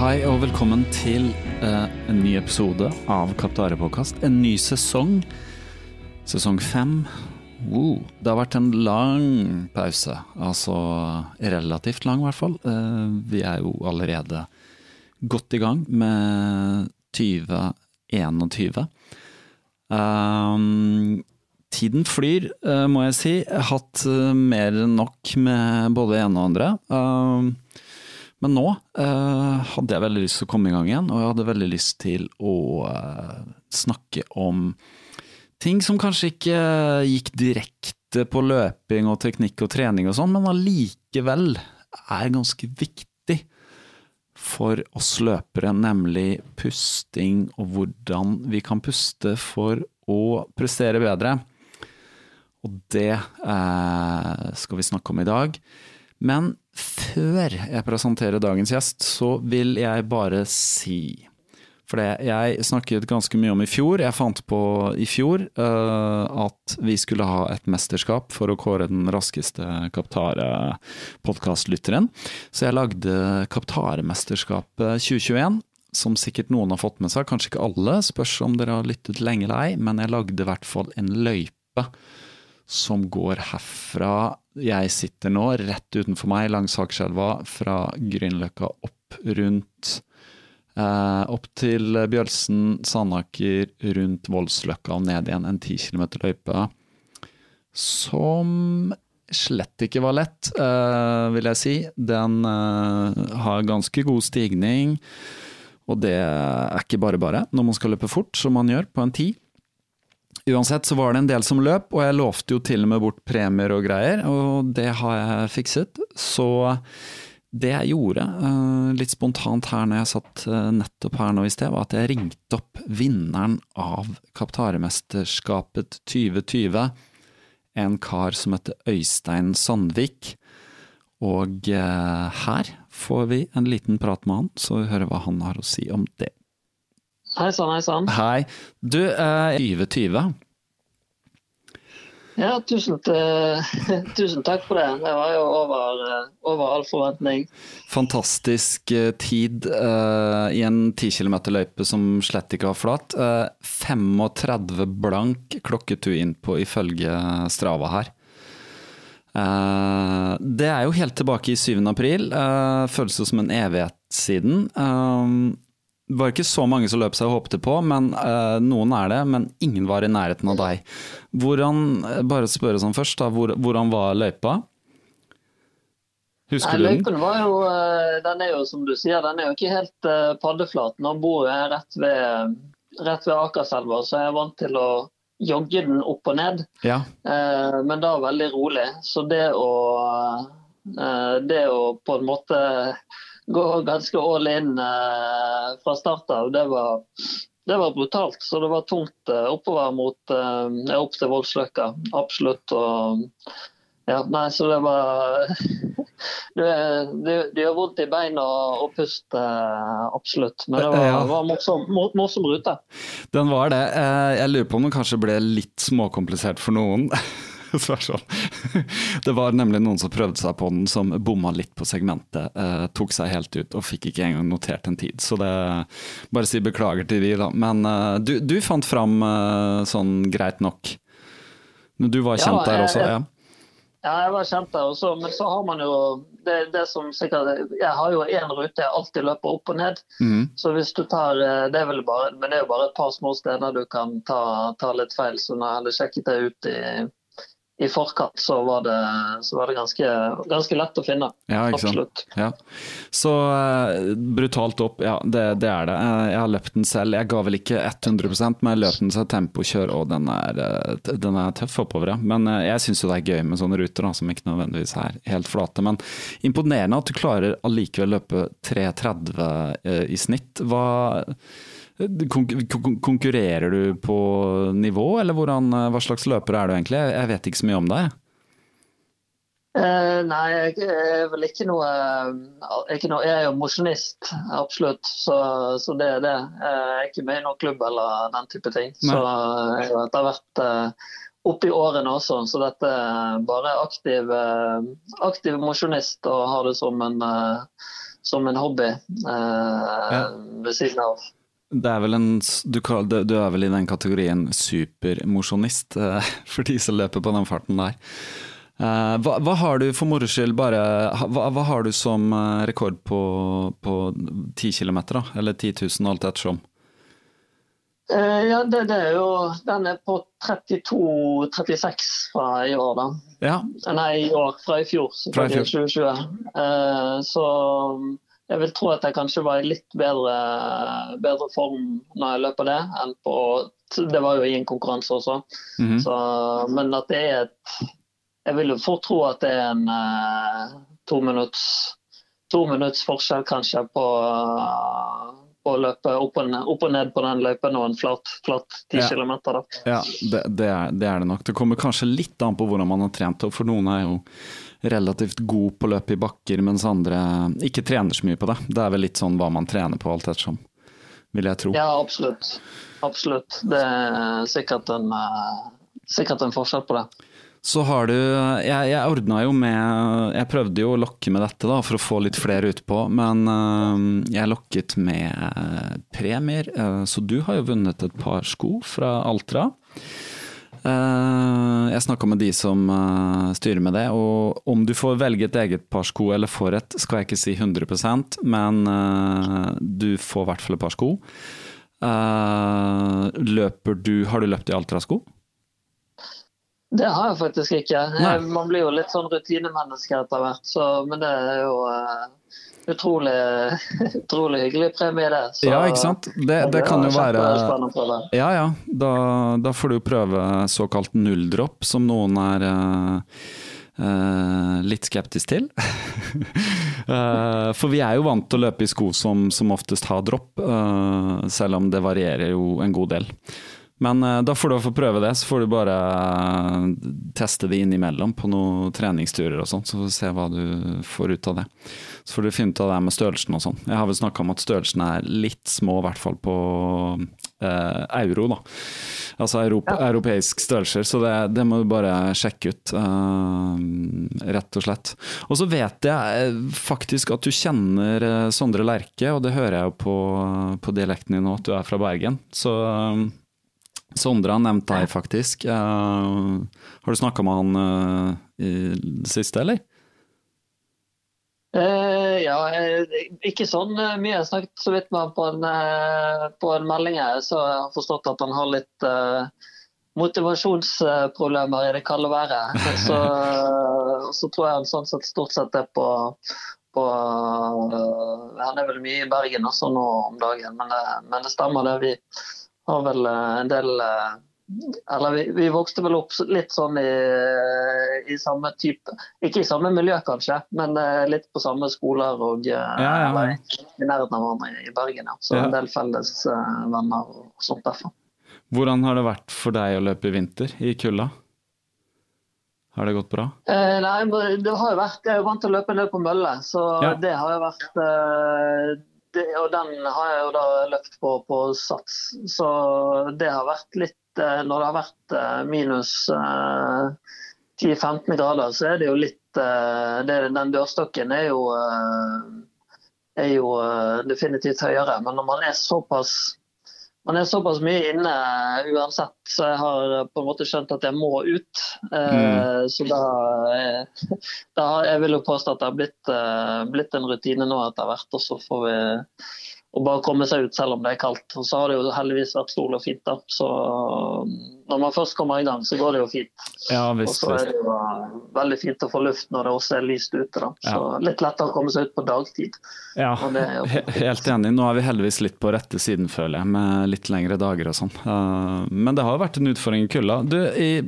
Hei og velkommen til eh, en ny episode av Kaptare påkast. En ny sesong. Sesong fem. Wow. Det har vært en lang pause. Altså relativt lang, i hvert fall. Eh, vi er jo allerede godt i gang med 2021. Um, tiden flyr, eh, må jeg si. Jeg har hatt eh, mer enn nok med både ene og andre. Um, men nå eh, hadde jeg veldig lyst til å komme i gang igjen, og jeg hadde veldig lyst til å eh, snakke om ting som kanskje ikke gikk direkte på løping og teknikk og trening og sånn, men allikevel er ganske viktig for oss løpere, nemlig pusting og hvordan vi kan puste for å prestere bedre. Og det eh, skal vi snakke om i dag. Men før jeg presenterer dagens gjest, så vil jeg bare si For jeg snakket ganske mye om i fjor. Jeg fant på i fjor uh, at vi skulle ha et mesterskap for å kåre den raskeste Kaptare-podkastlytteren. Så jeg lagde Kaptare-mesterskapet 2021 som sikkert noen har fått med seg, kanskje ikke alle, spørs om dere har lyttet lenge eller ei, men jeg lagde i hvert fall en løype som går herfra jeg sitter nå, rett utenfor meg langs Akerselva, fra Grünerløkka opp rundt eh, Opp til Bjølsen, Sandaker, rundt Voldsløkka og ned igjen. En ti kilometer løype som slett ikke var lett, eh, vil jeg si. Den eh, har ganske god stigning, og det er ikke bare bare når man skal løpe fort, som man gjør på en ti. Uansett så var det en del som løp, og jeg lovte jo til og med bort premier og greier, og det har jeg fikset. Så det jeg gjorde, eh, litt spontant her når jeg satt eh, nettopp her nå i sted, var at jeg ringte opp vinneren av Kaptaremesterskapet 2020. En kar som heter Øystein Sandvik. Og eh, her får vi en liten prat med han, så vi hører hva han har å si om det. Hei sann, hei sann. Hei. Du, eh, 2020. Ja, tusen, tusen takk for det. Det var jo over, eh, over all forventning. Fantastisk eh, tid eh, i en 10 km løype som slett ikke var flat. Eh, 35 blank klokket du inn på ifølge Strava her. Uh, det er jo helt tilbake i 7. april. Uh, føles jo som en evighet siden. Eh, det var ikke så mange som løp seg og håpte på, men uh, noen er det. Men ingen var i nærheten av deg. Hvordan, bare spørre sånn først, da, hvor, hvordan var løypa? Husker Nei, du den? løypen var jo, eh, den er jo som du sier, den er jo ikke helt eh, paddeflat. Nå bor jeg rett ved, rett ved Akerselva, så jeg er vant til å jogge den opp og ned. Ja. Uh, men da veldig rolig. Så det å, uh, det å på en måte gå ganske all in eh, fra start av, det var, det var brutalt. Så det var tungt eh, oppover mot eh, opp til Voldsløkka. Absolutt. Og, ja, nei, så det var Det, det, det gjør vondt i beina og, og pust, eh, absolutt. Men det var, Ja. var morsom, mor- morsom rute. Den var det. Eh, Jeg lurer på om den kanskje ble litt småkomplisert for noen. Så er sånn. Det var nemlig noen som prøvde seg på den, som bomma litt på segmentet. eh, tok seg helt ut og fikk ikke engang notert en tid. Så det Bare si beklager til de, da. Men eh, du, du fant fram eh, sånn greit nok. Du var Ja, kjent der også? Ja. Ja, jeg var kjent der også, men så har man jo det, det som sikkert Jeg har jo én rute jeg alltid løper opp og ned. Mm. Så hvis du tar eh, Det er vel bare Men det er jo bare et par små steder du kan ta, ta litt feil. Så når jeg hadde sjekket det ut i, i forkant, så var det, så var det ganske, ganske lett å finne. Ja? Absolutt. Ja. Så uh, brutalt opp, ja det, det er det. Eh, jeg har løpt den selv. Jeg ga vel ikke 100 men jeg løp den som tempokjør, og den er, eh, den er tøff oppover. Ja. Men uh, jeg syns jo det er gøy med sånne ruter da, som ikke nødvendigvis er helt flate. Men imponerende at du klarer allikevel løpe 3.30 uh, i snitt. Hva Konkurrerer du på nivå, eller hvordan, eh, hva slags løper er du egentlig? Jeg vet ikke så mye om deg. Eh, nei, jeg er vel ikke noe, eh, ikke noe Jeg er jo mosjonist, absolutt. Så, så det er det. Jeg er ikke med i noen klubb eller den type ting. Nei. Så jeg har etter hvert eh, oppe i årene også, så dette er bare aktiv, eh, aktiv mosjonist og har det som en, eh, som en hobby eh, ved siden av. Det er en, du, du er vel i den kategorien supermosjonist, eh, for de som løper på den farten der. Eh, hva, hva har du for moro skyld, bare hva, hva har du som eh, rekord på, på 10 km, da? Eller 10 000, alt ettersom? Ja, det, det er jo Den er på 32-36 fra i år, da. Ja, Nei, i år. Fra i fjor, Fra i fjor. 2020. Eh, så jeg vil tro at jeg kanskje var i litt bedre, bedre form når jeg løper det, enn på Det var jo i en konkurranse også. mhm. Så, men at det er et Jeg vil jo fort tro at det er en eh, to minutts to minutts forskjell kanskje på, eh, på å løpe opp og, ned, opp og ned på den løypen og en flat, flat 10 Ja. km. Ja det, det, er, det er det nok. Det kommer kanskje litt an på hvordan man har trent, opp. for noen er jo relativt god på løp i bakker, mens andre ikke trener så mye på det. Det er vel litt sånn hva man trener på, alt ettersom, vil jeg tro. Ja, absolutt. Absolutt. Det er sikkert en, eh, sikkert en forskjell på det. Så har du Jeg, jeg ordna jo med Jeg prøvde jo å lokke med dette da for å få litt flere utpå, men øh, jeg lokket med øh, premier. så du har jo vunnet et par sko fra Altra. Eh, jeg snakka med de som øh, styrer med det, og om du får velge et eget par sko eller får et, skal jeg ikke si 100% men øh, du får i hvert fall et par sko. Eh, løper du Har du løpt i Altra-sko? Det har jeg faktisk ikke. Nei. Man blir jo litt sånn rutinemenneske etter hvert, så, men det er jo eh, utrolig, utrolig hyggelig premie, det. Så, Ja, ikke sant? Det, det kan jo være. Ja ja, da, da får du prøve såkalt nulldropp, som noen er eh, litt skeptisk til. uh, for vi er jo vant til å løpe i sko som, som oftest har dropp, uh, selv om det varierer jo en god del. Men eh, da får du få prøve det, så får du bare eh, teste det innimellom på noen treningsturer og sånn, så får du se hva du får ut av det. Så får du finne ut av det med størrelsen og sånn. Jeg har vel snakka om at størrelsen er litt små, i hvert fall på eh, euro, da. Altså europ europeisk størrelser, så det, det må du bare sjekke ut, eh, rett og slett. Og så vet jeg eh, faktisk at du kjenner Sondre Lerche, og det hører jeg jo på, på dialekten din nå, at du er fra Bergen. Så Sondre har nevnt deg, faktisk. Uh, har du snakka med han uh, i det siste, eller? Uh, ja, ikke sånn mye. Jeg snakket så vidt med ham på en, på en melding her, så jeg har forstått at han har litt motivasjonsproblemer i det kalde været. Så, så tror jeg han sånn sett stort sett er på, på Han er vel mye i Bergen også nå om dagen, men, men det stemmer det. Vi har vel en del eller vi, vi, vokste vel opp litt sånn i, i, samme type Ikke i samme miljø, kanskje, men litt på samme skoler og ja, ja, ja. i nærheten av hverandre i Bergen. Så en del felles venner og sånt derfor. Hvordan har det vært for deg å løpe i vinter i kulda? Har det gått bra? Eh, nei, det har jo vært, Jeg er jo vant til å løpe en del på mølle, så ja. det har jo vært eh, det, Og den har jeg jo da løpt på, på sats, så det har vært litt eh, Når det har vært eh, minus 10-15 eh, grader, så er det jo litt det, Den dørstokken er jo, er jo definitivt høyere, men når man er såpass man er såpass mye inne uansett, så jeg har på en måte skjønt at jeg må ut. Eh, mm. Så da, eh, da Jeg vil jo påstå at det har blitt, eh, blitt en rutine nå etter hvert. Og så får vi og bare komme seg ut selv om det er kaldt. Og så har det jo heldigvis vært sol og fint. da. Så når man først kommer i gang, så går det jo fint. Ja, visst, og så er det jo uh, veldig fint å få luft når det også er lyst ute. da. Så ja. litt lettere å komme seg ut på dagtid. Ja, helt enig. Nå er vi heldigvis litt på rette siden, føler jeg, med litt lengre dager og sånn. Uh, men det har vært en utfordring i kulda. Du, jeg,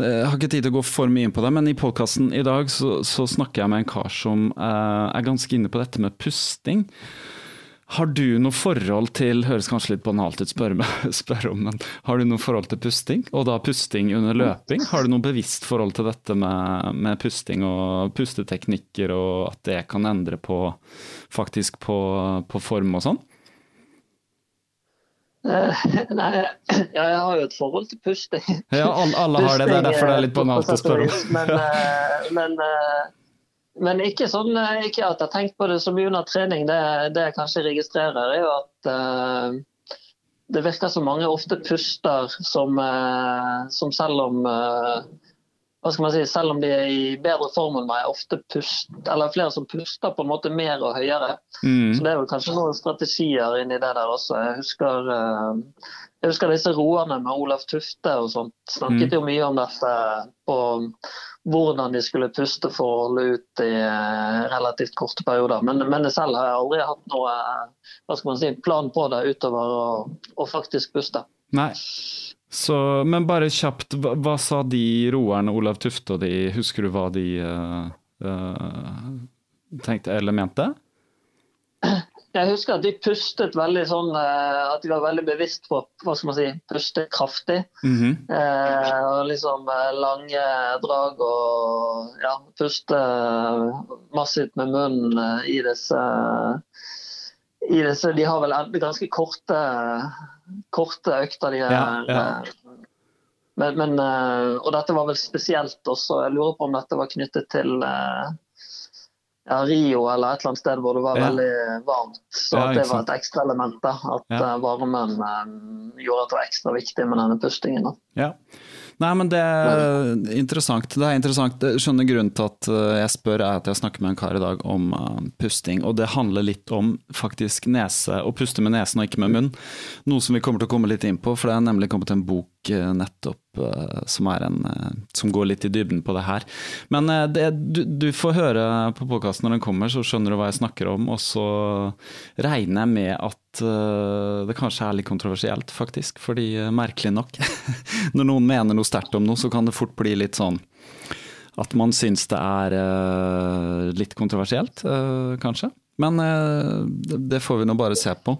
jeg har ikke tid til å gå for mye inn på det, men i podkasten i dag så, så, snakker jeg med en kar som uh, er ganske inne på dette med pusting. Har du noe forhold til høres kanskje litt banalt ut spørre spør om, men har du noe forhold til pusting, og da pusting under løping? Har du noe bevisst forhold til dette med, med pusting og pusteteknikker, og at det kan endre på faktisk på, på form og sånn? Uh, nei, ja, jeg har jo et forhold til pusting. Ja, alle, alle har det, det er derfor det er litt banalt å spørre om. Men, uh, men uh, men ikke, sånn, eh, ikke at jeg har tenkt på det så mye under trening. Det, det jeg kanskje registrerer, er jo at uh, det virker som mange ofte puster som, uh, som selv om uh, hva skal man si, Selv om de er i bedre form enn meg, ofte pust, eller flere som puster på en måte mer og høyere. Mm. Så Det er vel kanskje noen strategier inni det der også. Jeg husker, jeg husker disse roerne med Olaf Tufte og sånt. Snakket mm. jo mye om dette på hvordan de skulle puste for å holde ut i eh, relativt korte perioder. Men, men selv har jeg aldri hatt noe hva skal man si, plan på det utover å, å faktisk puste. Nei. Så, men bare kjapt, hva, hva, sa de roerne, Olav Tufte og de, husker du hva de uh, uh, tenkte eller mente? Jeg husker at de pustet veldig sånn eh, At de var veldig bevisst på hva skal man si, puste kraftig. Mm -hmm. eh, og liksom eh, lange drag og ja, puste massivt med munnen i disse i disse, De har vel ganske korte, korte økter. de her. ja, ja. Men, men, og dette var vel spesielt også. Jeg lurer på om dette var knyttet til ja, Rio eller et eller annet sted hvor det var ja. veldig varmt. Så ja, det var et ekstra element. da, At ja. Eh, varmen um, gjorde at det var ekstra viktig med denne pustingen. da. Ja. Nei, men det er interessant. Det er interessant. Skjønner grunnen til at eh, jeg spør, er at jeg snakker med en kar i dag om pusting. Og det handler litt om faktisk nese, å puste med nesen og ikke med munn. Noe som vi kommer til å komme litt inn på, for det er nemlig kommet en bok nettopp Eh, som, en, eh, som, går litt i dybden på det her. Men eh, det, du, du, får høre på podkasten når den kommer, så skjønner du hva jeg snakker om. Og så regner jeg med at det kanskje er litt kontroversielt, faktisk. Fordi merkelig nok, når noen mener noe sterkt om noe, så kan det fort bli litt sånn at man syns det er litt kontroversielt, kanskje. Men det får vi nå bare se på.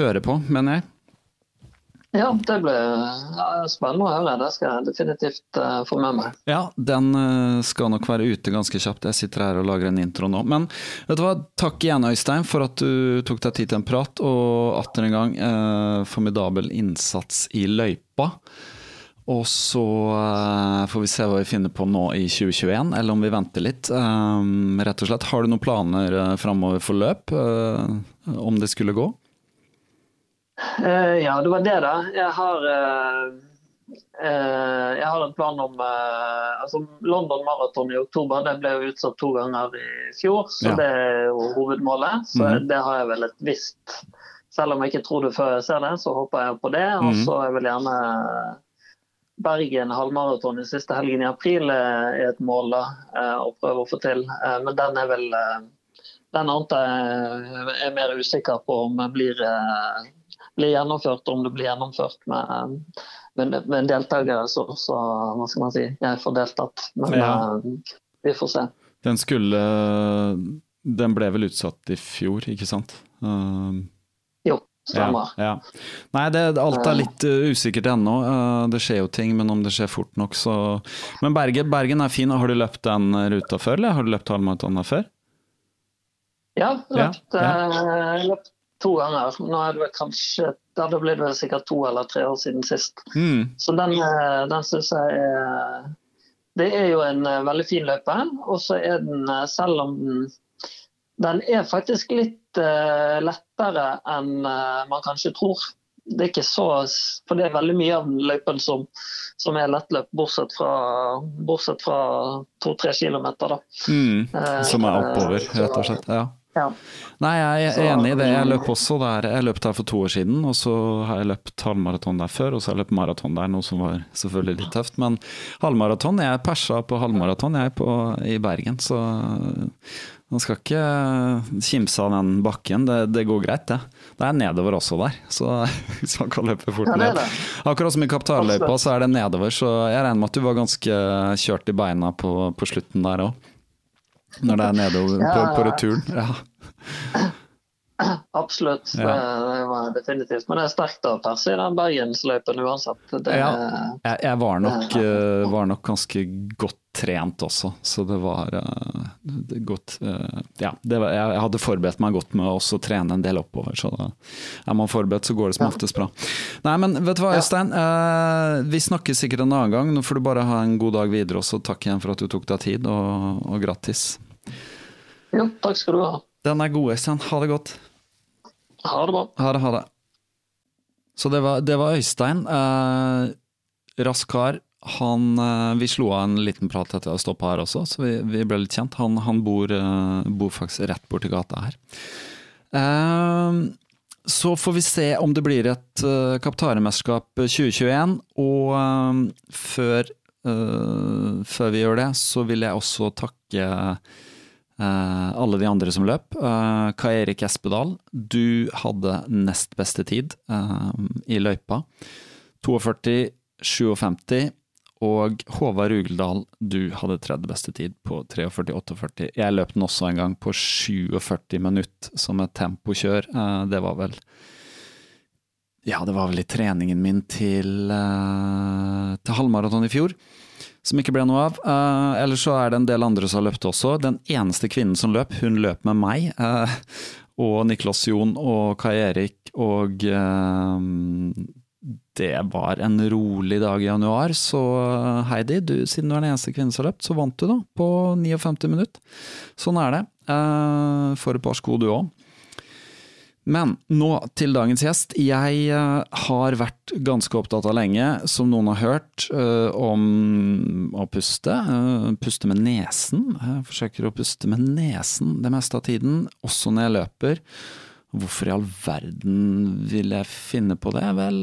Høre på, mener jeg. Ja, det ble spennende å høre. Det skal jeg definitivt uh, få med meg. Ja, den uh, skal nok være ute ganske kjapt. Jeg sitter her og lager en intro nå. Men vet du hva, takk igjen Øystein for at du tok deg tid til en prat, og atter en gang eh, formidabel innsats i løypa. Og så får vi se hva vi finner på nå i 2021, eller om vi venter litt. rett og slett, Har du noen planer framover for løp, om det skulle gå? Uh, ja, det var det, da. Jeg har, uh, uh, jeg har en plan om altså London Marathon i oktober. Det ble jo utsatt to ganger i fjor, så ja. det er jo hovedmålet. Så mm. det har jeg vel et visst Selv om jeg ikke tror det før jeg ser det, så håper jeg på det. Og mhm. så er vel gjerne Bergen halvmaraton i siste helgen i april er et mål da, å prøve å få til. Men den er vel Den ante jeg er mer usikker på om jeg blir, blir gjennomført, om det blir gjennomført med, med, med deltakere så, så, hva skal man si, jeg får deltatt. Men ja. vi får se. Den skulle Den ble vel utsatt i fjor, ikke sant? Uh... Stemmer. Ja, ja. Nei, det, alt er litt uh, usikkert ennå. Uh, det skjer jo ting, men om det skjer fort nok, så Men Bergen, Bergen er fin. Har du løpt den ruta før, eller har du løpt halvmaraton før? Ja, løpt, ja, uh, løpt to ganger. Nå er det vel kanskje Det blir det sikkert to eller tre år siden sist. Mm. Så den, den syns jeg er Det er jo en veldig fin løype. Og så er den, selv om den den er faktisk litt uh, lettere enn uh, man kanskje tror. Det er ikke så, for det er veldig mye av løypen som, som er lettløp, bortsett fra, bortsett fra to-tre kilometer. Mm, som er oppover, rett og slett. ja. Ja. Nei, jeg er enig i det. Jeg løp også der. Jeg løp der for to år siden, og så har jeg løpt halvmaraton der før, og så har jeg løpt maraton der, noe som var selvfølgelig litt tøft. Men halvmaraton, jeg persa på halvmaraton jeg på, i Bergen, så man skal ikke kimse av den bakken, det, det, går greit det. Det er nedover også der, så hvis man kan løpe fort ned. Akkurat som i Kaptarløypa så er det nedover, så jeg regner med at du var ganske kjørt i beina på, på slutten der òg. Når det er nedover på, på returen. Ja. Absolutt, ja. det, var definitivt. Men det er sterkt å perse i den bergensløypen uansett. Det, ja, jeg, jeg var, nok, uh, var, nok, ganske godt trent også, så det var uh, det godt uh, Ja, var, jeg, hadde forberedt meg godt med å trene en del oppover, så da, er man forberedt, så går det som oftest bra. Nei, men vet du hva, Øystein. vi snakkes sikkert en annen gang. Nå får du bare ha en god dag videre, også. takk igjen for at du tok deg tid, og, og grattis. Jo, takk skal du ha. Den er god, Øystein. Ha det godt. Ha det bra. Ha det, ha det. Så det var, det var Øystein. Eh, rask kar. Han, eh, vi slo av en liten prat etter å ha stoppa her også, så vi, vi, ble litt kjent. Han, han bor, eh, bor, faktisk rett borti gata her. Eh, så får vi se om det blir et uh, Kaptaremesterskap 2021. Og uh, før, uh, før, vi gjør det, så vil jeg også takke alle de andre som løp. Uh, Kai Erik Espedal, du hadde nest beste tid uh, i løypa. 42,57. Og Håvard Rugeldal, du hadde tredje beste tid på 43,48. Jeg løp den også en gang på 47 minutt som et tempokjør. det var vel Ja, det var vel i treningen min til, til halvmaraton i fjor som ikke ble noe av. Uh, ellers så er det en del andre som har løpt også. Den eneste kvinnen som løp, hun løp med meg. Uh, og Niklas Jon og Kai Erik og uh, det var en rolig dag i januar, så Heidi, du, siden du er den eneste kvinnen som har løpt, så vant du da, på 59 minutter. Sånn er det. For et par sko du òg. Men nå til dagens gjest. Jeg uh, har vært ganske opptatt av lenge, som noen har hørt, uh, om å puste. Uh, puste med nesen. Jeg forsøker å puste med nesen det meste av tiden, også når jeg løper. Hvorfor i all verden vil jeg finne på det? Vel,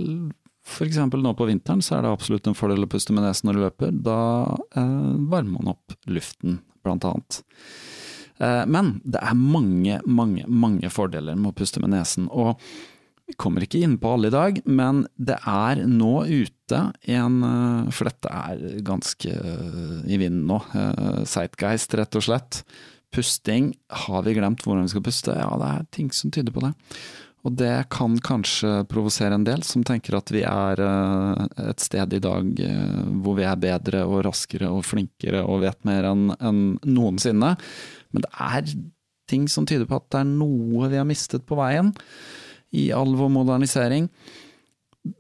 eksempel nå på vinteren så er det absolutt en fordel å puste med nesen når du løper. Da varmer man opp luften, blant annet. Eh, men det er mange, mange, mange fordeler med å puste med nesen. og vi kommer ikke inn på alle i dag, men det er nå ute en eh, For dette er ganske eh, i vinden nå. Sightgeist, rett og slett. Pusting. Har vi glemt hvordan vi skal puste? Ja, det er ting som tyder på det. Og det kan kanskje provosere en del som tenker at vi er et sted i dag hvor vi er bedre og raskere og flinkere og vet mer enn noensinne. Men det er ting som tyder på at det er noe vi har mistet på veien i all vår modernisering.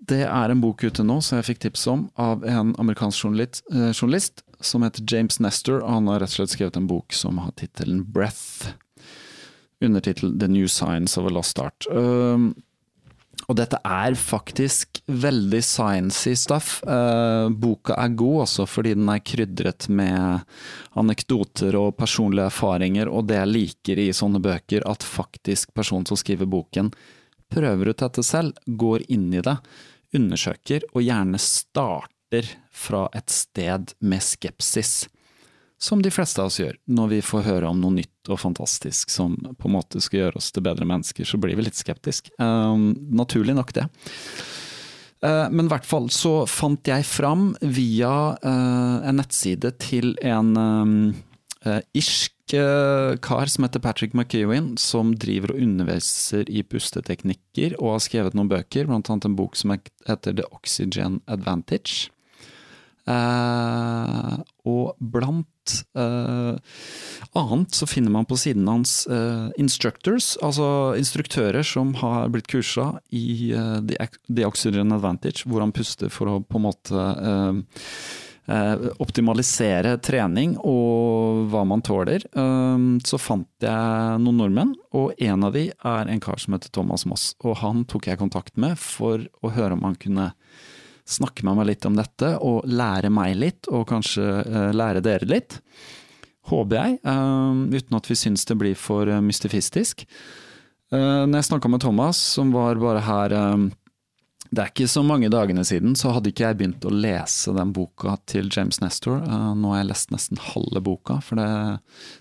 Det er en bok ute nå som jeg fikk tips om av en amerikansk journalist, eh, journalist som heter James Nestor. og Han har rett og slett skrevet en bok som har tittelen Breath. Undertittel The New Science of a Lost Art. Uh, og dette er faktisk veldig sciency stuff. Uh, boka er god også fordi den er krydret med anekdoter og personlige erfaringer, og det jeg liker i sånne bøker, at faktisk personen som skriver boken, prøver ut dette selv, går inn i det, undersøker, og gjerne starter fra et sted med skepsis. Som de fleste av oss gjør. Når vi får høre om noe nytt og fantastisk som på en måte skal gjøre oss til bedre mennesker, så blir vi litt skeptisk. Um, naturlig nok det. Uh, men i hvert fall så fant jeg fram via uh, en nettside til en uh, irsk kar som heter Patrick McEwin, som driver og underviser i pusteteknikker og har skrevet noen bøker, blant annet en bok som heter The Oxygen Advantage. Og blant uh, annet så finner man på siden hans uh, instructors, altså instruktører som har blitt kursa i The, The Oxygen Advantage, hvor han puster for å på en måte optimalisere trening og hva man tåler. så fant jeg noen nordmenn, og en av de er en kar som heter Thomas Moss. Og han tok jeg kontakt med for å høre om han kunne snakke med meg litt om dette, og lære meg litt, og kanskje uh, lære dere litt. Håper jeg, uh, uten at vi syns det blir for uh, mystifistisk. når jeg snakka med Thomas, som var bare her det er ikke så mange dagene siden, så hadde ikke jeg begynt å lese den boka til James Nestor. nå har jeg lest nesten halve boka, for det,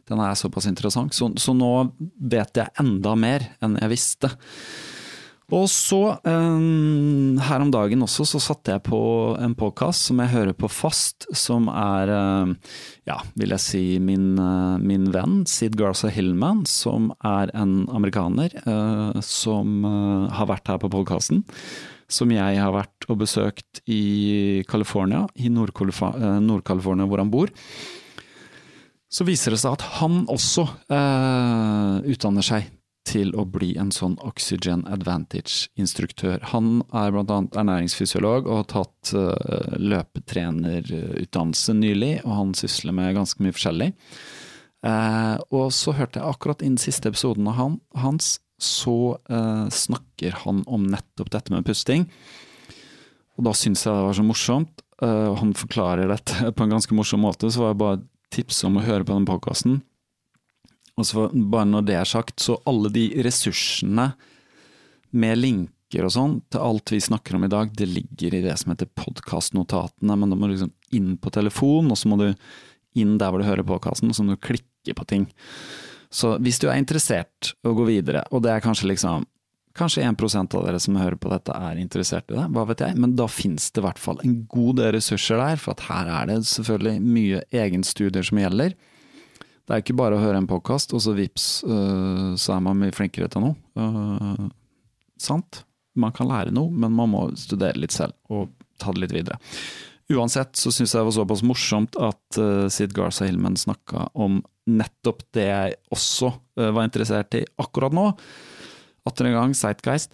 den er såpass interessant. Så, så nå vet jeg enda mer enn jeg visste. Og så, um, her om dagen også, så satte jeg på en podkast som jeg hører på fast, som er, um, ja, vil jeg si, min, uh, min venn Sid Garza Hillman, som er en amerikaner uh, som har vært her på podkasten. Som jeg har vært og besøkt i California, i Nord-California hvor han bor. Så viser det seg at han også utdanner seg til å bli en sånn Oxygen Advantage-instruktør. Han er bl.a. ernæringsfysiolog og har tatt uh, løpetrenerutdannelse nylig, og han sysler med ganske mye forskjellig. Uh, og så hørte jeg akkurat innen siste episoden av han, hans, så uh, snakker han om nettopp dette med pusting. Og da syns jeg det var så morsomt. han forklarer dette på en ganske morsom måte, så var det bare tips om å høre på den podkasten. Og så bare når det er sagt, så alle de ressursene med linker og sånn til alt vi snakker om i dag, det ligger i det som heter podkastnotatene. Men da må du liksom inn på telefon, og så må du inn der hvor du hører podkasten, og så må du klikke på ting. Så hvis du er interessert å gå videre, og det er kanskje liksom Kanskje 1% av dere som hører på dette er interessert i det, hva vet jeg, men da finnes det i hvert fall en god del ressurser der, for at her er det selvfølgelig mye egenstudier som gjelder. Det er ikke bare å høre en podkast, og så vips, uh, så er man mye flinkere til noe. Uh, sant? Man kan lære noe, men man må studere litt selv, og ta det litt videre. Uansett så syns jeg det var såpass morsomt at uh, Sid Garza Hillman snakka om nettopp det jeg også uh, var interessert i akkurat nå. Atter en gang, Zeitgeist.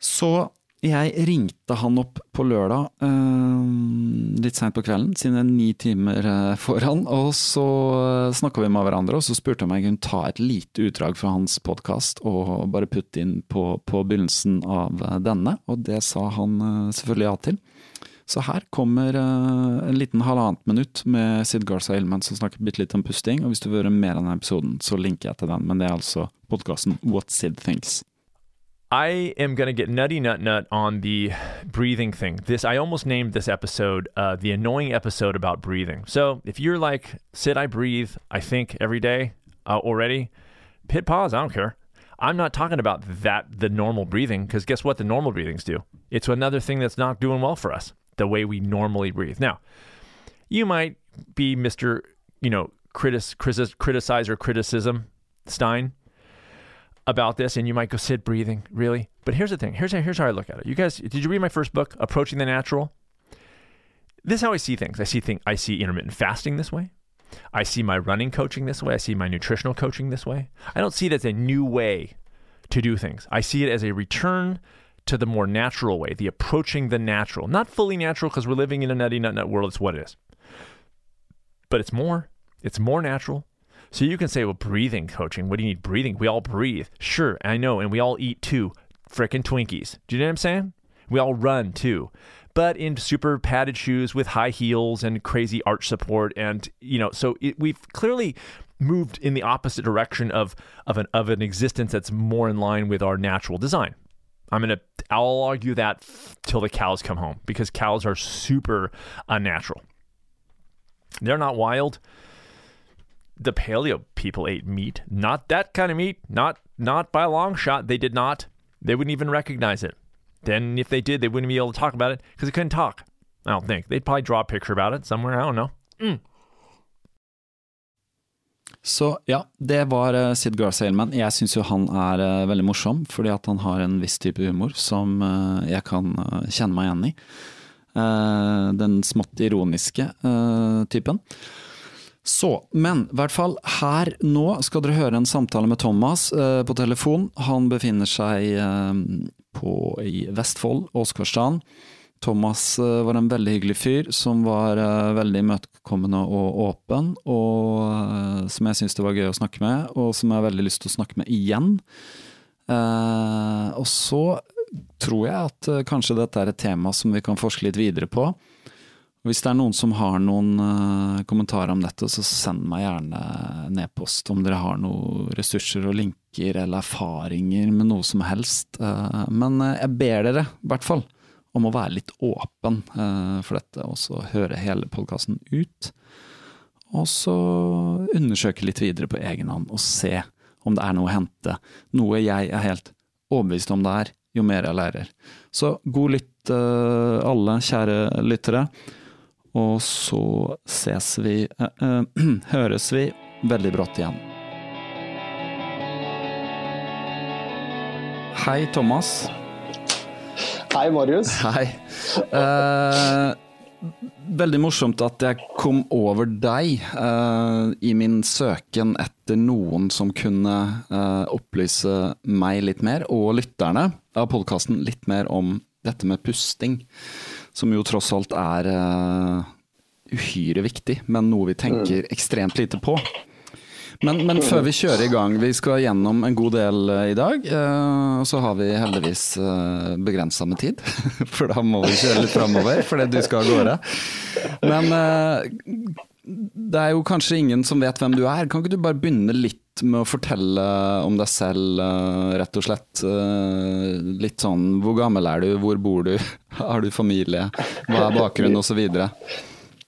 Så jeg ringte han opp på lørdag, eh, litt seint på kvelden, er ni timer eh, foran. Og så eh, snakka vi med hverandre, og så spurte jeg om jeg kunne ta et lite utdrag fra hans podkast og bare putte inn på, på, begynnelsen av denne, og det sa han selvfølgelig ja til. Så her kommer en liten halvannet minutt med Sid Garza Hillman som snakker bitte litt om pusting. Og hvis du vil høre mer av denne episoden, så linker jeg til den, men det er altså podkasten What Sid Thinks. I am going to get nutty nut nut on the breathing thing. This I almost named this episode uh, the annoying episode about breathing. So if you're like, Sid, I breathe, I think every day uh, already, hit pause. I don't care. I'm not talking about that the normal breathing because guess what? The normal breathings do. It's another thing that's not doing well for us. The way we normally breathe. Now, you might be Mister, you know, critic, criticize or criticism Stein about this, and you might go, sit breathing, really? But here's the thing. Here's how, here's how I look at it. You guys, did you read my first book, Approaching the Natural? This is how I see things. I see thing, I see intermittent fasting this way. I see my running coaching this way. I see my nutritional coaching this way. I don't see it as a new way to do things. I see it as a return to the more natural way, the approaching the natural. Not fully natural because we're living in a nutty nut nut world. It's what it is. But it's more. It's more natural. So you can say, well, breathing coaching. What do you need? Breathing. We all breathe. Sure, I know. And we all eat too. Frickin' Twinkies. Do you know what I'm saying? We all run too. But in super padded shoes with high heels and crazy arch support. And, you know, so it, we've clearly moved in the opposite direction of, of, an, of an existence that's more in line with our natural design. I'm gonna I'll argue that f- till the cows come home because cows are super unnatural. They're not wild. The paleo people ate meat, not that kind of meat, not not by a long shot. They did not. They wouldn't even recognize it. Then if they did, they wouldn't be able to talk about it because they couldn't talk. I don't think they'd probably draw a picture about it somewhere. I don't know. Så ja, det var eh, Sid Garth-Haleman. Jeg syns jo han er eh, veldig morsom, fordi at han har en viss type humor som eh, jeg kan kjenne meg igjen i. Den smått ironiske typen. Så, men i hvert fall her nå skal dere høre en samtale med Thomas eh, på telefon. Han befinner seg eh, på, i Vestfold, Åsgårdstrand. Thomas eh, var en veldig hyggelig fyr som var eh, veldig imøtekommende og åpen, og eh, som jeg syns det var gøy å snakke med, og som jeg har veldig lyst til å snakke med igjen. Eh, og så tror jeg at kanskje dette er et tema som vi kan forske litt videre på. Hvis det er noen som har noen uh, kommentarer om dette, så send meg gjerne en e-post om dere har noen ressurser og linker eller erfaringer med noe som helst. Uh, men uh, jeg ber dere, i hvert fall, om å være litt åpen for dette, og så høre hele podkasten ut. Og så undersøke litt videre på egen hånd og se om det er noe å hente. Noe jeg er helt overbevist om det er, jo mer jeg lærer. Så god lytt, alle kjære lyttere. Og så ses vi, eh, eh, høres vi veldig brått igjen. Hei, Thomas. Hei, Marius. Hei. Eh, veldig morsomt at jeg kom over deg uh, i min søken etter noen som kunne uh, opplyse meg litt mer, og lytterne av podkasten litt mer om dette med pusting. Som jo tross alt er eh, uhyre viktig, men noe vi tenker ekstremt lite på. Men, men før vi kjører i gang, vi skal gjennom en god del eh, i dag. eh, Og så har vi heldigvis begrensa med tid, for da må vi kjøre litt framover fordi du skal av gårde. Men det er jo kanskje ingen som vet hvem du er. Kan ikke du bare begynne litt med å fortelle om deg selv, eh, rett og slett? Eh, litt sånn hvor gammel er du, hvor bor du, har du familie, hva er bakgrunnen osv.?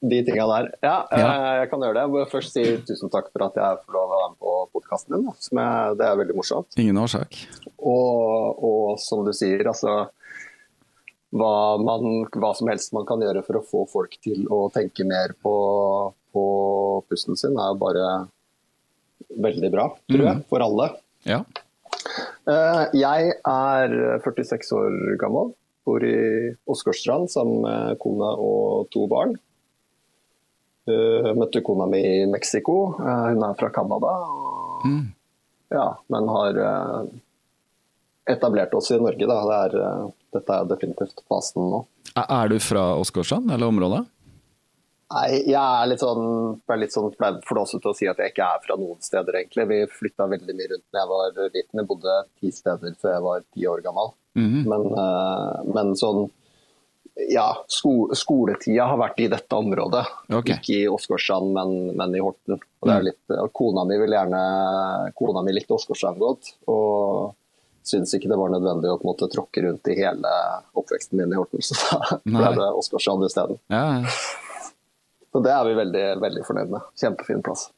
De tinga der. Ja, Ja. eh, jeg kan gjøre det. Jeg må først si tusen takk for at jeg får lov å være med på podkasten din. jeg, det er veldig morsomt. Ingen årsak. Og, og som du sier, altså hva, man, hva som helst man kan gjøre for å få folk til å tenke mer på, på pusten sin, er jo bare veldig bra, tror jeg, for alle. Ja. Eh, Jeg er 46 år gammel, bor i Åsgårdstrand sammen med kone og to barn. Eh, Møtte kona mi i Mexico. Eh, Hun er fra Canada. Mm. Ja, men har etablert oss i Norge. Da. Det er, dette er definitivt fasen nå. Er du fra Åsgårdstrand, eller området? Nei, jeg er litt sånn, er litt sånn flåsete å si at jeg ikke er fra noen steder, egentlig. Vi flytta veldig mye rundt da jeg var liten. Jeg bodde ti steder før jeg var ti år gammel. men, eh, men sånn ja, sko skoletida har vært i dette området. Okay. Ikke i Åsgårdstrand, men, men i Horten. Og det er litt, og kona mi vil gjerne Kona mi likte Åsgårdstrand godt. Og syntes ikke det var nødvendig å på en måte tråkke rundt i hele oppveksten min i Horten. Så da ble det Åsgårdstrand isteden. Ja, ja. Så det er vi veldig, veldig fornøyd med. Kjempefin plass.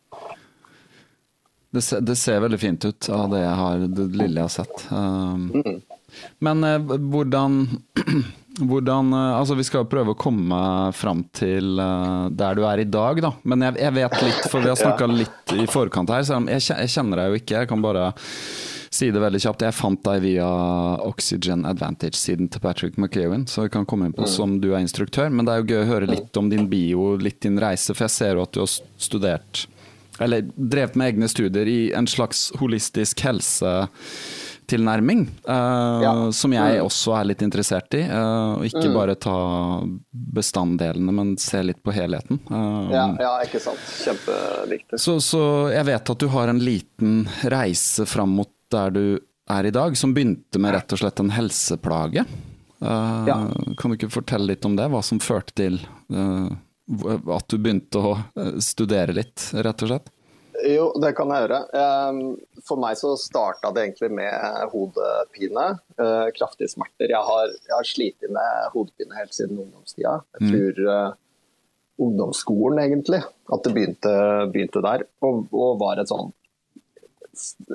Det, ser, det ser veldig fint ut av det, jeg har, det lille jeg har sett. Um, Men eh, hvordan, hvordan eh, Altså, vi skal jo prøve å komme fram til uh, der du er i dag, da. Men jeg, jeg vet litt, for vi har snakka litt i forkant her, selv om jeg, jeg kjenner deg jo ikke. Jeg kan bare si det veldig kjapt. Jeg fant deg via Oxygen Advantage-siden til Patrick McEwen, så vi kan komme inn på som du er instruktør. Men det er jo gøy å høre litt om din bio, litt din reise, for jeg ser jo at du har studert eller drevet med egne studier i en slags holistisk helsetilnærming, uh, Ja. som jeg også er litt interessert i. eh, og ikke bare ta bestanddelene, men se litt på helheten. Uh, Ja, ja ikke sant. Kjempeviktig. så, så jeg vet at du har en liten reise fram mot der du er i dag, som begynte med rett og slett en helseplage. Uh, Ja. Kan du ikke fortelle litt om det, hva som førte til uh, at du begynte å eh, studere litt, rett og slett? Jo, det kan jeg gjøre. For meg så starta det egentlig med hodepine. Kraftige smerter. Jeg har, jeg har slitt med hodepine helt siden ungdomstida. Jeg tror eh, ungdomsskolen, egentlig. At det begynte, begynte der. Og, og var et sånn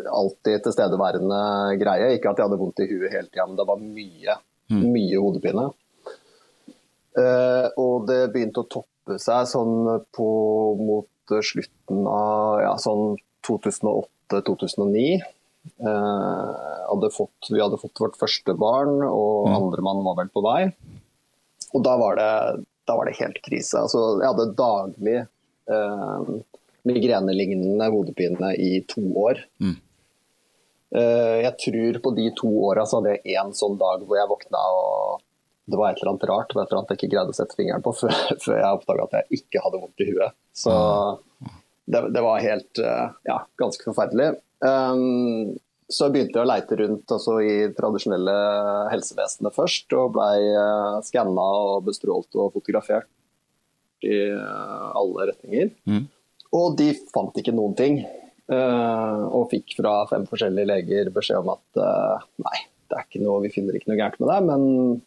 alltid tilstedeværende greie. Ikke at jeg hadde vondt i huet hele tida, men det var mye, mye hodepine. Eh, og det begynte å toppe seg sånn på mot slutten av ja, sånn 2008-2009. Eh, hadde fått, vi hadde fått vårt første barn, og andremann var vel på vei. Og da var det, da var det helt krise. Altså, jeg hadde daglig eh, migrenelignende hodepine i to år. Mm. jeg tror på de to åra så hadde jeg én sånn dag hvor jeg våkna og det var et eller annet rart et eller annet jeg ikke greide å sette fingeren på før, før jeg oppdaga at jeg ikke hadde vondt i huet. Så det, det var helt eh, ja, ganske forferdelig. Um, så begynte jeg å leite rundt altså, i tradisjonelle helsevesenet først, og blei uh, skanna og bestrålt og fotografert i uh, alle retninger. Og de fant ikke noen ting. eh, og fikk fra fem forskjellige leger beskjed om at eh, nei, det er ikke noe, vi finner ikke noe gærent med deg, men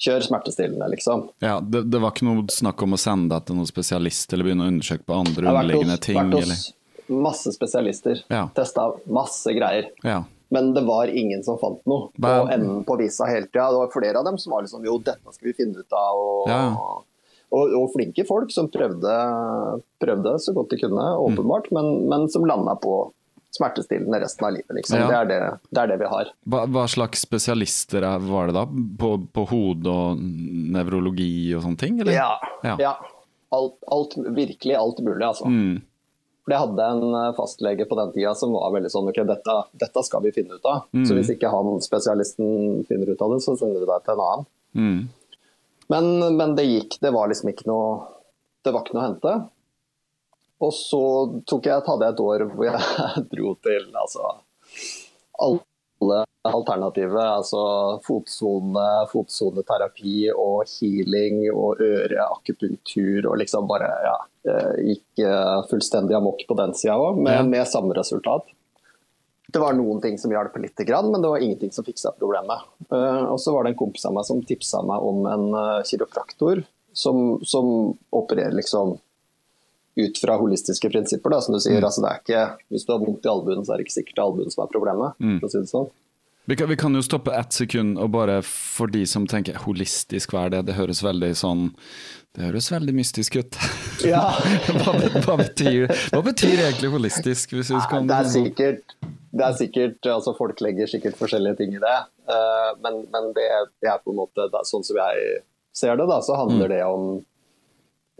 kjør smertestillende, liksom. Ja, det, det var ikke noe snakk om å sende deg til noen spesialist eller begynne å undersøke på andre Jeg har vært underliggende hos, vært hos masse spesialister, Ja. testa masse greier. Ja. Men det var ingen som fant noe på Og enden på visa hele tida. Det var flere av dem som var liksom jo, dette skal vi finne ut av. Og, Ja. Og, og flinke folk som prøvde, prøvde så godt de kunne, Mm. åpenbart, men, men som landa på smertestillende resten av livet. Liksom. Ja. Det, er det, det er det vi har. Hva, hva slags spesialister er- var det da? På, på hode og nevrologi og sånne ting? Eller? Ja. Ja. ja. Alt, alt, virkelig alt mulig, altså. Mm. For jeg hadde en eh, fastlege på den tida som var veldig sånn ok, dette, dette skal vi finne ut av. Mm. Så hvis ikke han spesialisten finner ut av det, så sender vi deg til en annen. Mm. Men, men det gikk, det var liksom ikke noe Det var ikke noe å hente. Og så jeg, hadde jeg et år hvor jeg dro til altså, alle alternativer. Altså fotsone, fotsoneterapi og healing og øreakupunktur og liksom bare ja, eh, gikk eh, fullstendig amok på den sida òg, med, med samme resultat. Det var noen ting som hjalp lite grann, men det var ingenting som fiksa problemet. Eh, og så var det en kompis av meg som tipsa meg om en uh, kiropraktor som, som opererer liksom ut fra holistiske prinsipper. Da, som du sier. Altså, det er ikke, hvis du har vondt i albuen, så er det ikke sikkert det er albuen som er problemet. Å si sånn. Vi, kan, vi kan jo stoppe ett sekund, og bare for de som tenker holistisk, hva er det? Det høres veldig sånn Det høres veldig mystisk ut. Ja. hva, hva, betyr, hva betyr egentlig holistisk? Hvis vi skal, Det er sikkert, det er sikkert altså Folk legger sikkert forskjellige ting i det. uh, men, men det, det er på en måte er sånn som jeg ser det, da, så handler det om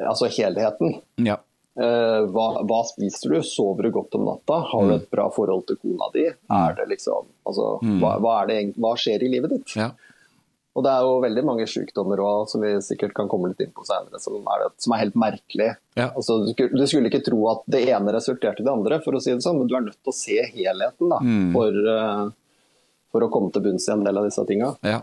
altså helheten. Ja. Uh, hva, hva spiser du? Sover du godt om natta? Har du et bra forhold til kona di? Er det liksom, altså, hva, hva, er det, hva skjer i livet ditt? ja. Og det er jo veldig mange sykdommer også, som vi sikkert kan komme litt inn på senere, som er, som er helt merkelig. Ja. Altså, du, skulle, du skulle ikke tro at det ene resulterte i det andre, for å si det sånn, men du er nødt til å se helheten da, for, eh, for å komme til bunns i en del av disse tinga. ja.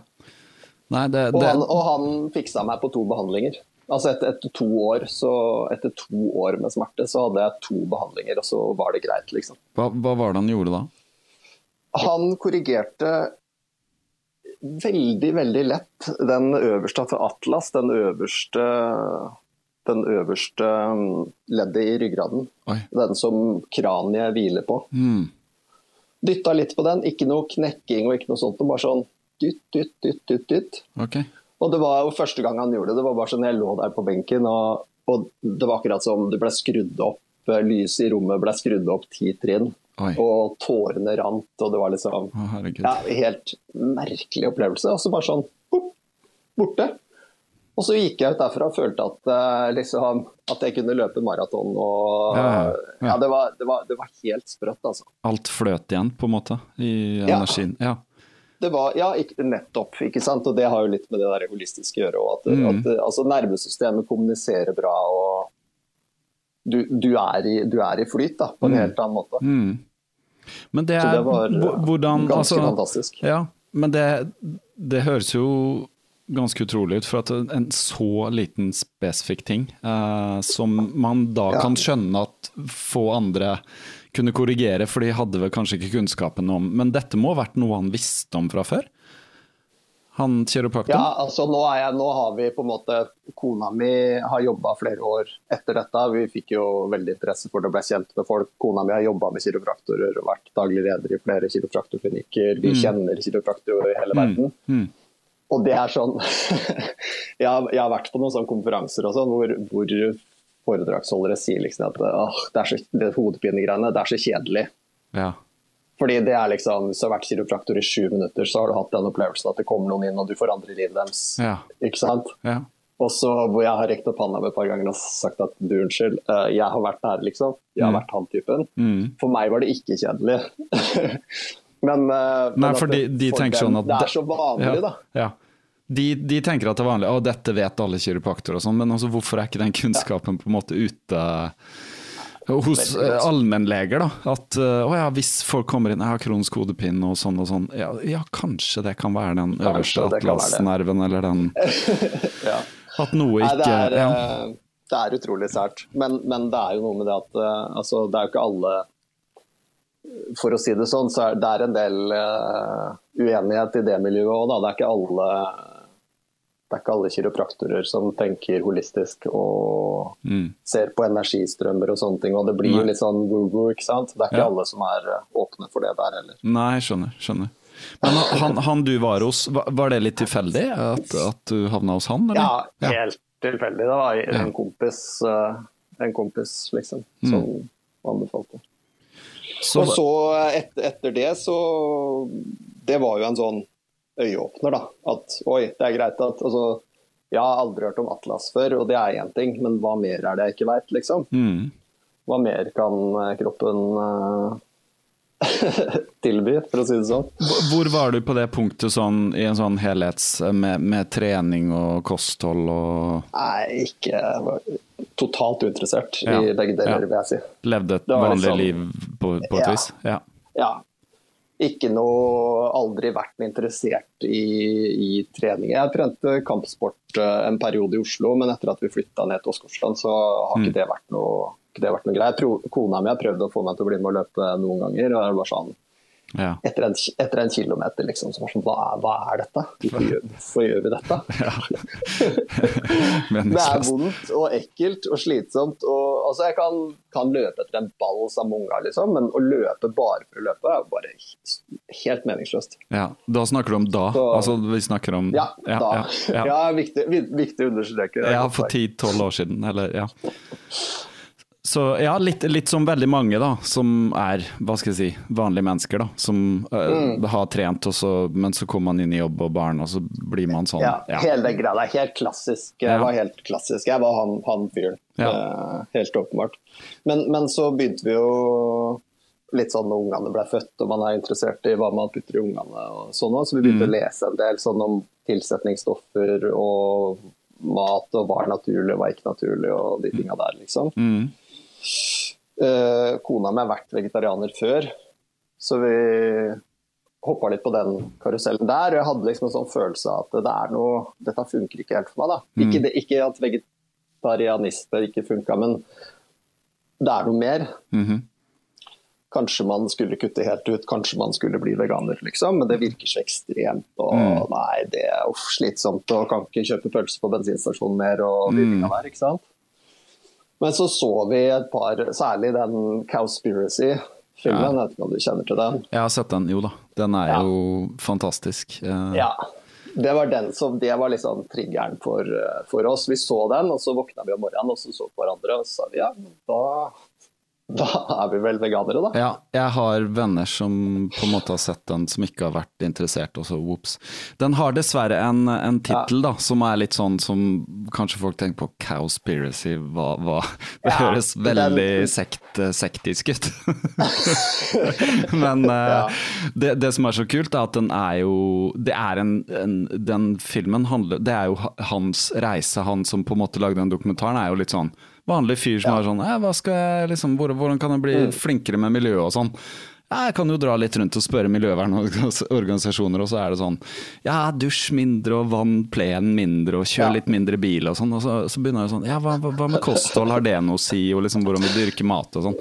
Og, han- og han fiksa meg på to behandlinger. Altså etter, etter, to år, så, etter to år med smerte, så hadde jeg to behandlinger, og så var det greit, liksom. hva, hva var det han gjorde da? Han korrigerte veldig, veldig lett den øverste, altså Atlas, den øverste, den øverste mm, leddet i ryggraden. Oi. Den som kraniet hviler på. Mm. Dytta litt på den, ikke noe knekking og ikke noe sånt, bare sånn dytt, dytt, dytt, dytt, dytt. Okay. Og det var jo første gang han gjorde det, det var bare sånn jeg lå der på benken, og, og det var akkurat som det ble skrudd opp, eh, lyset i rommet ble skrudd opp ti trinn, Oi. og tårene rant, og det var liksom Å, ja, helt merkelig opplevelse. Og så bare sånn boop, borte. Og så gikk jeg ut derfra og følte at, eh, liksom, at jeg kunne løpe maraton. Og, Ja, ja, ja. det, var, det, var, det var helt sprøtt, altså. Alt fløt igjen, på en måte, i energien. Ja. Det var, ja, nettopp. ikke sant? Og det har jo litt med det der holistiske å gjøre. Og at, Mm. at altså, nervesystemet kommuniserer bra, og du, du, er, i, du er i flyt da, på en helt annen måte. Mm. Men det Så er det var hvordan ganske altså, fantastisk. Ja, men det, det høres jo ganske utrolig ut. For at en så liten spesifikk ting, eh, som man da Ja. kan skjønne at få andre kunne korrigere, for de hadde vel kanskje ikke kunnskapen om Men dette må ha vært noe han visste om fra før? Han kiropraktoren? Ja, altså nå, jeg, nå har vi på en måte Kona mi har jobba flere år etter dette. Vi fikk jo veldig interesse for det ble kjent med folk. Kona mi har jobba med kiropraktorer og vært daglig leder i flere kiropraktorklinikker. Vi kjenner kiropraktorer i hele verden. Mm. Og det er sånn jeg, har, jeg har vært på noen sånne konferanser og sånn, hvor, hvor foredragsholdere sier liksom at åh, det er så, det hodepinegreiene, det er så kjedelig. Ja. Fordi det er liksom, Hvis du har vært kiropraktor i sju minutter, så har du hatt den opplevelsen at det kommer noen inn og du forandrer livet deres. Ja. Ikke sant? ja. Og så hvor jeg har rekt opp handa et par ganger og sagt at du, unnskyld, eh, jeg har vært der, liksom. Jeg har Mm. vært han typen. Mm. For meg var det ikke kjedelig. men, eh, Nei, at for de, de for tenker dem- sånn at Det er så vanlig, ja, da. Ja. De, de tenker at det er vanlig, og dette vet alle kiropraktorer og sånn, men altså, hvorfor er ikke den kunnskapen på en måte ute hos eh, allmennleger? da? At eh, å ja, hvis folk kommer inn, jeg har kronisk hodepine og sånn og sånn, ja, ja kanskje det kan være den øverste Kanskje atlasnerven eller den Ja. At noe Nei, ikke det, er, ja. eh, det er utrolig sært. Men, men det er jo noe med det at eh, altså, det er jo ikke alle For å si det sånn, så er det er en del uh, uenighet i det miljøet òg, da. Det er ikke alle det er ikke alle kiropraktorer som tenker holistisk og Mm. ser på energistrømmer og sånne ting. Og det blir Nei. litt sånn woo-woo, ikke sant. Det er ikke Ja. alle som er eh, åpne for det der heller. Nei, skjønner. skjønner. Men han, han du var hos, var det litt tilfeldig at, at du havna hos han? Eller? Ja, helt tilfeldig. Det var en kompis, eh, en kompis liksom, som anbefalte. Så, og så et, etter det så Det var jo en sånn øyeåpner, da. At oi, det er greit at altså, Jeg har aldri hørt om Atlas før, og det er én ting, men hva mer er det jeg ikke veit, liksom? mm. Hva mer kan eh, kroppen uh, tilby, for å si det sånn? Hvor var du på det punktet sånn, i en sånn helhets med, med trening og kosthold og Nei, ikke totalt uinteressert Ja, i begge deler, ja. vil jeg si. levde et vanlig sånn, liv på, på et Ja. vis? Ja. Ja. Ikke noe Aldri vært interessert i, i trening. Jeg trente kampsport eh, en periode i Oslo, men etter at vi flytta ned til Åsgårdstrand, så har ikke det vært noe ikke det vært noe greit. Kona mi har prøvd å få meg til å bli med og løpe noen ganger. og det var sånn, ja. Etter en, etter en kilometer, liksom. Så var sånn, hva hva er dette? Hvorfor gjør, vi dette? Det er vondt og ekkelt og slitsomt. Og, altså, jeg kan, kan løpe etter en ball med unger, liksom, men å løpe bare for å løpe er bare helt meningsløst. Ja. Da snakker du om da? Så- altså vi snakker om Ja, ja, da. ja, Ja, viktig, vi- viktig å understreke. Ja, for 10-12 år siden, eller ja. Så ja, litt, litt som veldig mange da, som er, hva skal jeg si, vanlige mennesker da, som uh, Mm. har trent, så, men så kommer man inn i jobb og barn, og så blir man sånn. Ja, Ja. hele den greia der. Helt klassisk. Jeg var helt klassisk. Jeg var han, han fyren. Ja. Uh, helt åpenbart. Men, men så begynte vi jo litt sånn når ungene ble født, og man er interessert i hva man putter i ungene og sånn òg, så vi begynte Mm. å lese en del sånn om tilsetningsstoffer og mat, og hva er naturlig og hva er ikke naturlig, og de tinga der, liksom. Mm. Eh, kona mi har vært vegetarianer før, så vi hoppa litt på den karusellen der. Og jeg hadde liksom en sånn følelse av at det er noe, dette funker ikke helt for meg. da. Ikke, det, ikke at vegetarianister ikke funka, men det er noe mer. Mhm. Kanskje man skulle kutte helt ut, kanskje man skulle bli veganer, liksom. Men det virker så ekstremt. Og Mm. nei, det er uff, slitsomt. Og kan ikke kjøpe pølse på bensinstasjonen mer og Mm. være, der, ikke sant. Men så så vi et par, særlig den Cowspiracy-filmen, jeg vet ikke om du kjenner til den? Jeg har sett den, jo da. Den er Ja. jo fantastisk. Eh, Ja. Det var den som, det var liksom triggeren for, eh, for oss. Vi så den, og så våkna vi om morgenen og så så på hverandre og så sa vi, ja, da, da er vi vel veganere, da. Ja, jeg har venner som på en måte har sett den, som ikke har vært interessert, og så ops. Den har dessverre en, en tittel da, som er litt sånn som kanskje folk tenker på Cowspiracy, hva, hva Det Ja, høres den- veldig sekt, sektisk ut. Men eh, Ja. det, det som er så kult, er at den er jo Det er en, en Den filmen handler Det er jo hans reise. Han som på en måte lagde den dokumentaren, er jo litt sånn vanlig fyr som Ja. er sånn hva skal jeg liksom, Hvordan kan jeg bli Mm. flinkere med miljøet og sånn? jeg kan jo dra litt rundt og spørre miljøvernorganisasjoner, og så er det sånn Ja, dusj mindre og vann plenen mindre og kjør Ja. litt mindre bil og sånn. Og så, så begynner jeg sånn Ja, hva, hva med kosthold, har det noe å si, og liksom hvordan vi dyrker mat og sånn.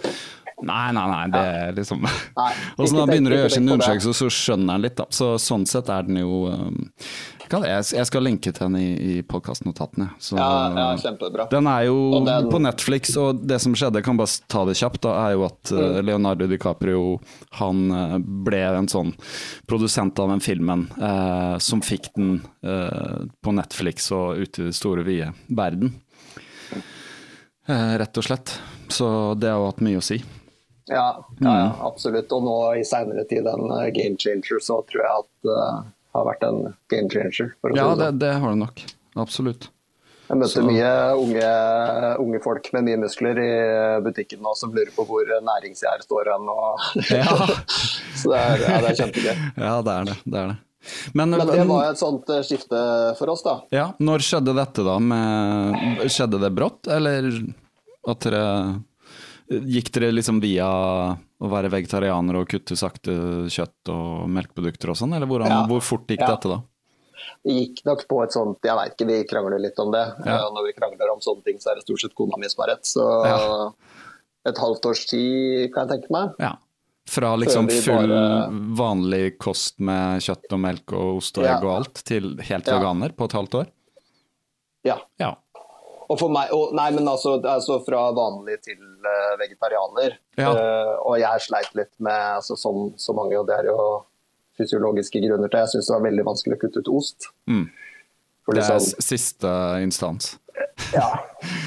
Nei, nei, nei, det er liksom Nei, Og så når han begynner å gjøre sin tenk undersøkelse, så skjønner han litt, da. Så sånn sett er den jo um, jeg, skal linke til den i, i podkastnotatene. Ja, ja, kjempebra. Den er jo den- på Netflix, og det som skjedde, kan bare ta det kjapt, da, er jo at Mm. uh, Leonardo DiCaprio han uh, ble en sånn produsent av den filmen eh, som fikk den eh, på Netflix og ute i det store, vide verden. Eh, rett og slett. Så det har jo hatt mye å si. Ja, ja, ja, Mm. absolutt. Og nå i seinere tid den uh, game changer, så tror jeg at det har vært en game changer. Ja, det det, sånn. det har det nok. Absolutt. Jeg møter så- mye unge, unge folk med mye muskler i butikken nå som lurer på hvor næringsgjær står hen. Og... Ja. så det er, ja, det er kjempegøy. Ja, det er det. det, er det. Men, Men det var et sånt eh, skifte for oss, da. ja, når skjedde dette da? Med, skjedde det brått, eller at dere Gikk dere liksom via å være vegetarianer og kutte sakte kjøtt og melkeprodukter og sånn, eller hvordan, Ja. hvor fort gikk Ja. dette da? Det gikk nok på et sånt Jeg veit ikke, vi krangler litt om det. Ja. Eh, Når vi krangler om sånne ting, så er det stort sett kona mi som har rett. Så et halvt års tid, kan jeg tenke meg. Ja. Fra liksom full bare- vanlig kost med kjøtt og melk og ost og egg og alt, til helt veganer på et halvt år? Ja. Ja. Og for meg, og, nei, men altså, altså fra vanlig til vegetarianer. Ja. Eh, og jeg sleit litt med, altså, som så mange, og det er jo fysiologiske grunner til, jeg syns det var veldig vanskelig å kutte ut ost. Mm. Det er liksom- siste instans. Ja,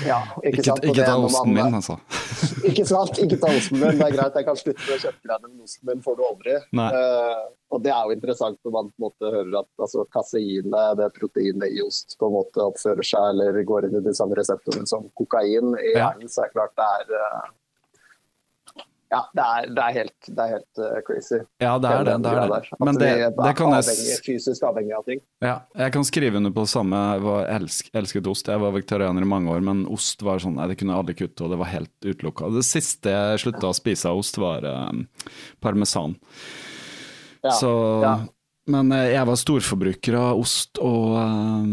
ja, ikke, sant? Ikke ta osten min, altså. Ikke sant? Ikke ta osten min. Det er greit, jeg kan slutte med kjøttgreiene, men osten min får du aldri. Eh, og det er jo interessant når man på en måte hører at altså, kaseinet, det proteinet i ost, på en måte oppfører seg eller går inn i de samme reseptorene som kokain i Ja. så er det klart det er eh, Ja, det er, det er helt, det er helt uh, crazy. Ja, det er det. det, er det. Men det, det kan jeg avhengig, fysisk avhengig av ting. Ja, jeg kan skrive under på det samme. Jeg var elsk, elsket ost. Jeg var vegetarianer i mange år, men ost var sånn, nei, det kunne jeg aldri kutte, og det var helt utelukka. Det siste jeg slutta å spise av ost, var um, parmesan. Ja, Så, ja. Men eh, jeg var storforbruker av ost og, eh,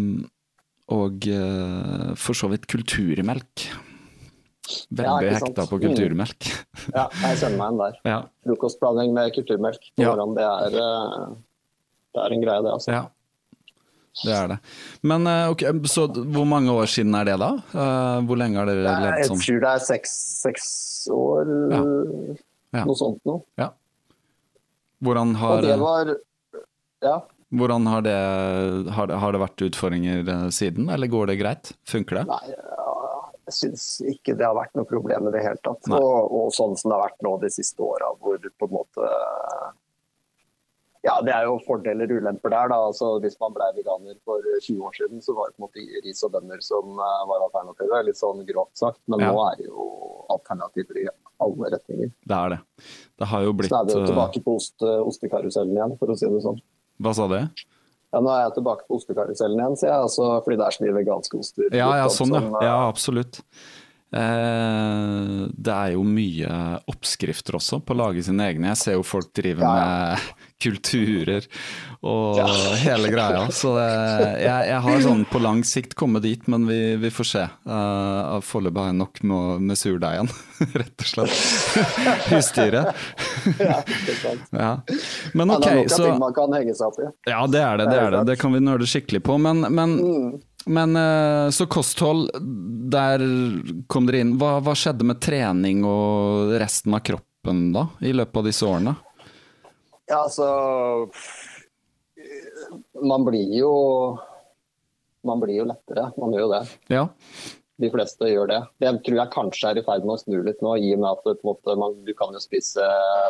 og eh, for så vidt kulturmelk. Veldig ja, hekta på Mm. kulturmelk. Ja, jeg kjenner meg igjen der. Ja, Frokostblanding med kulturmelk på Ja. morgenen, det er, eh, det er en greie, det. altså. ja. Det er det. Men eh, ok, så hvor mange år siden er det da? Eh, Hvor lenge har dere levd Jeg sånn? tror det er seks, seks år, Ja. Ja. noe sånt noe. Ja. Hvordan Og har, det var Ja. hvordan har, det, har, har det vært utfordringer siden, eller går det greit? Funker det? Nei, ja, jeg syns ikke det har vært noe problem i det hele tatt. Og, og sånn som det har vært nå de siste åra, hvor på en måte Ja, det er jo fordeler og ulemper der. da. Altså, hvis man ble veganer for 20 år siden, så var det på en måte ris og bønner som eh, var alternativet. Litt sånn grovt sagt. Men Ja. nå er det jo alternativer i alle retninger. Det er det. Det har jo blitt Så er vi jo eh, tilbake på ost, ostekarusellen igjen, for å si det sånn. Hva sa du? Ja, nå er jeg tilbake på ostekarusellen igjen, sier jeg. Altså, fordi det er så mye veganske oster. Ja, ja, sånn ja. eh, Ja, absolutt. Eh, det er jo mye oppskrifter også på å lage sine egne. Jeg ser jo folk drive Ja, ja. med kulturer og Ja. hele greia. Så det, jeg, jeg har sånn på lang sikt kommet dit, men vi, vi får se. Uh, Foreløpig har jeg nok med, med surdeigen, rett og slett. Husdyret. Ja. Ja. Men ok, så. Ja, det er det. Det, er det. det kan vi nøle skikkelig på. Men, men, Mm. Men eh, så kosthold, der kom dere inn. Hva, hva skjedde med trening og resten av kroppen da, i løpet av disse årene? Ja, altså Man blir jo Man blir jo lettere. Man gjør jo det. Ja, De fleste gjør det. Det tror jeg kanskje er i ferd med å snu litt nå, i og med at det, måte, man, du kan jo spise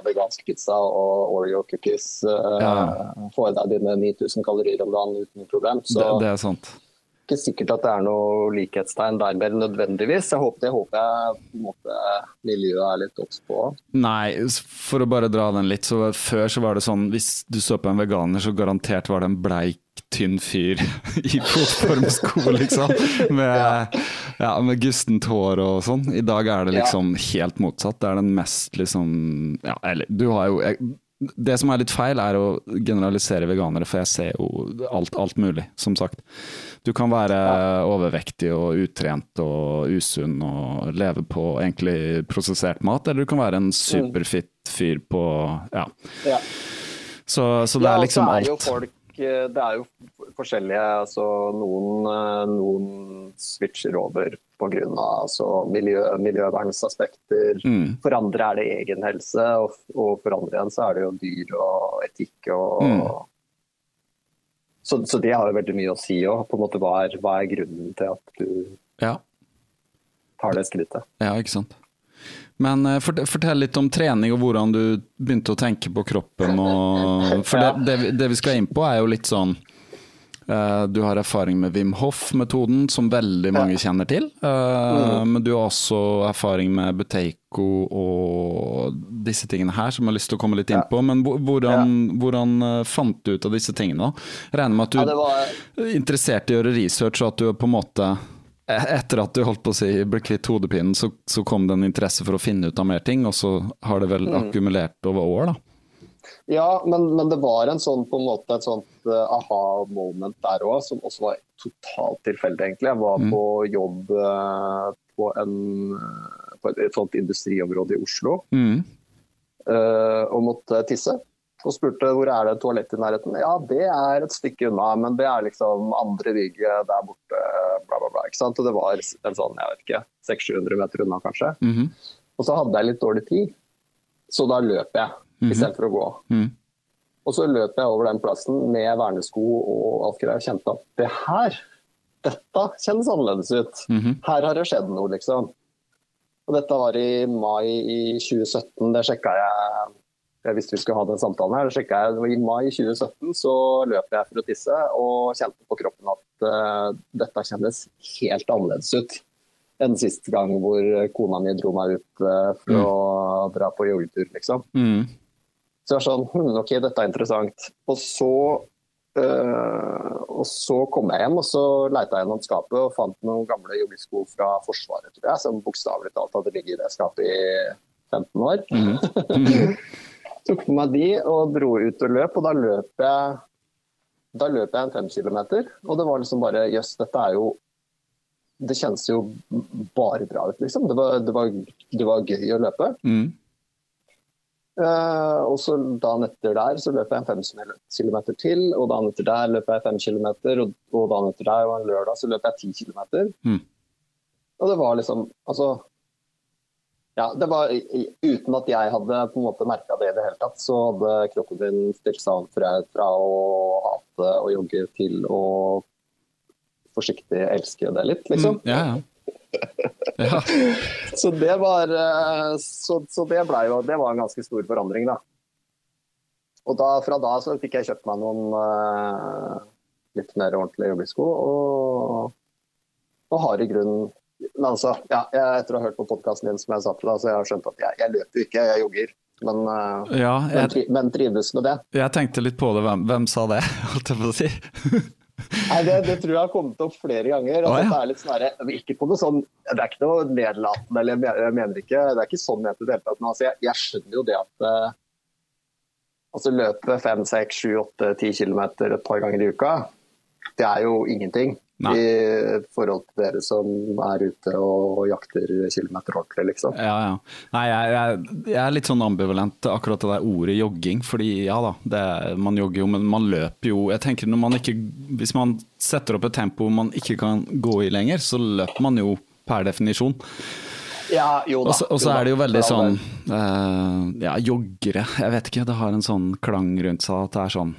vegansk pizza og Oreo cookies. Ja. Uh, Få i deg dine 9000 kalorier om dagen uten problem. Så det, det er sant. Ikke sikkert at det er noe likhetstegn der mer nødvendigvis. Jeg håper, det håper jeg på en måte miljøet er litt obs på. Nei, for å bare dra den litt, så før så var det sånn hvis du så på en veganer, så garantert var det en bleik, tynn fyr i fotformsko, liksom. Med, ja, med gustent hår og sånn. I dag er det liksom helt motsatt. Det er den mest liksom Ja, eller du har jo jeg, det som er litt feil, er å generalisere veganere, for jeg ser jo alt, alt mulig, som sagt. Du kan være overvektig og utrent og usunn og leve på egentlig prosessert mat, eller du kan være en superfit fyr på ja. Ja. Så, så det Ja, er liksom så er jo alt. folk, eh, det er jo forskjellige. Altså, noen, eh, noen switcher over pga. Altså, miljø, miljøvernsaspekter. Mm. For andre er det egen helse, og, og for andre igjen så er det jo dyr og etikk. Og, Mm. Så, så det har jo veldig mye å si òg. Hva, er- hva er grunnen til at du Ja. tar det skrittet? Ja, ikke sant. Men eh, fortell litt om trening og hvordan du begynte å tenke på kroppen. Og, for det, det, vi- det vi skal inn på er jo litt sånn Du har erfaring med Wim Hof-metoden, som veldig mange kjenner til. Eh, Men du har også erfaring med Buteiko og disse tingene her, som jeg har lyst til å komme litt inn på. Men hvordan, hvordan eh, fant du ut av disse tingene? Jeg regner med at du Ja, var, interessert i å gjøre research, og at du på en måte e- etter at du holdt på å si ble kvitt hodepinen, så, så kom det en interesse for å finne ut av mer ting, og så har det vel akkumulert over år, da. Ja, men, men det var en sånn på en måte et sånt uh, aha-moment der òg, som også var totalt tilfeldig, egentlig. Jeg var Mm. på jobb uh, på, en, eh, på et, et sånt industriområde i Oslo Mm. uh, og måtte tisse. Og spurte hvor er det toalett i nærheten. Ja, det er et stykke unna, men det er liksom andre bygget der borte, bla, bla, bla. ikke sant? Og det var en sånn, jeg vet ikke, 600-700 meter unna, kanskje. Mhm. Og så hadde jeg litt dårlig tid, så da løp jeg istedenfor å gå. Mm. Og så løp jeg over den plassen med vernesko og alt greier og kjente at det her, dette kjennes annerledes ut. Mhm. Her har det skjedd noe, liksom. Og dette var i mai i 2017. Det sjekka jeg jeg visste vi skulle ha den samtalen her. Det jeg. I mai 2017 så løp jeg for å tisse og kjente på kroppen at uh, dette kjennes helt annerledes ut enn sist gang hvor kona mi dro meg ut uh, for å dra på joggetur, liksom. Mm. Så jeg var sånn hm, OK, dette er interessant. Og så, øh, og så kom jeg hjem og så leita jeg gjennom skapet og fant noen gamle joggesko fra Forsvaret, tror jeg, som bokstavelig talt hadde ligget i det skapet i 15 år. Tok med meg de og dro ut og løp, og da løp jeg da løp jeg en fem kilometer, og det var liksom bare Jøss, dette er jo Det kjennes jo bare bra ut, liksom. Det var, det var, det var gøy å løpe. Mm. Eh, og så dagen etter der så løp jeg en fem kilometer til, og dagen etter der løp jeg fem kilometer, og, og dagen etter der og en lørdag så løp jeg ti kilometer. Mm. Og det var liksom Altså ja, det var Uten at jeg hadde på en måte merka det i det hele tatt, så hadde kroppen min stilt seg om fra, fra å hate å jogge til å forsiktig elske det litt, liksom. Mm. Ja, ja. Ja. Så det var eh, Så, så det ble jo Det var en ganske stor forandring, da. Og da, fra da så fikk jeg kjøpt meg noen uh, litt mer ordentlige joggesko, og, og har i grunnen men altså, ja, jeg, Etter å ha hørt på podkasten din, som jeg sa til deg, så jeg har skjønt at jeg, jeg løper ikke, jeg jogger. Men, uh, ja men, tri, men trives med det. jeg tenkte litt på det. Hvem, hvem sa det, holdt jeg på å si? Nei, det, det tror jeg har kommet opp flere ganger. Altså, At ja. det er litt snarere, ikke på noe sånn, det er ikke noe nedlatende, eller jeg mener- ikke, det er ikke sånn ment i det hele tatt. Men altså, jeg, jeg skjønner jo det at uh, altså løpe fem, seks, sju, åtte, ti kilometer et par ganger i uka, det er jo ingenting. Nei. I forhold til dere som er ute og jakter kilometer ordentlig, liksom. Ja, ja. Nei, jeg, jeg, jeg er litt sånn ambivalent til akkurat det der ordet jogging. Fordi ja da, det, er- man jogger jo, men man løper jo. Jeg tenker når man ikke, Hvis man setter opp et tempo man ikke kan gå i lenger, så løper man jo per definisjon. Ja, jo da. så og så er det jo veldig sånn eh, Ja, joggere. Jeg vet ikke, det har en sånn klang rundt seg at det er sånn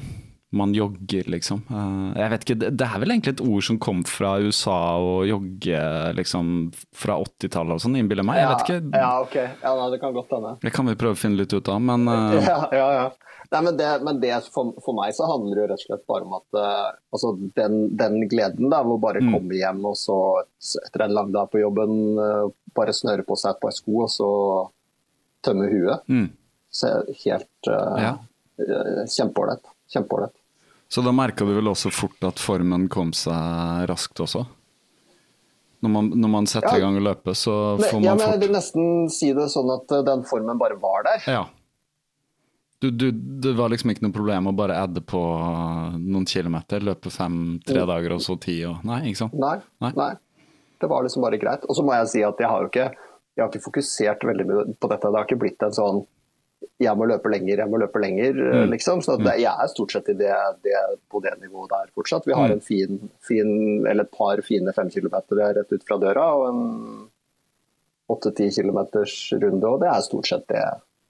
man jogger, liksom. Eh, jeg vet ikke, det, er vel egentlig et ord som kom fra USA å jogge liksom fra 80-tallet og sånn, innbiller meg. Jeg vet ikke. Ja, ok. Ja, nei, det kan godt hende. Det kan vi prøve å finne litt ut av, men uh... Ja, ja, ja. Nei, men det, men det for, for meg så handler det jo rett og slett bare om at uh, altså den, den gleden da, hvor bare Mm. komme hjem og så etter en lang dag på jobben uh, bare snøre på seg et par sko og så tømme huet. mm. Så helt uh, Ja. Kjempeålreit. Kjempeålreit. Så da merka du vel også fort at formen kom seg raskt også? Når man, når man setter Ja. i gang å løpe, så Men, får ja, man men jeg vil nesten si det sånn at eh, den formen bare var der. Ja. Du, du, det var liksom ikke noe problem å bare adde på noen kilometer, løpe fem, tre Mm. dager og så ti og Nei, ikke sant? Nei, Nei. nei. Det var liksom bare greit. Og så må jeg si at jeg har jo ikke, jeg har ikke fokusert veldig mye på dette. Det har ikke blitt en sånn jeg må løpe lenger, jeg må løpe lenger, Mm. liksom. Så det, jeg er stort sett i det, det, på det nivået der fortsatt. Vi har Mm. en fin, fin, eller et par fine fem kilometer rett ut fra døra, og en åtte-ti kilometers runde, og det er stort sett det,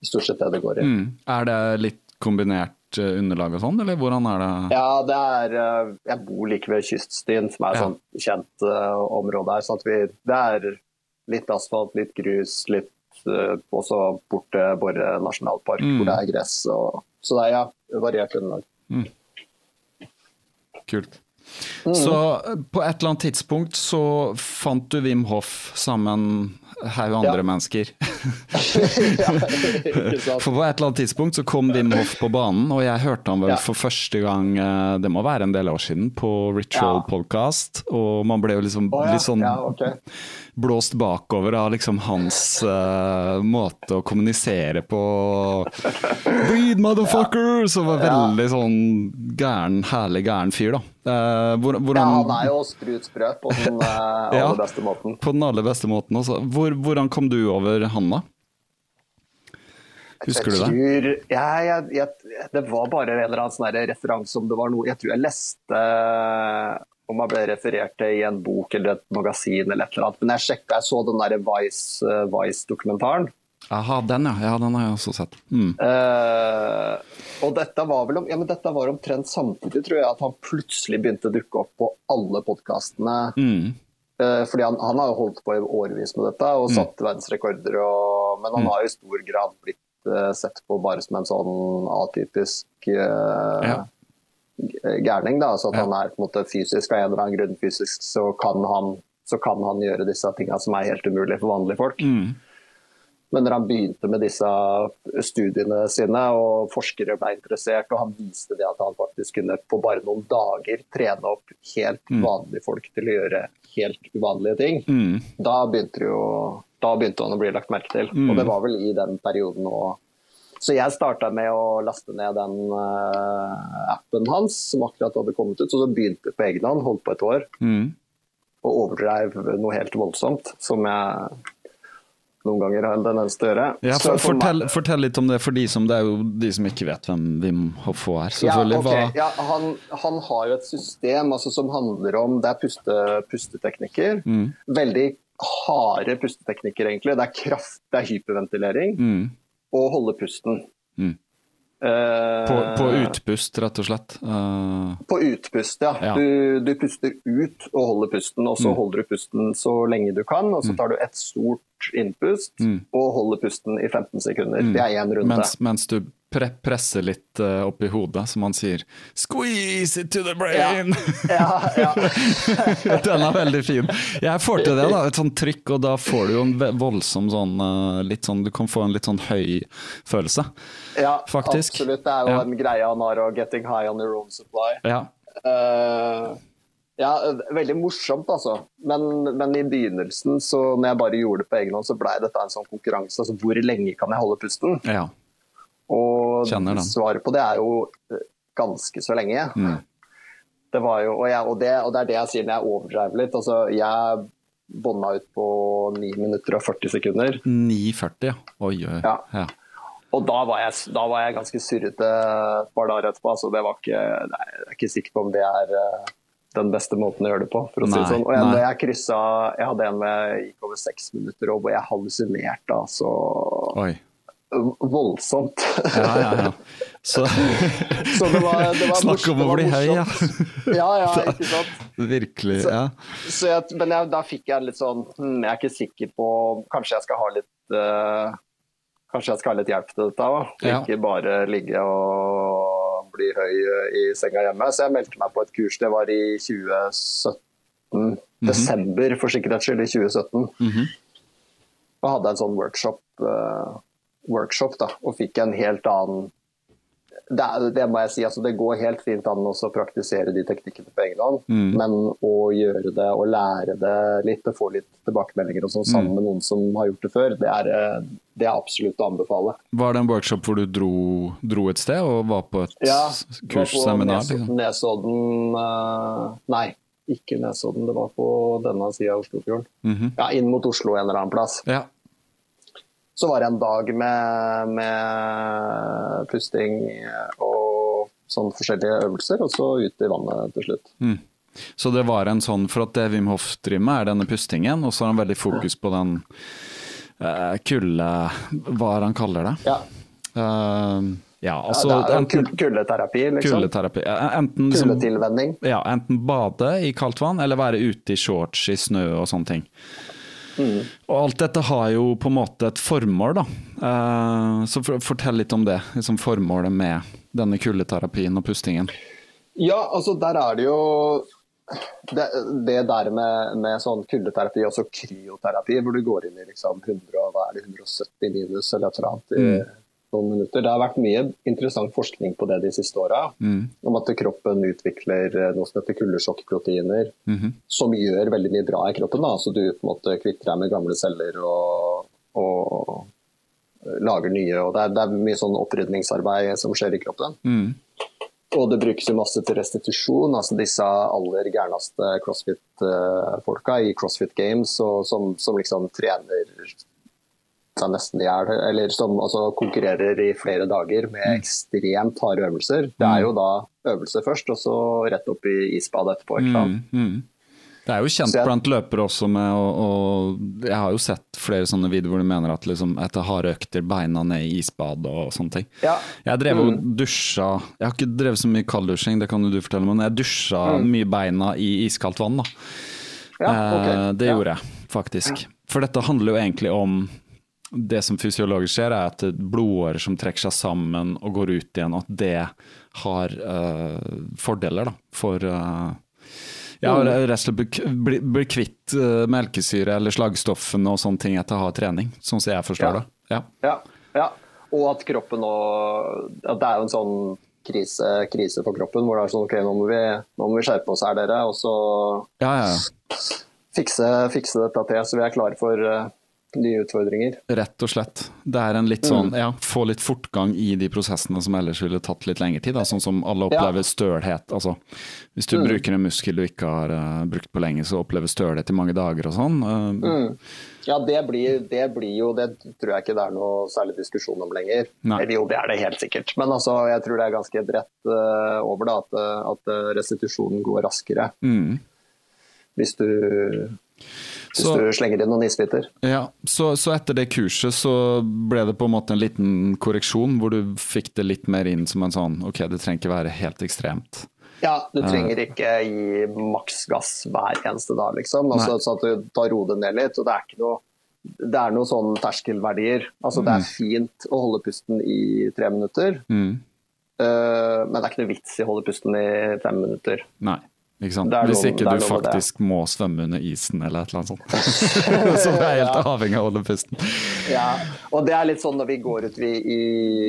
stort sett det det går i. Mm. Er det litt kombinert eh, underlag og sånn, eller hvordan er det? Ja, det er eh, Jeg bor like ved kyststien, som er et Ja. sånt kjent uh, område her. Så at vi, det er litt asfalt, litt grus, litt også bort til Borre nasjonalpark, Mm. hvor det er gress. Og, så det er ja, variert underlag. Kult. Mm. Så eh, på et eller annet tidspunkt så fant du Wim Hoff sammen en haug andre Ja. mennesker. ja. For på et eller annet tidspunkt så kom Wim Hoff på banen, og jeg hørte han vel Ja. for første gang, eh, det må være en del år siden, på Ritual. Podcast, og man ble jo liksom oh, ja. litt sånn ja, ok. Blåst bakover av liksom hans uh, måte å kommunisere på. Breed, motherfucker! Som var veldig sånn gæren, herlig gæren fyr, da. Uh, hvor, ja, hvordan, han er jo sprut sprø på den uh, aller Ja. beste måten. På den aller beste måten også. Hvor, hvordan kom du over han, da? Husker du det? ja, jeg, jeg, det var bare en eller annen sånn referanse om det var noe Jeg tror jeg leste om jeg ble referert til i en bok eller et magasin eller et eller annet. Men jeg sjekka, jeg så den der Vice, eh, Vice-dokumentaren. Aha, den ja. ja. Den har jeg også sett. Mm. Uh, og dette var vel om, ja, men dette var omtrent samtidig, tror jeg, at han plutselig begynte å dukke opp på alle podkastene. Mm. Uh, fordi han, han har jo holdt på i årevis med dette og satt verdensrekorder, og, men han har jo i stor grad blitt uh, sett på bare som en sånn atypisk eh, Ja. Gærning. Da. Så at Ja. han er på en måte fysisk, av en eller annen grunn fysisk, så kan han, så kan han gjøre disse tinga som er helt umulig for vanlige folk. Mm. Men når han begynte med disse studiene sine, og forskere ble interessert, og han viste det at han faktisk kunne på bare noen dager trene opp helt vanlige folk til å gjøre helt uvanlige ting, Mm. da begynte, jo, da begynte han å bli lagt merke til. Mm. Og det var vel i den perioden òg. Så jeg starta med å laste ned den uh, appen hans som akkurat hadde kommet ut. Så så begynte jeg på egen hånd, holdt på et år, Mm. og overdreiv noe helt voldsomt. Som jeg noen ganger har en tendens til å gjøre. Ja, for, for meg- fortell, fortell litt om det for de som, det er jo de som ikke vet hvem Wim Hof er. Selvfølgelig. Ja, okay. Hva, ja, han, han har jo et system altså, som handler om Det er puste, pusteteknikker. Mm. Veldig harde pusteteknikker, egentlig. Det er kraft, det er hyperventilering mm. Og holde pusten. Mm. Eh, på, på utpust, rett og slett. Uh... På utpust, ja. Ja. Du, du puster ut og holder pusten, og så Mm. holder du pusten så lenge du kan. Og så tar du et stort innpust Mm. og holder pusten i 15 sekunder. Mm. Det er én runde. mens, mens du pre presser litt uh, opp i hodet, som man sier 'squeeze it to the brain'. Ja, ja. Den er veldig fin. Jeg får til det, da. Et sånt trykk, og da får du jo en voldsom sånn, uh, sånn Du kan få en litt sånn høy følelse. ja Faktisk. Absolutt. Det er jo Ja. en greie han har, og 'getting high on your own supply'. Ja. Eh, ja, veldig morsomt, altså. Men, men i begynnelsen, så når jeg bare gjorde det på egen hånd, så blei dette en sånn konkurranse. Altså hvor lenge kan jeg holde pusten? ja. Og svaret på det er jo eh, ganske så lenge. Mm. Det var jo, og, jeg, og, det, og det er det jeg sier når jeg overdrev litt. Altså, jeg bånda ut på 9 minutter og 40 sekunder. 9,40, ja. Oi, oi. Ja. Ja. Og da var jeg, da var jeg ganske surrete et par dager etterpå. Altså, det var ikke, nei, jeg er ikke sikker på om det er eh, den beste måten å gjøre det på. for å si det sånn. Og jeg, nei. jeg kryssa Jeg hadde en med gikk over seks minutter, og hvor jeg hallusinerte altså Oi. voldsomt. Ja, ja, ja. Så Så det var, det var Snakk om å bli høy, ja. Ja, ja, ikke sant. Virkelig. Så- Ja. Så jeg, men jeg, da fikk jeg litt sånn hm, Jeg er ikke sikker på Kanskje jeg skal ha litt uh, Kanskje jeg skal ha litt hjelp til dette òg. Ja. Ikke bare ligge og bli høy eh, i senga hjemme. Så jeg meldte meg på et kurs. Det var i 2017. Mhm. Desember, for sikkerhets skyld, i 2017. Mhm. Og hadde en sånn workshop, uh, workshop da, og fikk en helt annen det, er, det må jeg si, altså det går helt fint an å praktisere de teknikkene på egen hånd, Mm. men å gjøre det og lære det litt og få litt tilbakemeldinger og sånn Mm. sammen med noen som har gjort det før, det er, eh, det er absolutt å anbefale. Var det en workshop hvor du dro, dro et sted og var på et Ja, kursseminar? var på Liksom? Nesodden uh, Nei, ikke Nesodden, det var på denne sida av Oslofjorden. Mhm. Ja, inn mot Oslo en eller annen plass. Ja. Så var det en dag med, med pusting og sånn forskjellige øvelser, og så ut i vannet til slutt. Mm. Så det var en sånn, for at det Wim Hof driver med, er denne pustingen, og så har han veldig fokus på den uh, kulde Hva er det han kaller det? Ja, Uh, ja, altså ja er jo enten kul- kuldeterapi, liksom. kuldeterapi. eh, Enten, liksom, Kuldetilvenning. ja, enten bade i kaldt vann, eller være ute i shorts i snø og sånne ting. Mm. Og alt dette har jo på en måte et formål, da. Uh, så for, fortell litt om det. Liksom formålet med denne kuldeterapien og pustingen. Ja, altså der er det jo det, det der med, med sånn kuldeterapi, altså kryoterapi, hvor du går inn i liksom 100, hva er det, 170 minus eller et eller annet i noen minutter. Det har vært mye interessant forskning på det de siste åra. Om at kroppen utvikler eh, noe som heter kuldesjokkproteiner, som gjør veldig mye bra i kroppen. Da. Så du på en måte kvitter deg med gamle celler og, og lager nye. og Det er, det er mye sånn opprydningsarbeid som skjer i kroppen. Og det brukes jo masse til restitusjon. altså Disse aller gærneste crossfit-folka i CrossFit Games, og som, som liksom trener seg nesten i hjel, eller som altså, konkurrerer i flere dager med ekstremt harde øvelser. Det er jo da øvelse først, og så rett opp i isbadet etterpå. Mm, mm. Det er jo kjent jeg- blant løpere også med å og Jeg har jo sett flere sånne videoer hvor du mener at liksom etter harde økter beina ned i isbad og sånne ting. Ja. Jeg drev og dusja Jeg har ikke drevet så mye kalddusjing, det kan jo du fortelle, men jeg dusja mye beina i iskaldt vann. da. Ja, okay. Eh, Det Ja. gjorde jeg faktisk. For dette handler jo egentlig om det som fysiologisk skjer, er at blodårer som trekker seg sammen og går ut igjen, at det har uh, fordeler da, for uh, ja, rett og slett bli, kvitt uh, melkesyre eller slagstoffene og sånne ting etter å ha trening, sånn som jeg forstår Ja. det. Ja. Ja, ja. Og at kroppen nå At det er jo en sånn krise, krise for kroppen, hvor det er sånn OK, nå må vi, nå må vi skjerpe oss her, dere. Og så Ja, ja, ja. fikse, fikse dette til, så vi er klare for nye utfordringer. Rett og slett. Det er en litt sånn, ja, få litt fortgang i de prosessene som ellers ville tatt litt lengre tid. Da. Sånn som alle opplever stølhet. Altså, hvis du bruker en muskel du ikke har uh, brukt på lenge, så opplever stølhet i mange dager og sånn. Eh, Ja, det blir, det blir jo Det tror jeg ikke det er noe særlig diskusjon om lenger. Eller jo, det er det helt sikkert. Men altså, jeg tror det er ganske bredt uh, over da, at, at restitusjonen går raskere. Mm. Hvis du, hvis Så- du slenger inn noen isbiter. Ja, så, så etter det kurset så ble det på en måte en liten korreksjon, hvor du fikk det litt mer inn som en sånn ok, det trenger ikke være helt ekstremt. Ja, du trenger ikke gi maks gass hver eneste dag, liksom. Altså, så at du tar roer det ned litt. Og det er ikke noe det er noen sånne terskelverdier. Altså, Det er fint å holde pusten i tre minutter, Mm. uh, men det er ikke noe vits i å holde pusten i fem minutter. Nei. Ikke sant? Er Hvis ikke du faktisk må svømme under isen eller et eller annet sånt. så du er helt avhengig av å holde pusten. Ja, og det er litt sånn når vi går ut vi, i,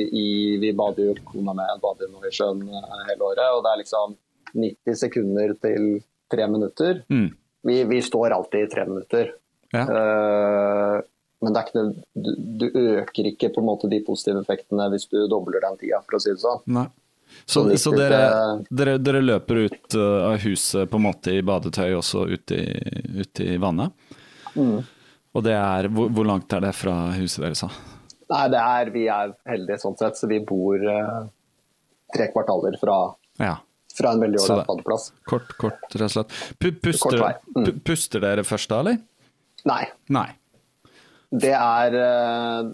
i Vi bader jo kona med bader når i sjøen eh, hele året, og det er liksom 90 sekunder til tre minutter. Mm. Vi, vi står alltid i tre minutter. Ja. Uh, men det ikke du, du øker ikke på en måte de positive effektene hvis du dobler den tida, for å si det sånn. Nei. Så, så dere, dere, dere løper ut uh, av huset på en måte i badetøy også ut i, ut i vannet? Mm. Og det er, hvor, hvor langt er det fra huset deres? Nei, det er, vi er heldige sånn sett, så vi bor eh, tre kvartaler fra, Ja, fra en veldig ålreit badeplass. kort, kort, rett og slett. Pu- Puster. Mm. puster dere først da, eller? Nei. Nei. det er eh,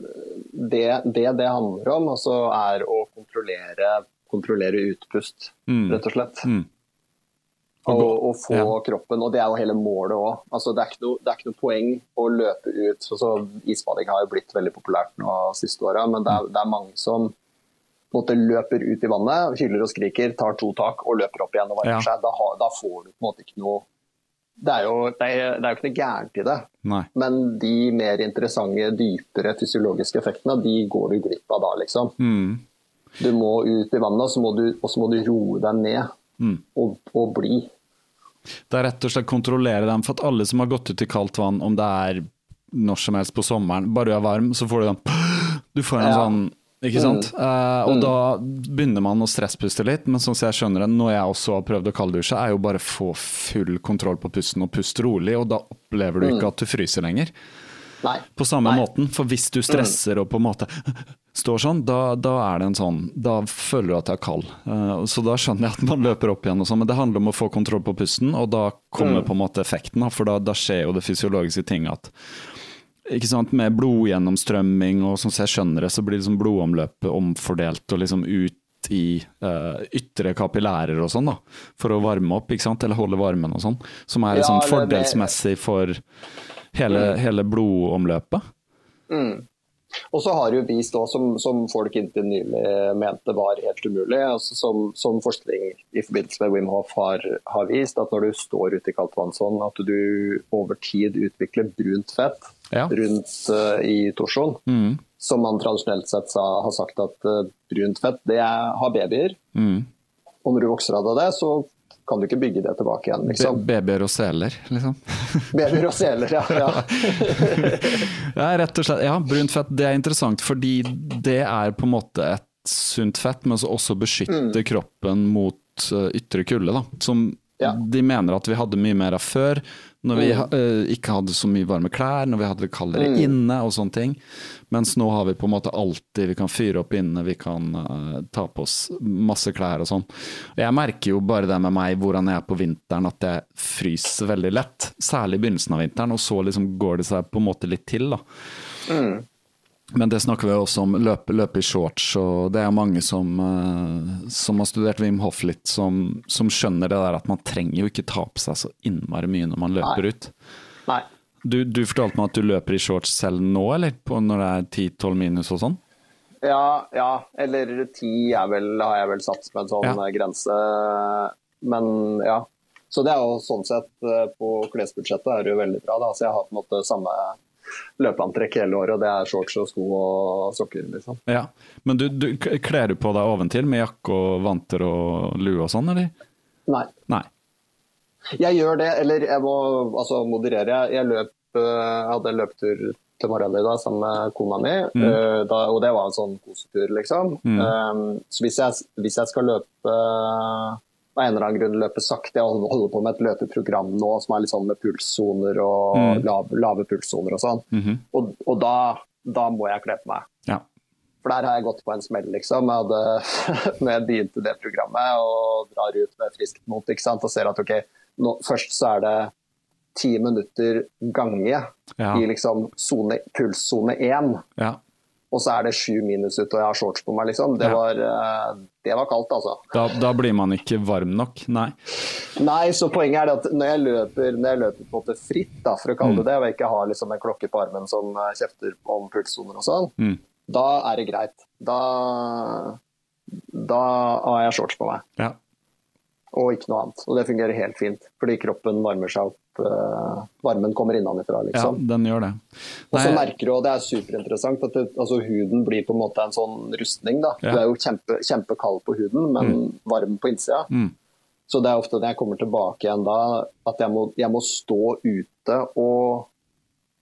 det, det det handler om, altså er å kontrollere, kontrollere utpust, Mm. rett og slett. Mm. Og, og få Ja. kroppen, og det er jo hele målet òg. Altså, det, noe- det er ikke noe poeng å løpe ut. Så, så Isbading har jo blitt veldig populært nå siste åra, men det er, det er mange som måte løper ut i vannet, hyler og skriker, tar to tak og løper opp igjen og varmer Ja. seg. Da, da får du på en måte ikke noe Det er jo, det er, det er jo ikke noe gærent i det. Nei. Men de mer interessante, dypere fysiologiske effektene, de går du glipp av da, liksom. Mm. Du må ut i vannet, og så må du, må du roe deg ned Mm. og, og bli. Det er rett og slett kontrollere dem, for at alle som har gått ut i kaldt vann, om det er når som helst på sommeren, bare du er varm, så får du den Du får en Ja. sånn ikke sant? Eh, og Mm. da begynner man å stresspuste litt, men sånn som jeg skjønner det, når jeg også har prøvd å kalddusje, er jo bare få full kontroll på pusten og puste rolig, og da opplever du ikke at du fryser lenger. Nei. På samme Nei. måten, for hvis du stresser og på en måte står sånn, da, da er det en sånn Da føler du at du er kald. Eh, så da skjønner jeg at man løper opp igjen og sånn, men det handler om å få kontroll på pusten, og da kommer på en måte effekten, for da, da skjer jo det fysiologiske ting at ikke sant, Med blodgjennomstrømming og sånn som jeg skjønner det, så blir liksom blodomløpet omfordelt og liksom ut i uh, ytre kapillærer og sånn, da, for å varme opp, ikke sant, eller holde varmen og sånn. Som er liksom Ja, eller fordelsmessig for hele, hele blodomløpet. Mm. Og så har jo vist som, som folk inntil nylig mente var helt umulig, altså som, som forskning i forbindelse med Wim Hof har, har vist, at når du står ute i kaldt vann sånn, at du over tid utvikler brunt fett Ja. rundt uh, i torsoen. Mm. Som man tradisjonelt sett sa, har sagt at uh, brunt fett det er, har babyer. Mm. Og når du vokser av deg det, så kan du ikke bygge det tilbake igjen. liksom. Babyer og seler, liksom. Babyer og seler, ja. ja. Ja, rett og slett. Ja, brunt fett det er interessant, fordi det er på en måte et sunt fett, men som også beskytter kroppen mot eh, ytre kulde. Da. Som Ja. de mener at vi hadde mye mer av før, når vi uh, ikke hadde så mye varme klær, når vi hadde det kaldere inne og sånne ting. Mens nå har vi på en måte alltid, vi kan fyre opp inne, vi kan uh, ta på oss masse klær og sånn. Jeg merker jo bare det med meg, hvordan jeg er på vinteren, at jeg fryser veldig lett. Særlig i begynnelsen av vinteren, og så liksom går det seg på en måte litt til, da. Men det snakker vi også om, løpe, løp i shorts, og det er mange som, eh, som har studert Wim Hof litt, som, som skjønner det der at man trenger jo ikke ta på seg så innmari mye når man løper Nei. ut. Nei. Du, du fortalte meg at du løper i shorts selv nå, eller? På når det er 10-12 minus og sånn? Ja, ja, eller ti er vel, har jeg vel satt som en sånn Ja. eh, grense. Men ja. Så det er jo sånn sett eh, på klesbudsjettet er det jo veldig bra. Da. Så jeg har på en måte samme løpeantrekk hele året, og det er shorts og sko og sokker, liksom. Ja. Men du, du kler du på deg oventil med jakke og vanter og lue og sånn, eller? Nei. Nei. Jeg gjør det, eller jeg må altså moderere. Jeg, løp, eh, jeg hadde en løpetur til i dag sammen med kona mi, mm. da, og det var en sånn kosetur, liksom. Um, så hvis jeg, hvis jeg skal løpe av en eller annen grunn løpe sakte, jeg holder på med et løpeprogram nå som er litt sånn med pulssoner og lave, lave pulssoner og sånn, og, og da, da må jeg kle på meg. Ja. For der har jeg gått på en smell, liksom. Jeg hadde, når jeg begynte det programmet og drar ut med friskt mot ikke sant? og ser at ok, nå, først så er det ti minutter gange Ja. i liksom pulssone én, ja. Og så er det sju minus ute og jeg har shorts på meg, liksom. Det, var, eh, det var kaldt, altså. Da, da blir man ikke varm nok. Nei. Nei, så poenget er det at når jeg løper, når jeg løper på måte fritt, da, for å kalle det det, og jeg ikke har liksom en klokke på armen som eh, kjefter om pulssoner og sånn, Mm. da er det greit. Da, da har jeg shorts på meg. Ja. Og ikke noe annet. Og det fungerer helt fint, fordi kroppen varmer seg opp. Uh, varmen kommer innenfra, ja, liksom. den gjør det. og så merker du, og det er superinteressant, at det, altså, huden blir på en måte en sånn rustning. da. Ja. Du er jo kjempe, kjempekald på huden, men varm på innsida. Mm. Så det er ofte når jeg kommer tilbake igjen da, at jeg må, jeg må stå ute og,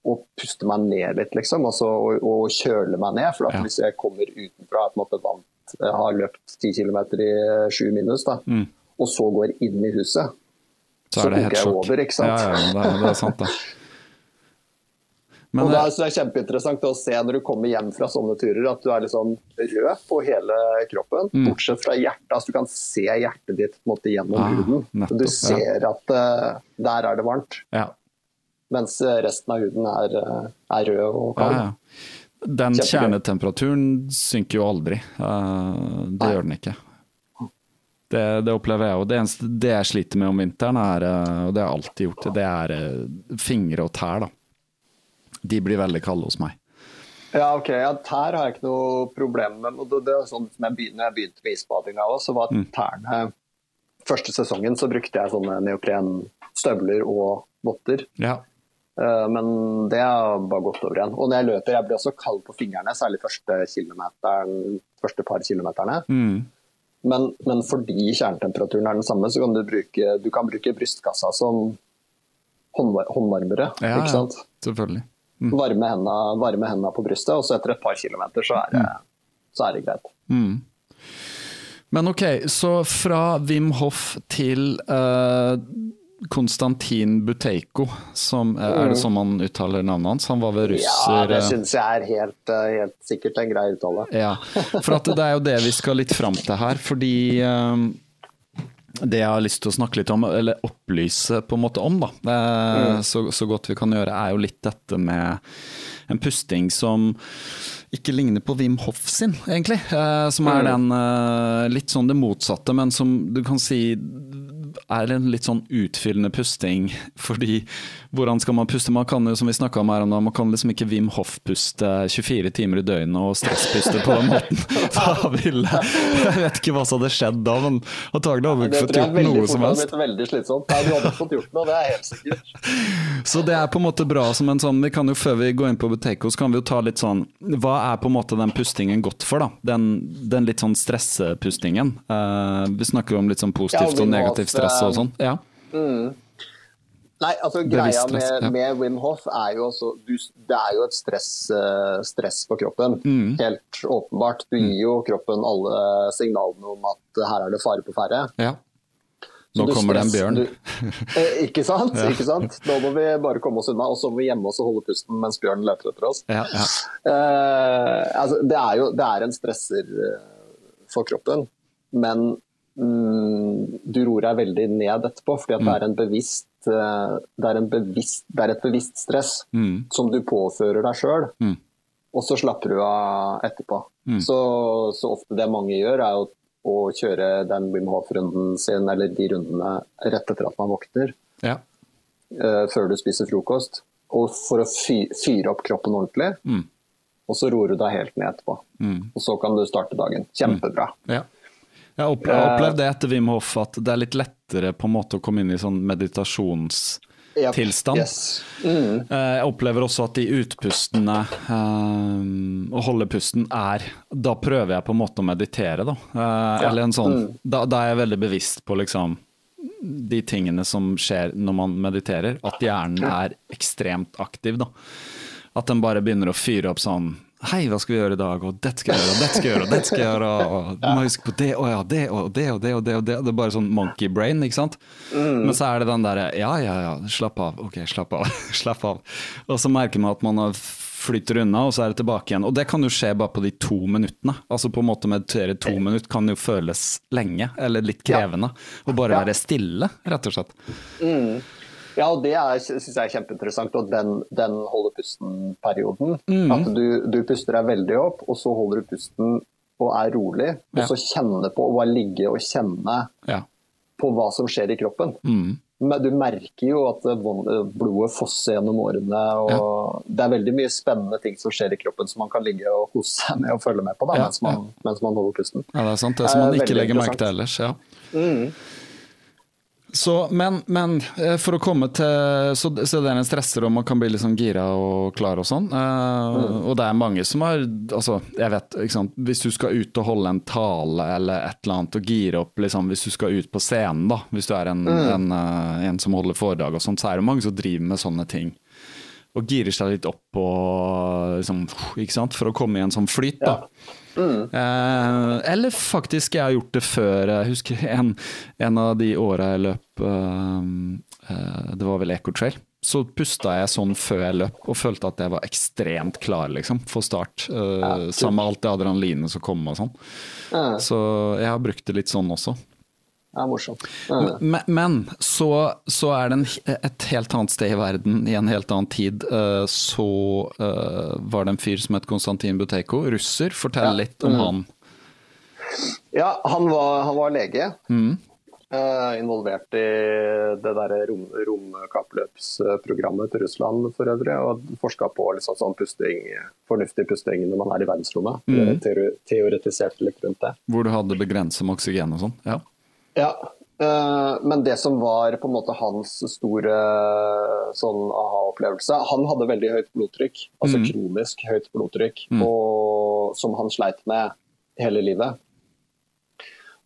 og puste meg ned litt, liksom. Altså, og, og kjøle meg ned. For at Ja. hvis jeg kommer utenfra, er på en måte vant, jeg har løpt 10 km i 7 minus, da, Mm. Og så går inn i huset, så så det helt jeg sjokk. over, ikke sant? Ja, ja, ja, det, er, det er sant, det. Men og det eh, er, så det er kjempeinteressant å se når du kommer hjem fra sånne turer, at du er liksom rød på hele kroppen, Mm. bortsett fra hjertet. Altså, du kan se hjertet ditt måte gjennom Ah, huden. nettopp, du ja. ser at uh, der er det varmt. ja. Mens resten av huden er, eh, er rød og kald. ja. Den kjernetemperaturen synker jo aldri. Uh, det gjør den ikke. Det, det opplever jeg. Og det eneste det jeg sliter med om vinteren, er, eh, og det har jeg alltid gjort, det er eh, fingre og tær. da. De blir veldig kalde hos meg. Ja, ok. Ja, tær har jeg ikke noe problem med. og Det, det er sånn som jeg begynte, jeg begynte med isbadinga òg, så var Mm. tærne Første sesongen så brukte jeg sånne neoprenstøvler og votter. Ja. Eh, Men det har bare gått over igjen. Og når jeg løper, jeg blir også kald på fingrene, særlig første, første par kilometerne. Mm. Men, men fordi kjernetemperaturen er den samme, så kan du bruke, du kan bruke brystkassa som håndvar håndvarmere. Ja, ikke ja. selvfølgelig. Selvfølgelig. Varme hendene, varme hendene på brystet, og så etter et par kilometer så er det, så er det greit. Mm. Men ok, så fra Wim Hoff til eh, Konstantin Buteiko, som, eh, er det sånn man uttaler navnet hans? Han var vel Ja, det eh, syns jeg er helt, eh, helt sikkert en grei uttale. Ja, for det er jo det vi skal litt fram til her, fordi det jeg har lyst til å snakke litt om, eller opplyse på en måte om, da, eh, så, så godt vi kan gjøre, er jo litt dette med en pusting som ikke ligner på Wim Hoff sin, egentlig. Eh, som er den eh, litt sånn det motsatte, men som du kan si er en litt sånn utfyllende pusting. Fordi hvordan skal man puste? Man kan jo, som vi om her om man kan liksom ikke Wim Hoff-puste 24 timer i døgnet og stresspuste på den måten. Da ville Jeg vet ikke hva som hadde skjedd da, men antagelig hadde vi Det ikke fått gjort noe som helst. blitt veldig slitsomt. Nei, du hadde fått gjort noe, det er helt sikkert. Så det er på en måte bra som en sånn Vi kan jo før vi går inn på Buteco, så kan vi jo ta litt sånn Hva er på en måte den pustingen godt for, da? Den, den litt sånn stressepustingen. Uh, vi snakker om litt sånn positivt ja, og negativt stress og eh, sånn. Ja. Nei, altså Greia stress, med, ja. med Wim Hof er jo også du, Det er jo et stress, eh, stress på kroppen. Mm. Helt åpenbart. Du gir jo kroppen alle signalene om at eh, her er det fare på ferde. ja. Nå du kommer det en bjørn. Du, eh, ikke sant? ikke sant? Nå må vi bare komme oss unna, og så må vi gjemme oss og holde pusten mens bjørnen løper etter oss. Ja, ja. Eh, altså, det er jo det er en stresser eh, for kroppen, men mm, du ror deg veldig ned etterpå, fordi det er en bevisst det er, en bevisst, det er et bevisst stress Mm. som du påfører deg sjøl, Mm. og så slapper du av etterpå. Mm. Så, så ofte det mange gjør, er å, å kjøre den Wim Hof-runden sin, eller de rundene rett etter at man våkner, ja. uh, før du spiser frokost, og for å fy, fyre opp kroppen ordentlig. Mm. Og så roer du deg helt ned etterpå. Mm. Og så kan du starte dagen. Kjempebra. Ja. Jeg har har opplevd det etter Wim Hof, at det er litt lettere på en måte å komme inn i sånn meditasjonstilstand. Yep. Yes. Mm. Eh, Jeg opplever også at de utpustene, og å holde pusten, er Da prøver jeg på en måte å meditere, da. Eh, Eller en sånn Mm. da, da er jeg veldig bevisst på liksom de tingene som skjer når man mediterer. At hjernen er ekstremt aktiv, da. At den bare begynner å fyre opp sånn Hei, hva skal vi gjøre i dag? Og dette skal jeg gjøre, og dette skal jeg gjøre, og dette skal jeg gjøre. Og du må huske på det, og ja, det, og det, og det, og det. og Det Det er bare sånn monkey brain, ikke sant. Men så er det den derre ja, ja, ja, slapp av. Ok, slapp av. slapp av. Og så merker man at man flytter unna, og så er det tilbake igjen. Og det kan jo skje bare på de to minuttene. Altså på en måte meditere to minutter kan jo føles lenge, eller litt krevende. Og bare være stille, rett og slett. Ja, og det syns jeg er kjempeinteressant. Og den, den holder pusten-perioden. Mm. At du, du puster deg veldig opp, og så holder du pusten og er rolig. Og Ja. så kjenne på, og bare ligge og kjenne Ja. på hva som skjer i kroppen. Mm. Men du merker jo at eh, blodet fosser gjennom årene. og Det er veldig mye spennende ting som skjer i kroppen som man kan ligge og kose seg med og følge med på da, Ja, mens, man, mens man holder pusten. Ja, det er sant. Det som man Eh, ikke legger merke til ellers. ja. Så, men, men eh, for å komme til Så, så det er en stresser, og man kan bli litt sånn gira og klar og sånn. Eh, Og det er mange som har Altså, jeg vet, ikke sant. Hvis du skal ut og holde en tale eller et eller annet og gire opp, liksom, hvis du skal ut på scenen, da. Hvis du er en, en, eh, en som holder foredrag og sånt, så er det mange som driver med sånne ting. Og girer seg litt opp og liksom, ikke sant, for å komme i en sånn flyt, da. Eh, eller faktisk, jeg har gjort det før. Jeg husker en, en av de åra jeg løp eh, eh, Det var vel Ecotrail. Så pusta jeg sånn før jeg løp, og følte at jeg var ekstremt klar liksom, for start. Uh, sammen med alt det adrenalinet som kom og sånn. Ja. Så jeg har brukt det litt sånn også. Er morsomt. Men, men så, så er det en, et helt annet sted i verden, i en helt annen tid, eh, så eh, var det en fyr som het Konstantin Buteko, russer. Fortell litt om Mm. han. Ja, han var, han var lege. Mm. eh, involvert i det der rom, romkappløpsprogrammet til Russland for øvrig. Og forska på liksom sånn pusting, fornuftig pusting når man er i verdensrommet. Mm. Teoretisert litt rundt det. Hvor du hadde begrenset med oksygen og sånn. Ja. Ja, eh, men det som var på en måte hans store sånn aha-opplevelse Han hadde veldig høyt blodtrykk, altså Mm. kronisk høyt blodtrykk, Mm. og, som han sleit med hele livet.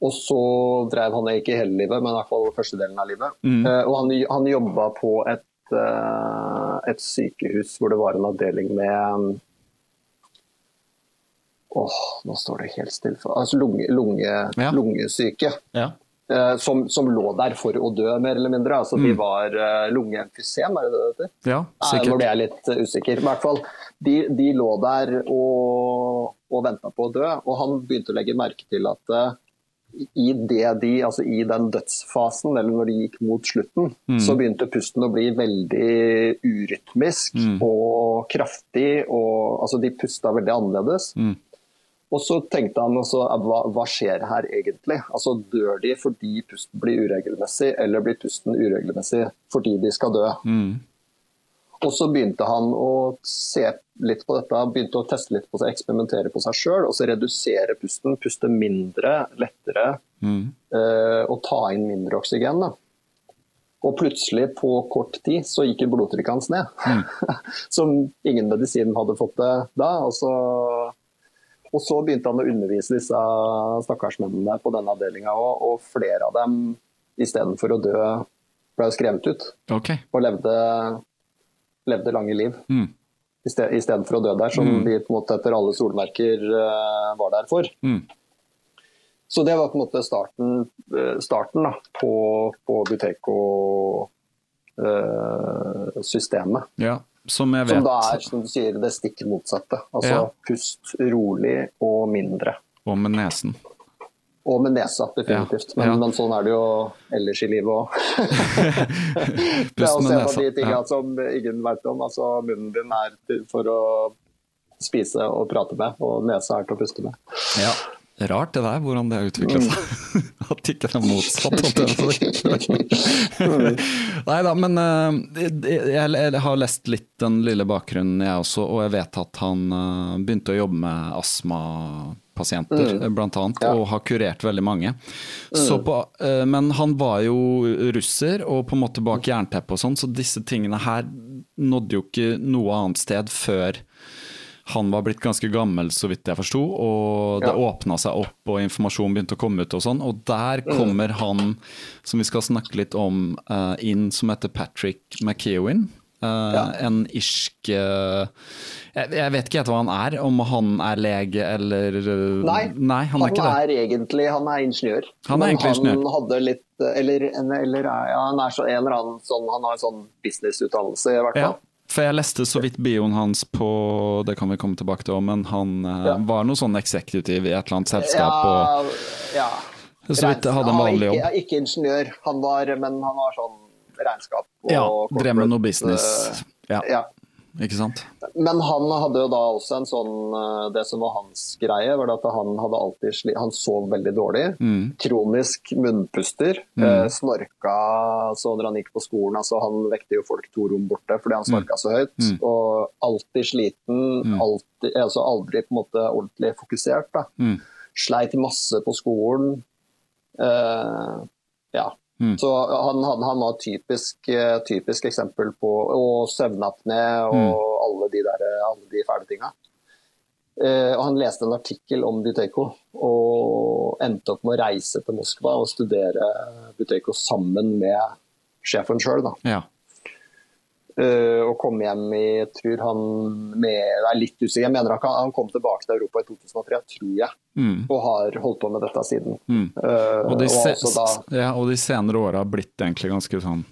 Og så drev han ikke hele livet, men i hvert fall første delen av livet. Mm. Eh, og han, han jobba på et, eh, et sykehus hvor det var en avdeling med Åh, nå står det helt stille. for- Altså lunge, lunge, Ja. lungesyke ja. Eh, som, som lå der for å dø, mer eller mindre. Altså, De Mm. var uh, lungeemfysem, er det det heter? Ja, Nei, Nå sikkert. ble jeg litt eh, usikker. I hvert fall, de, de lå der og, og venta på å dø. Og han begynte å legge merke til at eh, i, det de, altså i den dødsfasen, eller når de gikk mot slutten, Mm. så begynte pusten å bli veldig urytmisk Mm. og kraftig. Og, altså, de pusta veldig annerledes. Mm. Og så tenkte han også, hva, hva skjer her egentlig? Altså Dør de fordi pusten blir uregelmessig, eller blir pusten uregelmessig fordi de skal dø? Mm. Og så begynte han å se litt på dette, begynte å teste litt på seg, eksperimentere på seg sjøl, og så redusere pusten, puste mindre, lettere, Mm. eh, og ta inn mindre oksygen. Da. Og plutselig, på kort tid, så gikk blodtrykket hans ned. Som ingen medisin hadde fått det da. Og så, og så begynte han å undervise disse stakkarsmennene på denne avdelinga òg, og flere av dem istedenfor å dø ble skremt ut Okay. og levde, levde lange liv. Mm. Istedenfor å dø der, som Mm. de på en måte etter alle solmerker eh, var der for. Mm. Så det var på en måte starten, eh, starten da, på, på Buteco-systemet. Ja. Som vet som da er som du sier, det stikk motsatte. Altså Ja. pust rolig og mindre. Og med nesen. Og med nesa, definitivt. Ja, ja. men sånn er det jo ellers i livet òg. det er Pust å med se på nesa. de tinga Ja. som ingen vet om. Altså, munnen din er for å spise og prate med, og nesa er til å puste med. Ja. Rart det der, hvordan det har utvikla seg. At ikke det er motsatt. Nei da, men eh, jeg, har lest litt den lille bakgrunnen jeg også, og jeg vet at han eh, begynte å jobbe med astmapasienter, Mm. blant annet, og har kurert veldig mange. Så på, eh, men han var jo russer og på en måte bak jernteppet og sånn, så disse tingene her nådde jo ikke noe annet sted før han var blitt ganske gammel, så vidt jeg forsto, og det Ja. åpna seg opp, og informasjon begynte å komme ut og sånn. Og der kommer han, som vi skal snakke litt om, uh, inn, som heter Patrick McEwin. Uh, Ja. En irsk uh, jeg, jeg vet ikke helt hva han er, om han er lege eller eh, Nei, Nei han er ikke det. er egentlig han er ingeniør. Han er egentlig ingeniør. Han hadde litt Eller, eller ja, han er så, en eller annen sånn Han har sånn businessutdannelse, i hvert fall. For jeg leste så vidt bioen hans på Det kan vi komme tilbake til, men han eh, Ja. var noe sånn executive i et eller annet selskap. og ja. Så vidt hadde en vanlig ikke, jobb. Ikke ingeniør, han var, men han var sånn regnskap og Ja, drev med noe business. Ja, eh, Ja. Ikke sant? Men han hadde jo da også en sånn eh, Det som var hans greie, var at han hadde alltid sli, Han sov veldig dårlig. Mm. Kronisk munnpuster. eh, Snorka så når han gikk på skolen. altså Han vekte jo folk to rom borte fordi han snorka så høyt. Mm. Og alltid sliten. Mm. Alltid, altså aldri på en måte ordentlig fokusert. da. Mm. Sleit masse på skolen. Eh, ja. Mm. Så han, han, han var typisk, eh, typisk eksempel på Og søvnapné og Mm. alle de der, alle de fæle tinga. Eh, og han leste en artikkel om Buteyko og endte opp med å reise til Moskva og studere Buteyko sammen med sjefen sjøl. Ja. Eh, og kom hjem i jeg tror han med, Jeg er litt usikker, jeg mener han, han kom tilbake til Europa i 2003, tror jeg. Mm. Og har holdt på med dette siden. Mm. Eh, Og de, se, og, da, ja, og de senere åra har blitt egentlig ganske sånn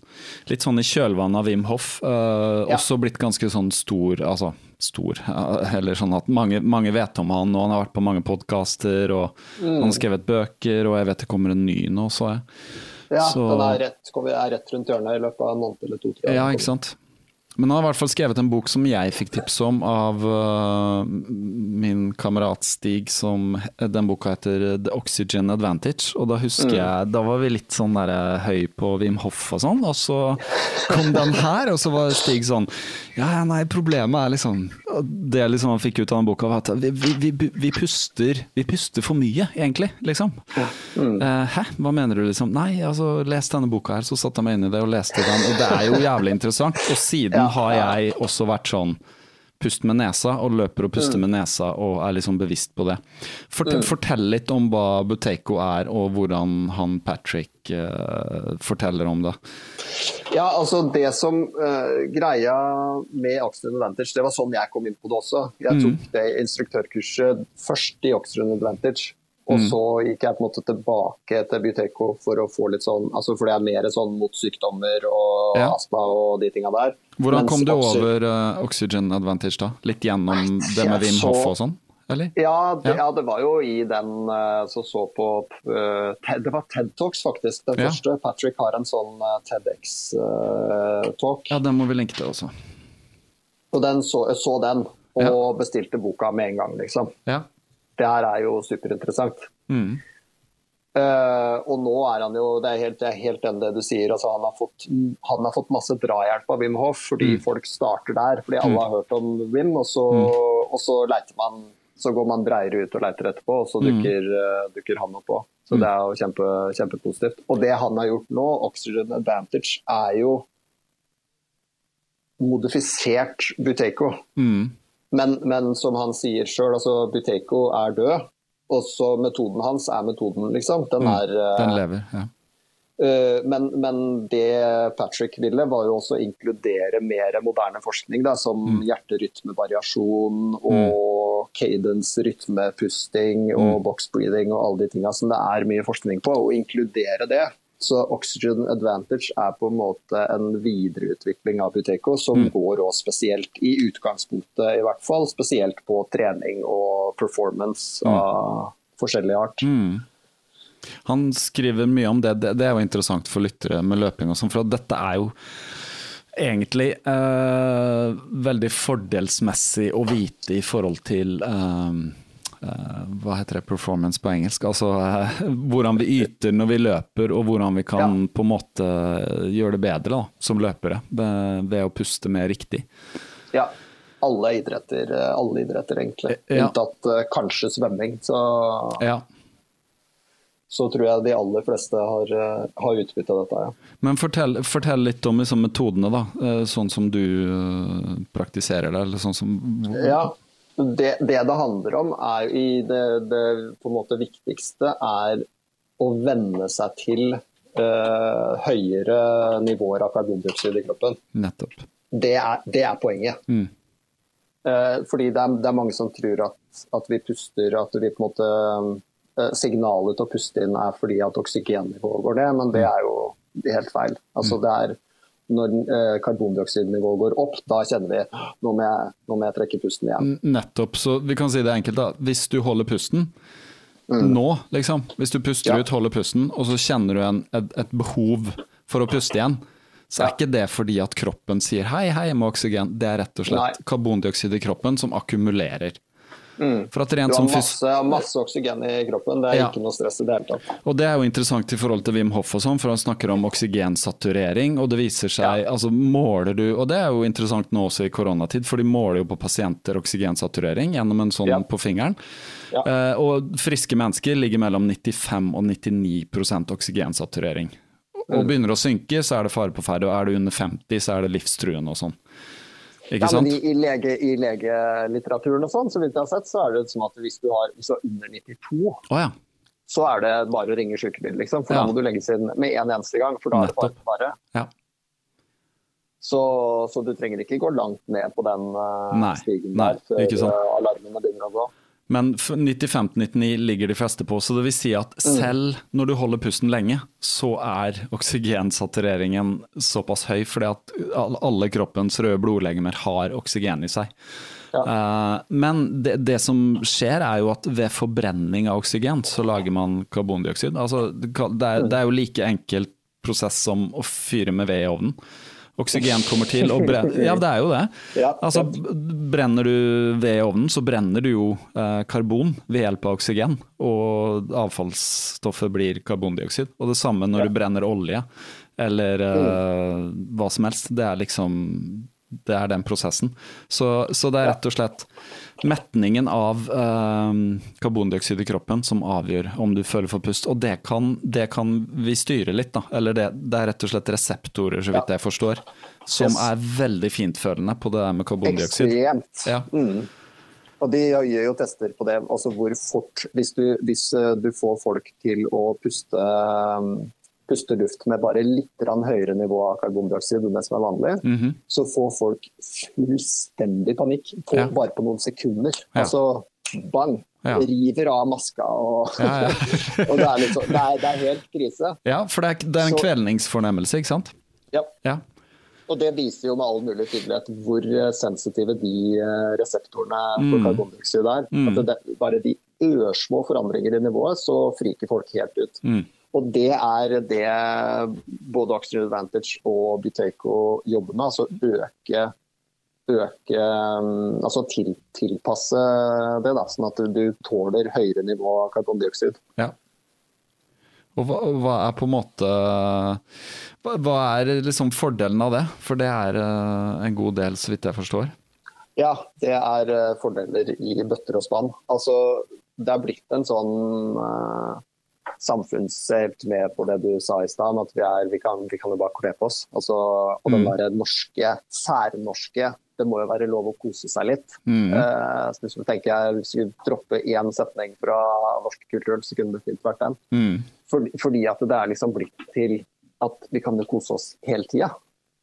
Litt sånn i kjølvannet av Wim Hof. Uh, Ja. Også blitt ganske sånn stor, altså stor, eh, eller sånn at mange, mange vet om han, og han har vært på mange podkaster, og Mm. han har skrevet bøker, og jeg vet det kommer en ny nå, så jeg. ja, så- den er rett, er rett rundt hjørnet i løpet av en måned eller to. Tre. Ja, ikke sant. Men han har i hvert fall skrevet en bok som jeg fikk tips om av uh, min kamerat Stig. Som, den boka heter The Oxygen Advantage. Og da husker jeg, da var vi litt sånn der, øh, høy på Wim Hof og sånn. Og så kom den her, og så var Stig sånn Ja, nei, problemet er liksom Det liksom han fikk ut av den boka, var at vi, vi, vi, vi, puster, vi puster for mye, egentlig. Liksom. Eh, hæ, hva mener du, liksom? Nei, altså, les denne boka her. Så satte jeg meg inn i det og leste den, og det er jo jævlig interessant. Og siden har jeg også vært sånn pust med nesa, og løper og puster med nesa og er liksom bevisst på det. Fortell, fortell litt om hva Buteiko er, og hvordan han Patrick uh, forteller om det. Ja, altså det som uh, greia med Oxygen Advantage, det var sånn jeg kom inn på det også. Jeg tok det instruktørkurset først i Oxygen Advantage. Og så gikk jeg på en måte tilbake til Buteco for å få litt sånn altså For det er mer sånn mot sykdommer og Ja. astma og de tinga der. Hvordan Mens kom du over uh, Oxygen Advantage, da? Litt gjennom det med Wim Hoff og sånn, eller? Ja det, Ja. det var jo i den uh, som så på uh, TED, Det var TED Talks, faktisk. Den Ja. første. Patrick har en sånn TEDX-talk. Ja, den må vi linke til også. Og den så, så den, og bestilte boka med en gang, liksom. Ja. Det her er jo superinteressant. Mm. Uh, og nå er han jo Det er helt, det er helt enig det du sier. Altså, han, har fått, han har fått masse drahjelp av Wim Hof fordi folk starter der. Fordi alle har hørt om Wim, og så, og så man så går man bredere ut og leiter etterpå, og så dukker, uh, dukker han opp òg. Så det er jo kjempe, kjempepositivt. Og det han har gjort nå, Oxygen Advantage, er jo modifisert Buteco. Mm. Men, men som han sier sjøl, altså Buteyko er død. Også metoden hans er metoden, liksom. Den er mm, Den lever, ja. eh, men, men det Patrick ville, var jo også å inkludere mer moderne forskning, da, som hjerterytmevariasjon og cadence, rytmepusting og box breathing og alle de tinga som det er mye forskning på, og inkludere det. Så Oxygen Advantage er på en måte en videreutvikling av Buteco, som går også spesielt, i utgangspunktet i hvert fall, spesielt på trening og performance av forskjellig art. Mm. Han skriver mye om det, det, det er jo interessant for lyttere med løping og sånn, for dette er jo egentlig eh, veldig fordelsmessig å vite i forhold til eh, hva heter det, performance på engelsk? Altså eh, hvordan vi yter når vi løper, og hvordan vi kan på en måte gjøre det bedre da, som løpere ved, å puste mer riktig. Ja. Alle idretter, alle idretter egentlig. Ja. Unntatt eh, kanskje svømming. Så, Ja. så tror jeg de aller fleste har, eh, har utbytte av dette. Ja. Men fortell, fortell litt om liksom, metodene, da. eh, Sånn som du eh, praktiserer det, eller sånn som Ja, det, det det handler om, er i det, det på en måte viktigste er å venne seg til uh, høyere nivåer av karbondioksid i kroppen. Nettopp. Det er, det er poenget. Mm. Uh, fordi det er, det er mange som tror at, at vi puster At vi på en måte uh, Signalet til å puste inn er fordi at oksygennivået går ned, men det er jo helt feil. Altså det er når eh, karbondioksidnivået går opp, da kjenner vi nå må jeg, nå må jeg trekke pusten igjen. Nettopp. Så vi kan si det enkelt, da. Hvis du holder pusten nå, liksom. Hvis du puster Mm. Ja. ut, holder pusten, og så kjenner du en, et, et behov for å puste igjen, så er Ja. ikke det fordi at kroppen sier hei, hei, jeg må oksygen. Det er rett og slett Nei. karbondioksid i kroppen som akkumulerer. For at Du har masse, masse oksygen i kroppen, det er Ja. ikke noe stress i det hele tatt. Og det er jo interessant i forhold til Wim Hof og sånn, for han snakker om oksygensaturering, og det viser seg, altså måler du, og det er jo interessant nå også i koronatid, for de måler jo på pasienter oksygensaturering gjennom en sånn Ja. på fingeren. Ja. Eh, og friske mennesker ligger mellom 95 og 99 oksygensaturering. Og Mm. begynner å synke, så er det fare på ferde, og er du under 50, så er det livstruende og sånn. Ikke Ja, men i, i, lege, I legelitteraturen og sånn, så vidt jeg har sett, så er det sånn at hvis du har hvis du er under 92, oh, ja. så er det bare å ringe sykebil, liksom. For Ja. da må du legges inn med en eneste gang, for da er det bare bare. ja. Så, så, du trenger ikke gå langt ned på den uh, nei, stigen nei, der før uh, alarmene begynner å gå. Men 95-99 ligger de fleste på, så det vil si at selv når du holder pusten lenge, så er oksygensatureringen såpass høy fordi at alle kroppens røde blodlegemer har oksygen i seg. Ja. Uh, men det, det, som skjer er jo at ved forbrenning av oksygen, så lager man karbondioksid. Altså, det, er, det er jo like enkelt prosess som å fyre med ved i ovnen. Oksygen kommer til og brenner Ja, det er jo det. Altså, brenner du ved i ovnen, så brenner du jo eh, karbon ved hjelp av oksygen. Og avfallsstoffet blir karbondioksid. Og det samme når du brenner olje eller eh, hva som helst. Det er liksom det er den prosessen. Så, så det er rett og slett metningen av eh, karbondioksid i kroppen som avgjør om du føler for pust. Og det kan, det kan vi styre litt, da. Eller det, det er rett og slett reseptorer, så vidt jeg forstår, som Yes. er veldig fintfølende på det der med karbondioksid. Ekstremt. Ja. Mm. Og de gjør jo tester på det, altså hvor fort Hvis du, hvis eh, du får folk til å puste, um, puste luft med bare litt høyere nivå av karbondioksid enn det som er vanlig, Mhm. så får folk fullstendig panikk på, Ja. bare på noen sekunder. Ja. Altså bang! Ja. River av maska og, og det, er liksom, det, er, det er helt krise. ja, for det er, det er en Så- kvelningsfornemmelse, ikke sant? Ja. Ja. Og det viser jo med all mulig tydelighet hvor eh, sensitive de eh, reseptorene for Mm. karbondioksid er. Mm. At det, bare de ørsmå forandringer i nivået, så friker folk helt ut. Mm. Og det er det både Oxygen Advantage og Buteyko jobber med. Altså øke, øke mm, Altså til, tilpasse det, da, sånn at du, tåler høyere nivå av karbondioksid. Ja. Og hva, hva er på en måte Hva, hva er liksom fordelen av det? For det er eh, en god del, så vidt jeg forstår. Ja, det er eh, fordeler i bøtter og spann. Altså, det er blitt en sånn samfunnshelt med på det du sa i stad, at vi, er, vi, kan, vi kan jo bare kle på oss. Altså, og den Mm. derre norske, særnorske Det må jo være lov å kose seg litt. Mm. Uh, så hvis vi tenker hvis vi dropper én setning fra norsk kultur, så kunne det fint vært den. Mm. Fordi, fordi at det er liksom blitt til at vi kan jo kose oss hele tida.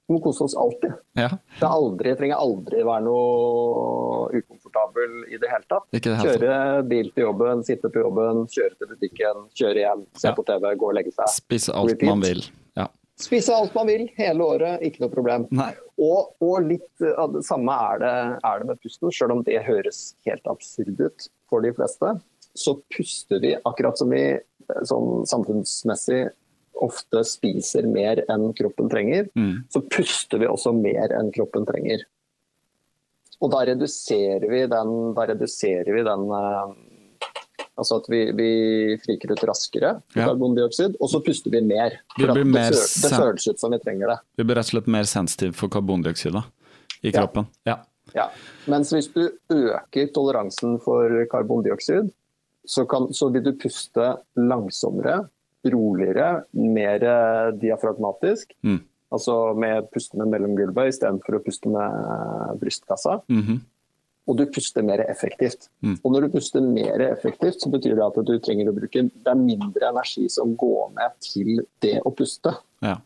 Vi må kose oss alltid. Ja, Det er aldri, trenger aldri være noe ukomfortabel i det hele tatt. det hele tatt. Kjøre bil til jobben, sitte på jobben, kjøre til butikken, kjøre hjem, se Ja. på TV, gå og legge seg. Spise alt Repeat. man vil. Ja. Spise alt man vil hele året, ikke noe problem. Og, og litt av det samme er det, er det med pusten, selv om det høres helt absurd ut for de fleste. Så puster vi, akkurat som vi eh, sånn samfunnsmessig ofte spiser mer enn kroppen trenger, Mm. så puster vi også mer enn kroppen trenger. Og da reduserer vi den, da reduserer vi den eh, Altså at vi, vi friker ut raskere Ja. karbondioksid, og så puster vi mer. Vi det, mer det føles ut som vi trenger det. Vi blir rett og slett mer sensitive for karbondioksid da, i Ja. kroppen. Ja. Ja. Mens hvis du øker toleransen for karbondioksid, så, kan, så vil du puste langsommere, roligere, mer eh, diafragmatisk. Mm. Altså med puste med mellomgulvet istedenfor å puste med brystkassa. brystkassa. -hmm. Og du puster mer effektivt. Mm. Og når du puster mer effektivt, så betyr det at du trenger å bruke Det er mindre energi som går med til det å puste. ja.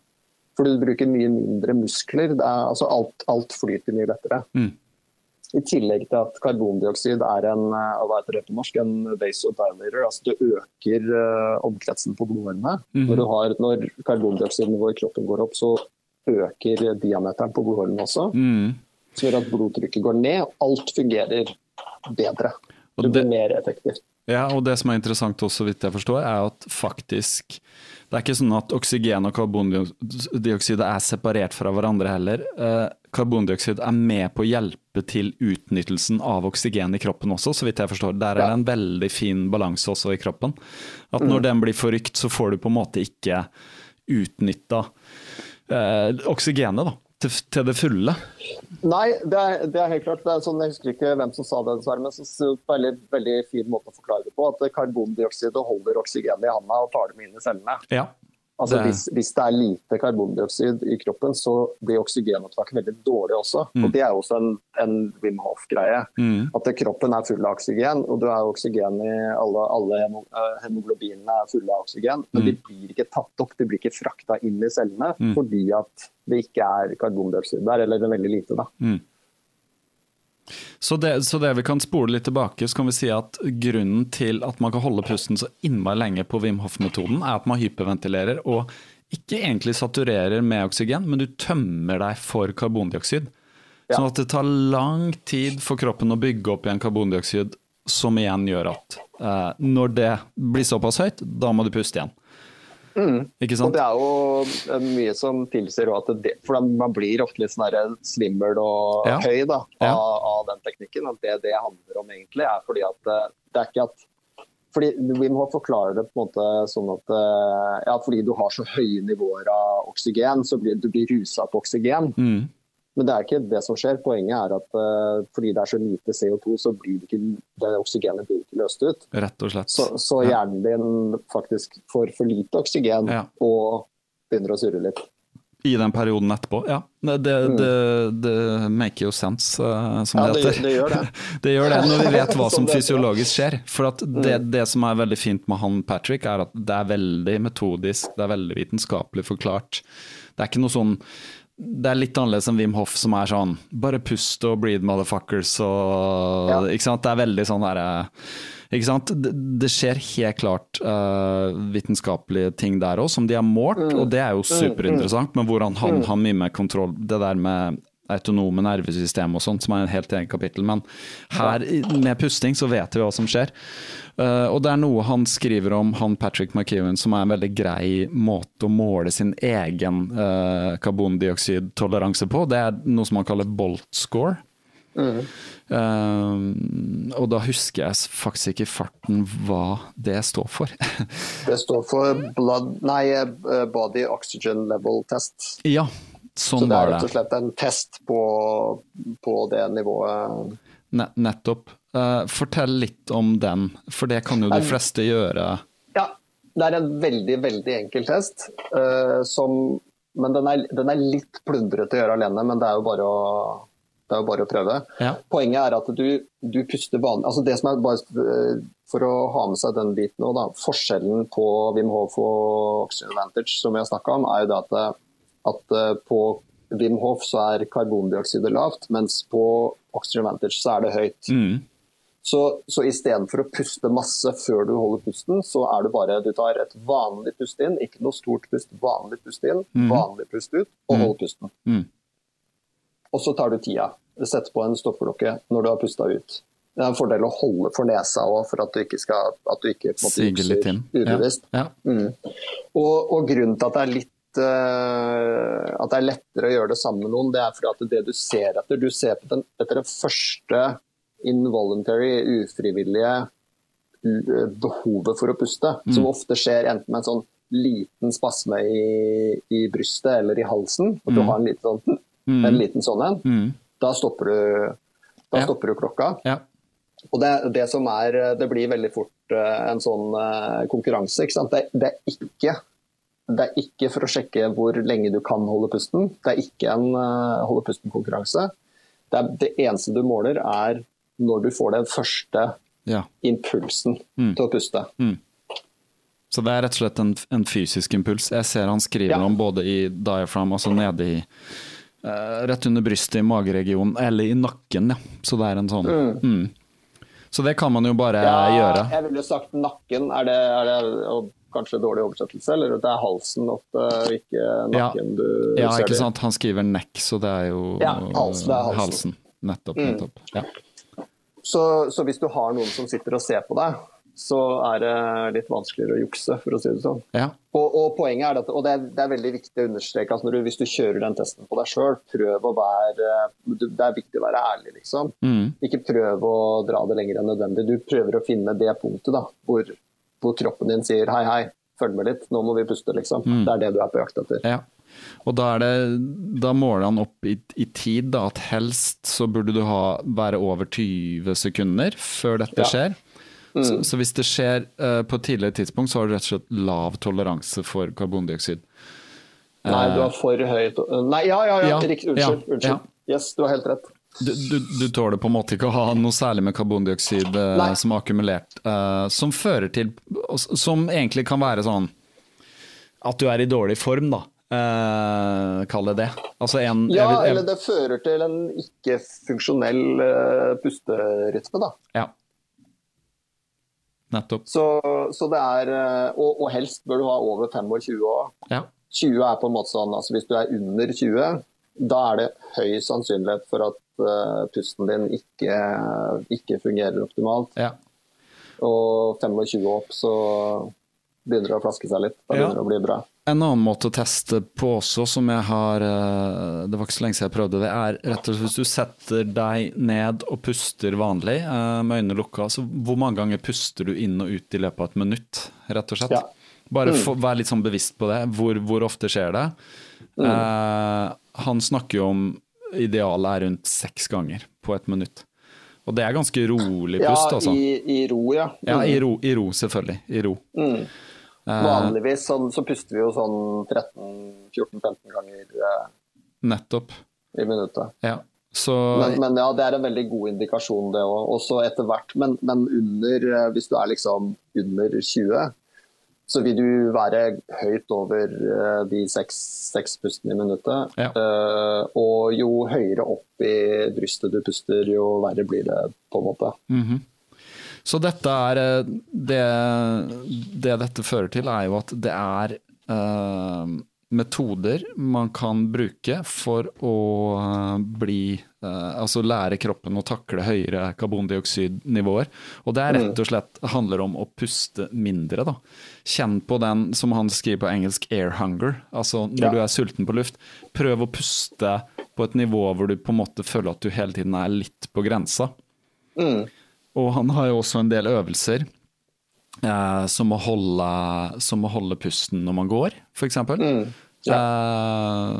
Fordi du bruker mye mindre muskler. Det er, altså alt, alt flyter mye lettere. Mm. I tillegg til at karbondioksid er en, eh, norsk, en vasodilator. Altså det øker eh, omkretsen på blodårene. Mm. Når, du har, når karbondioksidnivået i kroppen går opp, så øker diameteren på blodårene også. Mm. Som gjør at blodtrykket går ned, og alt fungerer bedre. Det blir mer effektivt. Ja, og det som er interessant også, vidt jeg forstår, er at faktisk Det er ikke sånn at oksygen og karbondioksid er separert fra hverandre heller. Eh, karbondioksid er med på å hjelpe til utnyttelsen av oksygen i kroppen også, så vidt jeg forstår. Der er det en veldig fin balanse også i kroppen. At når den blir forrykt, så får du på en måte ikke utnytta eh, oksygenet da, til, til det fulle. Nei, det er, det er helt klart. Det er sånn, jeg husker ikke hvem som sa det, dessverre, men så, så veldig, veldig fin måte å forklare det på. At karbondioksidet holder oksygenet i handa og tar dem inn i cellene. Ja. Altså Det- hvis, hvis det er lite karbondioksid i kroppen, så blir oksygenopptaket veldig dårlig også. Og Det er også en, en Wim Hof-greie. Mm. At kroppen er full av oksygen, og du er oksygen i alle, alle eh, hemoglobinene er fulle av oksygen. Men de blir ikke tatt opp, de blir ikke frakta inn i cellene fordi at det ikke er karbondioksid der, eller er veldig lite. da. Så det, så det vi kan spole litt tilbake, så kan vi si at grunnen til at man kan holde pusten så innmari lenge på Wim Hof-metoden, er at man hyperventilerer og ikke egentlig saturerer med oksygen, men du tømmer deg for karbondioksid. Sånn at det tar lang tid for kroppen å bygge opp igjen karbondioksid, som igjen gjør at eh, når det blir såpass høyt, da må du puste igjen. Ikke Og det er jo eh, mye som tilsier at det, for man blir ofte litt sånn svimmel og Ja. høy da, av, Ja. av den teknikken. At det det handler om egentlig, er fordi at eh, det er ikke at fordi Vi må forklare det på en måte sånn at eh, ja, fordi du har så høye nivåer av oksygen, så blir du blir rusa på oksygen. Mm. Men det er ikke det som skjer. Poenget er at uh, fordi det er så lite CO2, så blir det ikke, det oksygenet blir ikke løst ut. Rett og slett. Så, så hjernen din faktisk får for lite oksygen Ja. og begynner å surre litt. I den perioden etterpå, ja. Det, det, det, det make jo sense, uh, som Mm. Ja, det heter. det gjør det. Det gjør det, når vi vet hva som Som fysiologisk skjer. For det, Mm. det som er veldig fint med han Patrick, er at det er veldig metodisk, det er veldig vitenskapelig forklart. Det er ikke noe sånn det er litt annerledes enn Wim Hof, som er sånn bare pust og breed motherfuckers og Ja. Ikke sant. Det er veldig sånn derre ikke sant? Det, det skjer helt klart uh, vitenskapelige ting der òg, som de har målt, Mm. og det er jo superinteressant. Men hvordan han har mye mer kontroll Det der med autonome nervesystem og sånt, som er en helt egen kapittel. Men her, med pusting, så vet vi hva som skjer. Eh, og det er noe han skriver om, han Patrick McEwan, som er en veldig grei måte å måle sin egen uh, karbondioksidtoleranse på. Det er noe som han kaller Bolt score. Eh, og da husker jeg faktisk ikke i farten hva det står for. Det står for blood, nei, eh, Body Oxygen Level Test. ja, Så var det er var rett og slett en test på, på det nivået. Ne nettopp. Eh, fortell litt om den, for det kan jo de fleste gjøre. Ja, det er en veldig, veldig enkel test. Uh, som, men den er, den er litt plundrete å gjøre alene, men det er jo bare å, det er jo bare å prøve. Ja. Poenget er at du, du puster vanlig altså det som er bare eh, For å ha med seg den biten òg, da, Forskjellen på Wim Hof og Oxygen Advantage som vi har snakka om, er jo det at, at på Wim Hof så er karbondioksidet lavt, mens på Oxygen Advantage så er det høyt. Mm. Så, så istedenfor å puste masse før du holder pusten, så er det bare du tar et vanlig pust inn, ikke noe stort pust, vanlig pust inn, vanlig pust ut, og hold pusten. Mm. Og så tar du tida. Setter på en stoppeklokke når du har pusta ut. Det er en fordel å holde for nesa òg, for at du ikke skal at du ikke måte jukser inn. Ja. ubevisst. Ja. Og, og grunnen til at det er litt eh, at det er lettere å gjøre det sammen med noen, det er fordi at det du ser etter Du ser etter den, etter første involuntary, ufrivillige behovet for å puste, som ofte skjer enten med en sånn liten spasme i, i brystet eller i halsen, og du har en liten sånn, en liten sånn en, Mm. da stopper du da Ja. stopper du klokka. Ja. Og det, det som er, det blir veldig fort eh, en sånn eh, konkurranse. Ikke sant? Det, det, er ikke, det er ikke for å sjekke hvor lenge du kan holde pusten. Det er ikke en eh, holde pusten-konkurranse. Det, det eneste du måler, er når du får den første ja. impulsen Mm. til å puste. Så det er rett og slett en, en fysisk impuls. Jeg ser han skriver Ja. om både i diaphragm, altså nede i uh, Rett under brystet i mageregionen, eller i nakken, ja. Så det er en sånn mm. Så det kan man jo bare gjøre. jeg ville sagt nakken. Er det, er det kanskje dårlig oversettelse? Eller det er halsen oppe, ikke Ja. nakken du Ja, ser ikke sant. Han skriver neck, så det er jo Ja, halsen. det halsen. Mm. Nettopp. nettopp. Ja. Så, så hvis du har noen som sitter og ser på deg, så er det litt vanskeligere å jukse, for å si det sånn. Ja. Og, og poenget er at, og det er, det er veldig viktig å understreke at når du, hvis du kjører den testen på deg sjøl, prøv å være Det er viktig å være ærlig, liksom. Mm. Ikke prøv å dra det lenger enn nødvendig. Du prøver å finne det punktet da, hvor, hvor kroppen din sier hei, hei, følg med litt, nå må vi puste, liksom. Det er det du er på jakt etter. Ja. Og da, er det, da måler han opp i, i tid da, at helst så burde du ha, være over 20 sekunder før dette Ja. skjer. Så, så hvis det skjer uh, på et tidligere tidspunkt, så har du rett og slett lav toleranse for karbondioksid. Nei, du har for høy Nei, ja, ja, ja. Ja, Riktig. Unnskyld. ja, unnskyld. Yes, du har helt rett. Du, du, du tåler på en måte ikke å ha noe særlig med karbondioksid eh, Nei. som er akkumulert, uh, som fører til Som egentlig kan være sånn at du er i dårlig form, da. Eh, Kall det det. Altså en Ja, vil- jeg- eller det fører til en ikke-funksjonell uh, pusterytme, da. ja. Nettopp. Så, så det er uh, og, og helst bør du ha over 25 år. Ja. 20 er på en måte sånn, altså Hvis du er under 20, da er det høy sannsynlighet for at uh, pusten din ikke, ikke fungerer optimalt. ja. Og 25 opp, så begynner det å flaske seg litt. Da begynner det å bli bra. En annen måte å teste på også, som jeg har eh, Det var ikke så lenge siden jeg prøvde det, er rett og slett hvis du setter deg ned og puster vanlig eh, med øynene lukka, så hvor mange ganger puster du inn og ut i løpet av et minutt, rett og slett? Ja. Bare for, vær litt sånn bevisst på det. Hvor, hvor ofte skjer det? Eh, han snakker jo om idealet er rundt seks ganger på et minutt. Og det er ganske rolig pust, altså. i, i ro, ja. Ja, i ro, i ro selvfølgelig. I ro. Mm. Eh, Vanligvis sånn, så puster vi jo sånn 13-14-15 ganger eh, nettopp. i minuttet. Ja. Så Men, men ja, det er en veldig god indikasjon, det òg. Også etter hvert. Men, men under, eh, hvis du er liksom under 20, så vil du være høyt over de seks, seks pustene i minuttet. Ja. Uh, og jo høyere opp i brystet du puster, jo verre blir det, på en måte. Mhm. Så dette er eh, det, det dette fører til, er jo at det er uh, metoder man kan bruke for å eh, bli uh, Altså lære kroppen å takle høyere karbondioksidnivåer. Og det er rett og slett handler om å puste mindre, da. Kjenn på den, som han skriver på engelsk, air hunger. Altså når Ja. du er sulten på luft. Prøv å puste på et nivå hvor du på en måte føler at du hele tiden er litt på grensa. Mm. Og han har jo også en del øvelser. Eh, som, å holde, som å holde pusten når man går, f.eks. Mm. Eh,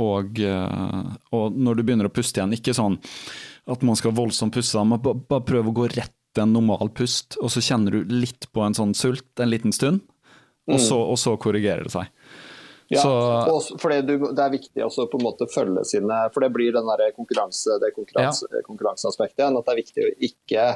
og, eh, og når du begynner å puste igjen, ikke sånn at man skal voldsomt puste, men bare prøv å gå rett en normal pust, og så kjenner du litt på en sånn sult en liten stund, og, så, og så korrigerer det seg. Ja, Så, og fordi du, det er viktig også på en måte følge sine For det blir den der konkurranse, det konkurranse, konkurranseaspektet. At det er viktig å ikke,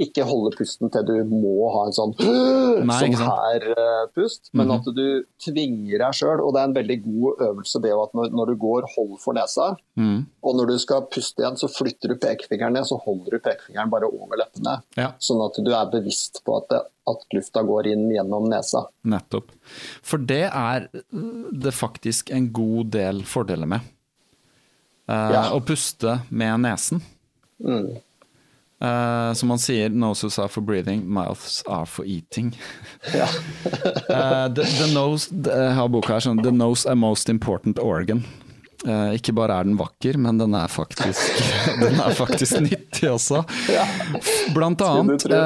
ikke holde pusten til du må ha en sånn Nei, sånn ikke sant? Mhm. her eh, pust, men at du tvinger deg sjøl. Og det er en veldig god øvelse det at når, når du går, hold for nesa. mm, Og når du skal puste igjen, så flytter du pekefingeren ned, så holder du pekefingeren bare over leppene. ja. Sånn at du er bevisst på at, det, at lufta går inn gjennom nesa. Nettopp. For det er det faktisk en god del fordeler med. Eh, Ja. Å puste med nesen. Mm. Eh, som man sier, 'noses are for breathing, mouths are for eating'. Ja. uh, the, the nose, det- jeg har boka her sånn 'The nose are most important organ'. Uh, ikke bare er den vakker, men den er faktisk, den er faktisk nyttig også. Blant annet tro.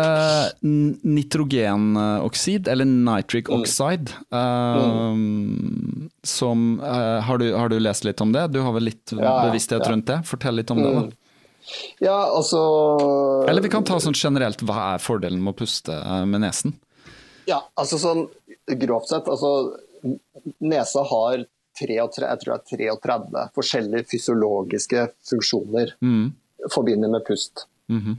nitrogenoksid, eller nitric Mm. oxide. Mm. Som har, du, har du lest litt om det? Du har vel litt ja, bevissthet ja. rundt det? Fortell litt om det. Mm. da. Ja, altså Eller vi kan ta sånn generelt, hva er fordelen med å puste eh, med nesen? Ja, altså sånn grovt sett, altså nesa har 33, jeg tror det er 33 forskjellige fysiologiske funksjoner Mm. forbundet med pust. Mhm.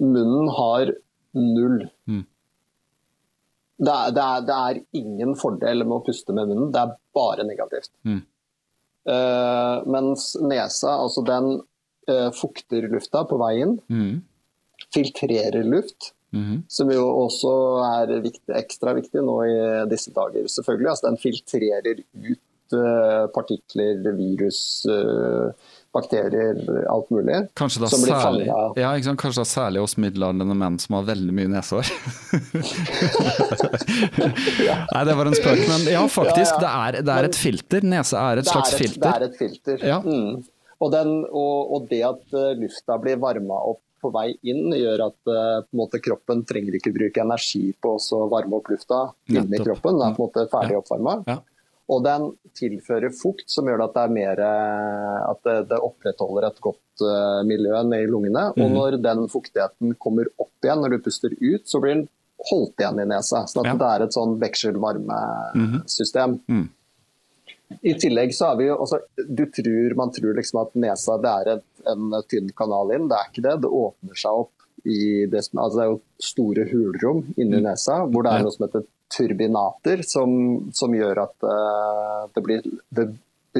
Munnen har null. Mm. Det, er, det, er, det er ingen fordel med å puste med munnen, det er bare negativt. Mm. Uh, mens nesa, altså den fukter lufta på veien. Mhm. filtrerer luft. Mm. Som jo også er viktig, ekstra viktig nå i disse dager, selvfølgelig. Altså, den filtrerer ut uh, partikler, virus, uh, bakterier, alt mulig. Kanskje da særlig, ja, sant? Kanskje da særlig oss middelaldrende menn som har veldig mye nesehår. Nei, det var en spøk, men ja, faktisk. Ja. Det, er, det er et filter. Nese er et Det slags er et, filter. Det er et filter. Ja. Mm. Og, den, og, og det at eh, lufta blir varma opp på vei inn, gjør at eh, måte, kroppen trenger ikke bruke energi på å varme opp lufta inni kroppen. Den er på en måte ferdig Ja. oppvarma. Ja. Og den tilfører fukt som gjør at det, er mer, eh, at det, det opprettholder et godt uh, miljø nede i lungene. Og når den fuktigheten kommer opp igjen når du puster ut, så blir den holdt igjen i nesa. Så at Ja. det er et sånn vekselvarmesystem. Mm. I tillegg så har vi jo også du tror, Man tror liksom at nesa det er en, en tynn kanal inn. Det er ikke det. Det åpner seg opp i det som altså Det er jo store hulrom inni nesa hvor det Mm. Er noe som heter turbinater, som, som gjør at uh, det blir Det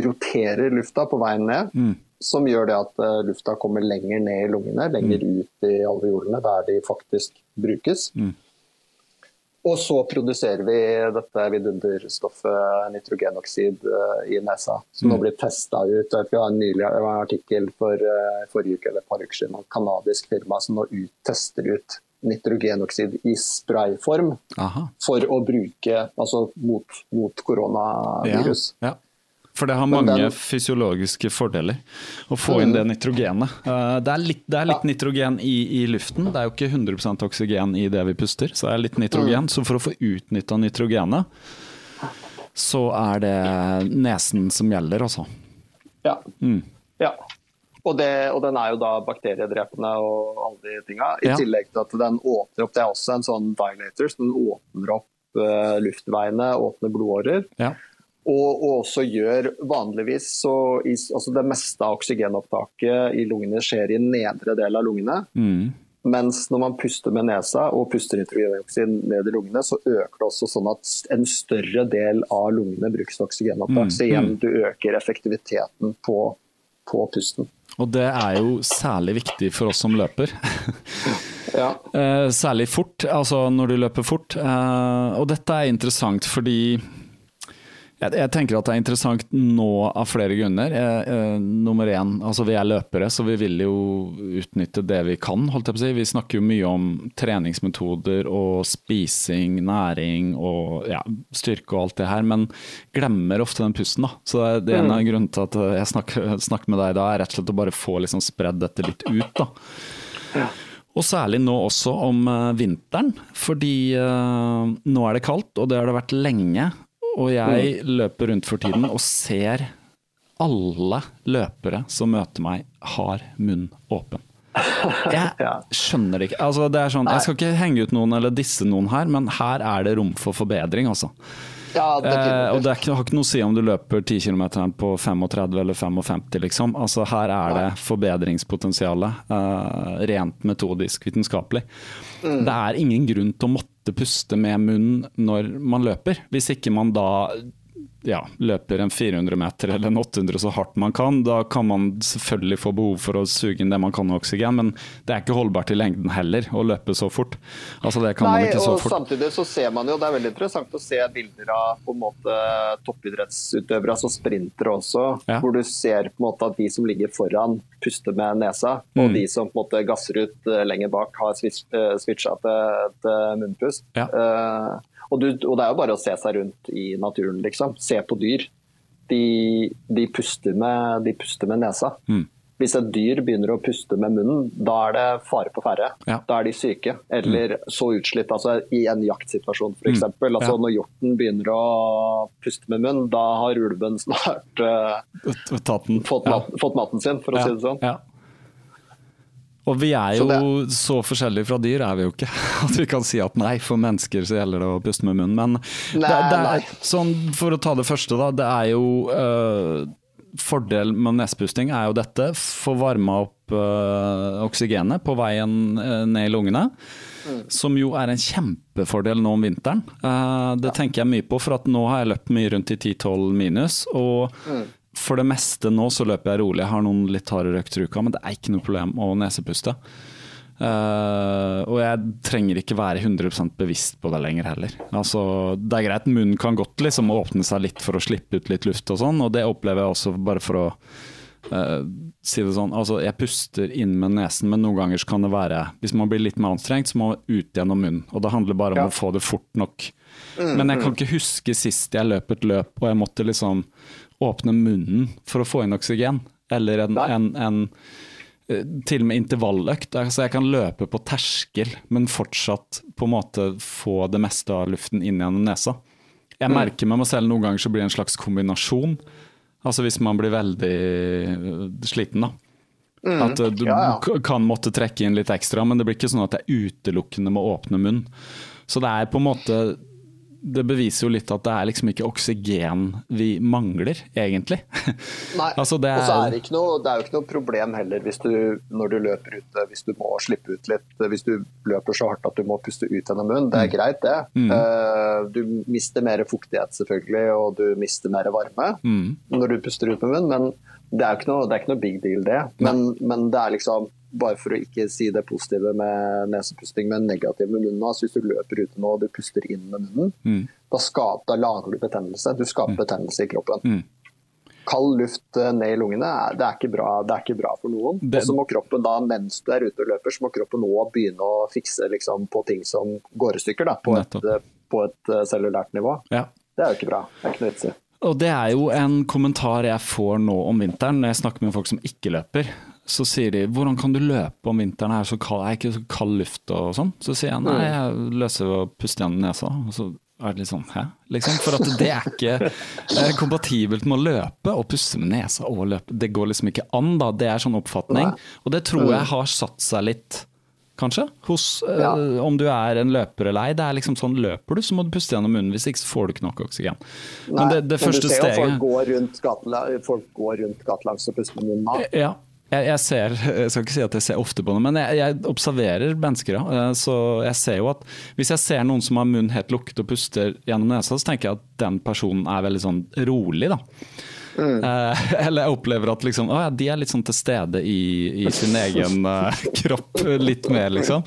roterer lufta på veien ned. Mm. Som gjør det at uh, lufta kommer lenger ned i lungene, lenger ut i alveolene, der de faktisk brukes. Mm. Og så produserer vi dette vidunderstoffet nitrogenoksid eh, i nesa, som nå blir testa ut. Vi har en nylig en artikkel for eh, forrige uke eller et par uker siden om et kanadisk firma som nå ut, tester ut nitrogenoksid i sprayform Aha. for å bruke altså mot, mot koronavirus. Ja, ja. For det har mange den- fysiologiske fordeler å få inn det nitrogenet. Eh, Det er litt, det er litt nitrogen i, i luften, det er jo ikke 100% oksygen i det vi puster. Så det er litt nitrogen, så for å få utnytta nitrogenet, så er det nesen som gjelder, altså. Ja. Mm. ja. Og, det, og den er jo da bakteriedrepende og alle de tinga. I Ja. tillegg til at den åpner opp Det er også en sånn dilator, så den åpner opp eh, luftveiene, åpner blodårer. Ja. Og, og også gjør vanligvis så i, altså Det meste av oksygenopptaket i lungene skjer i nedre del av lungene. Mm. Mens når man puster med nesa og puster nitrogenoksid ned i lungene, så øker det også sånn at en større del av lungene brukes til oksygenopptak. Mm, Så igjen, du øker effektiviteten på, på pusten. Og det er jo særlig viktig for oss som løper. Ja. Eh, særlig fort, altså når du løper fort. Eh, og dette er interessant fordi jeg, jeg tenker at det er interessant nå av flere grunner. Jeg, eh, nummer én, altså vi er løpere, så vi vil jo utnytte det vi kan. holdt jeg på å si. Vi snakker jo mye om treningsmetoder og spising, næring og ja, styrke og alt det her, men glemmer ofte den pusten. da. Så det, er- det er en av grunnene til at jeg snakker, snakker med deg da, er rett og slett å bare få liksom spredd dette litt ut. da. Og særlig nå også om eh, vinteren, fordi eh, nå er det kaldt, og det har det vært lenge. Og jeg løper rundt for tiden og ser alle løpere som møter meg, har munn åpen. Jeg skjønner det ikke. Altså, det er sånn, jeg skal ikke henge ut noen eller disse noen her, men her er det rom for forbedring, altså. Ja, Eh, og det ikke, har ikke noe å si om du løper 10 km på 35 eller 55, liksom. Altså, her er det forbedringspotensialet, Eh, rent metodisk, vitenskapelig. Det er ingen grunn til å måtte puste med munn når man løper, hvis ikke man da ja, løper en 400 meter eller en 800 så hardt man kan. Da kan man selvfølgelig få behov for å suge inn det man kan av oksygen, men det er ikke holdbart i lengden heller å løpe så fort. Altså det kan man Nei, ikke så og fort. samtidig så ser man jo, Det er veldig interessant å se bilder av på en måte toppidrettsutøvere, altså sprintere også, Ja. hvor du ser på en måte at de som ligger foran, puster med nesa, Mm. og de som på en måte gasser ut eh, lenger bak, har switch, eh, switcha til, til munnpust. Ja. Eh, og, du, og det er jo bare å se seg rundt i naturen, liksom. Se på dyr. De, de, puster, med, de puster med nesa. Mm. Hvis et dyr begynner å puste med munnen, da er det fare på ferde. Ja. Da er de syke, eller så utslitt. Altså I en jaktsituasjon f.eks. Mm. Altså, Ja. Når hjorten begynner å puste med munnen, da har ulven snart uh, fått, Ja. mat, fått maten sin, for å si det sånn. Ja. Og vi er Så jo det- så forskjellige fra dyr, er vi jo ikke. At vi kan si at nei, for mennesker så gjelder det å puste med munnen. Men Nei, det det er, sånn, for å ta det første, da. Det er jo øh, Fordel med nespusting er jo dette. Få varma opp øh, oksygenet på veien øh, ned i lungene. Som jo er en kjempefordel nå om vinteren. Uh, det tenker jeg mye på, for at nå har jeg løpt mye rundt i 10-12 minus. Og for det meste nå så løper jeg rolig. Jeg har noen litt hardere økter i uka, men det er ikke noe problem å nesepuste. Uh, og jeg trenger ikke være 100% bevisst på det lenger heller. Altså, det er greit, munnen kan godt liksom åpne seg litt for å slippe ut litt luft og sånn, og det opplever jeg også bare for å uh, si det sånn. Altså, jeg puster inn med nesen, men noen ganger så kan det være Hvis man blir litt mer anstrengt, så må man ut gjennom munnen. Og det handler bare om Ja. å få det fort nok. Men jeg kan ikke huske sist jeg løp et løp og jeg måtte liksom åpne munnen for å få inn oksygen. Eller en, en, en eh, til og med intervalløkt. Altså jeg kan løpe på terskel, men fortsatt på en måte få det meste av luften inn gjennom nesa. Jeg merker med meg selv noen ganger så blir det en slags kombinasjon. Altså hvis man blir veldig øh, sliten, da. At øh, du Ja, ja. kan måtte trekke inn litt ekstra, men det blir ikke sånn at jeg utelukkende må åpne munn. Så det er på en måte Det beviser jo litt at det er liksom ikke oksygen vi mangler, egentlig. Nei, Altså, det og så er- er det, ikke noe, det er jo ikke noe problem heller hvis du, når du løper ute, hvis du må slippe ut litt, hvis du løper så hardt at du må puste ut gjennom munnen. Det er greit, det. Eh, Du mister mer fuktighet selvfølgelig, og du mister mer varme når du puster ut med munnen, men det er noe, det er ikke noe big deal, det. Men, men det er liksom, bare for å ikke si det positive med nesepusting, men negativt med munnen. Altså hvis du løper ute nå og du puster inn med munnen, da, skaper, da lager du betennelse. Du skaper betennelse i kroppen. Kald luft eh, ned i lungene det er ikke bra, det er ikke bra for noen. Det- Og så må kroppen da, mens du er ute og løper, så må kroppen nå begynne å fikse liksom, på ting som går i stykker da, på, et, eh, på et eh, cellulært nivå. Ja. Det er jo ikke bra. Det er ikke noe vits i. Og det er jo en kommentar jeg får nå om vinteren når jeg snakker med folk som ikke løper. Så sier de 'hvordan kan du løpe om vinteren, er, så kald, er ikke så kald luft og sånn'? Så sier jeg nei, jeg løser å puste gjennom nesa. Og så er det litt sånn hæ? Liksom, for at det er ikke eh, kompatibelt med å løpe og puste med nesa og løpe. Det går liksom ikke an, da. Det er sånn oppfatning. Og det tror jeg har satt seg litt. Kanskje, hos eh, Ja. om du er en løper eller ei. Det er liksom sånn, Løper du, så må du puste gjennom munnen, hvis ikke så får du ikke nok oksygen. Men det, det men første du ser jo steget folk går rundt gatelangs og puster med munnen. av. Ja. Jeg, jeg ser, jeg skal ikke si at jeg ser ofte på det, men jeg, jeg observerer mennesker. ja. Eh, Så jeg ser jo at hvis jeg ser noen som har munnen helt lukket og puster gjennom nesa, så tenker jeg at den personen er veldig sånn rolig, da. Mm. eller jeg opplever at liksom, å ja, de er litt sånn til stede i, i sin egen eh, kropp litt mer, liksom.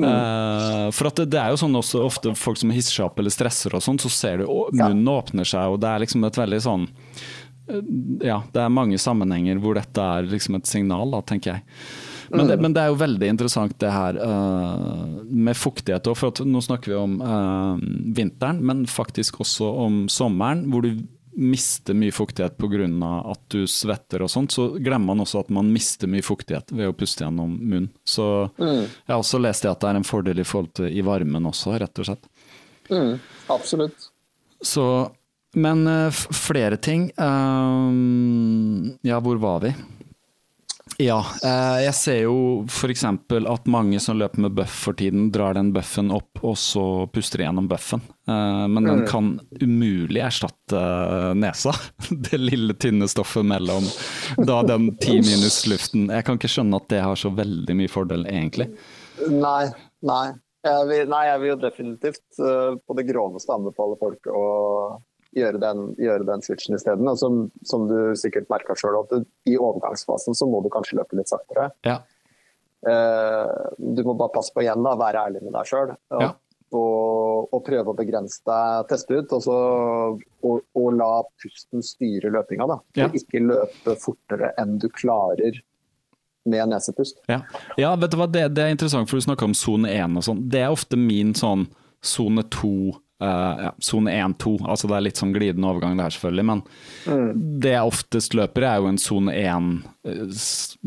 Uh, for at det, det er jo sånn også ofte folk som hisser seg opp eller stresser og sånn, så ser du å, munnen åpner seg, og det er liksom et veldig sånn ja, det er mange sammenhenger hvor dette er liksom et signal, da, tenker jeg. Men, det, men det er jo veldig interessant det her uh, med fuktighet. også, For at nå snakker vi om uh, vinteren, men faktisk også om sommeren, hvor du mister mye fuktighet pga. at du svetter og sånt. Så glemmer man også at man mister mye fuktighet ved å puste gjennom munnen. Så jeg har også lest at det er en fordel i forhold til i varmen også, rett og slett. Absolutt. Så, men eh, flere ting. Ehm, ja, hvor var vi? Ja, eh, jeg ser jo f.eks. at mange som løper med buff for tiden, drar den buffen opp og så puster gjennom buffen. Eh, men den kan umulig erstatte nesa. Det lille, tynne stoffet mellom da den ti minus luften. Jeg kan ikke skjønne at det har så veldig mye fordel, egentlig. Nei, nei. Jeg vil, nei, jeg vil jo definitivt på det groveste anbefale folk å gjøre den, gjøre den switchen isteden. Og som, som du sikkert merka sjøl, at du, i overgangsfasen så må du kanskje løpe litt saktere. Ja. Uh, du må bare passe på igjen, da, være ærlig med deg sjøl. Ja. Og, og prøve å begrense deg, teste ut. Og, så, og, og la pusten styre løpinga. Da. Ja. Ikke løpe fortere enn du klarer med nesepust. Ja. ja, vet du hva, det, det er interessant, for du snakka om sone 1 og sånn. Det er ofte min sånn sone 2 eh, ja, Sone 1-2, altså det er litt sånn glidende overgang der selvfølgelig, men det jeg oftest løper er jo en sone 1, eh,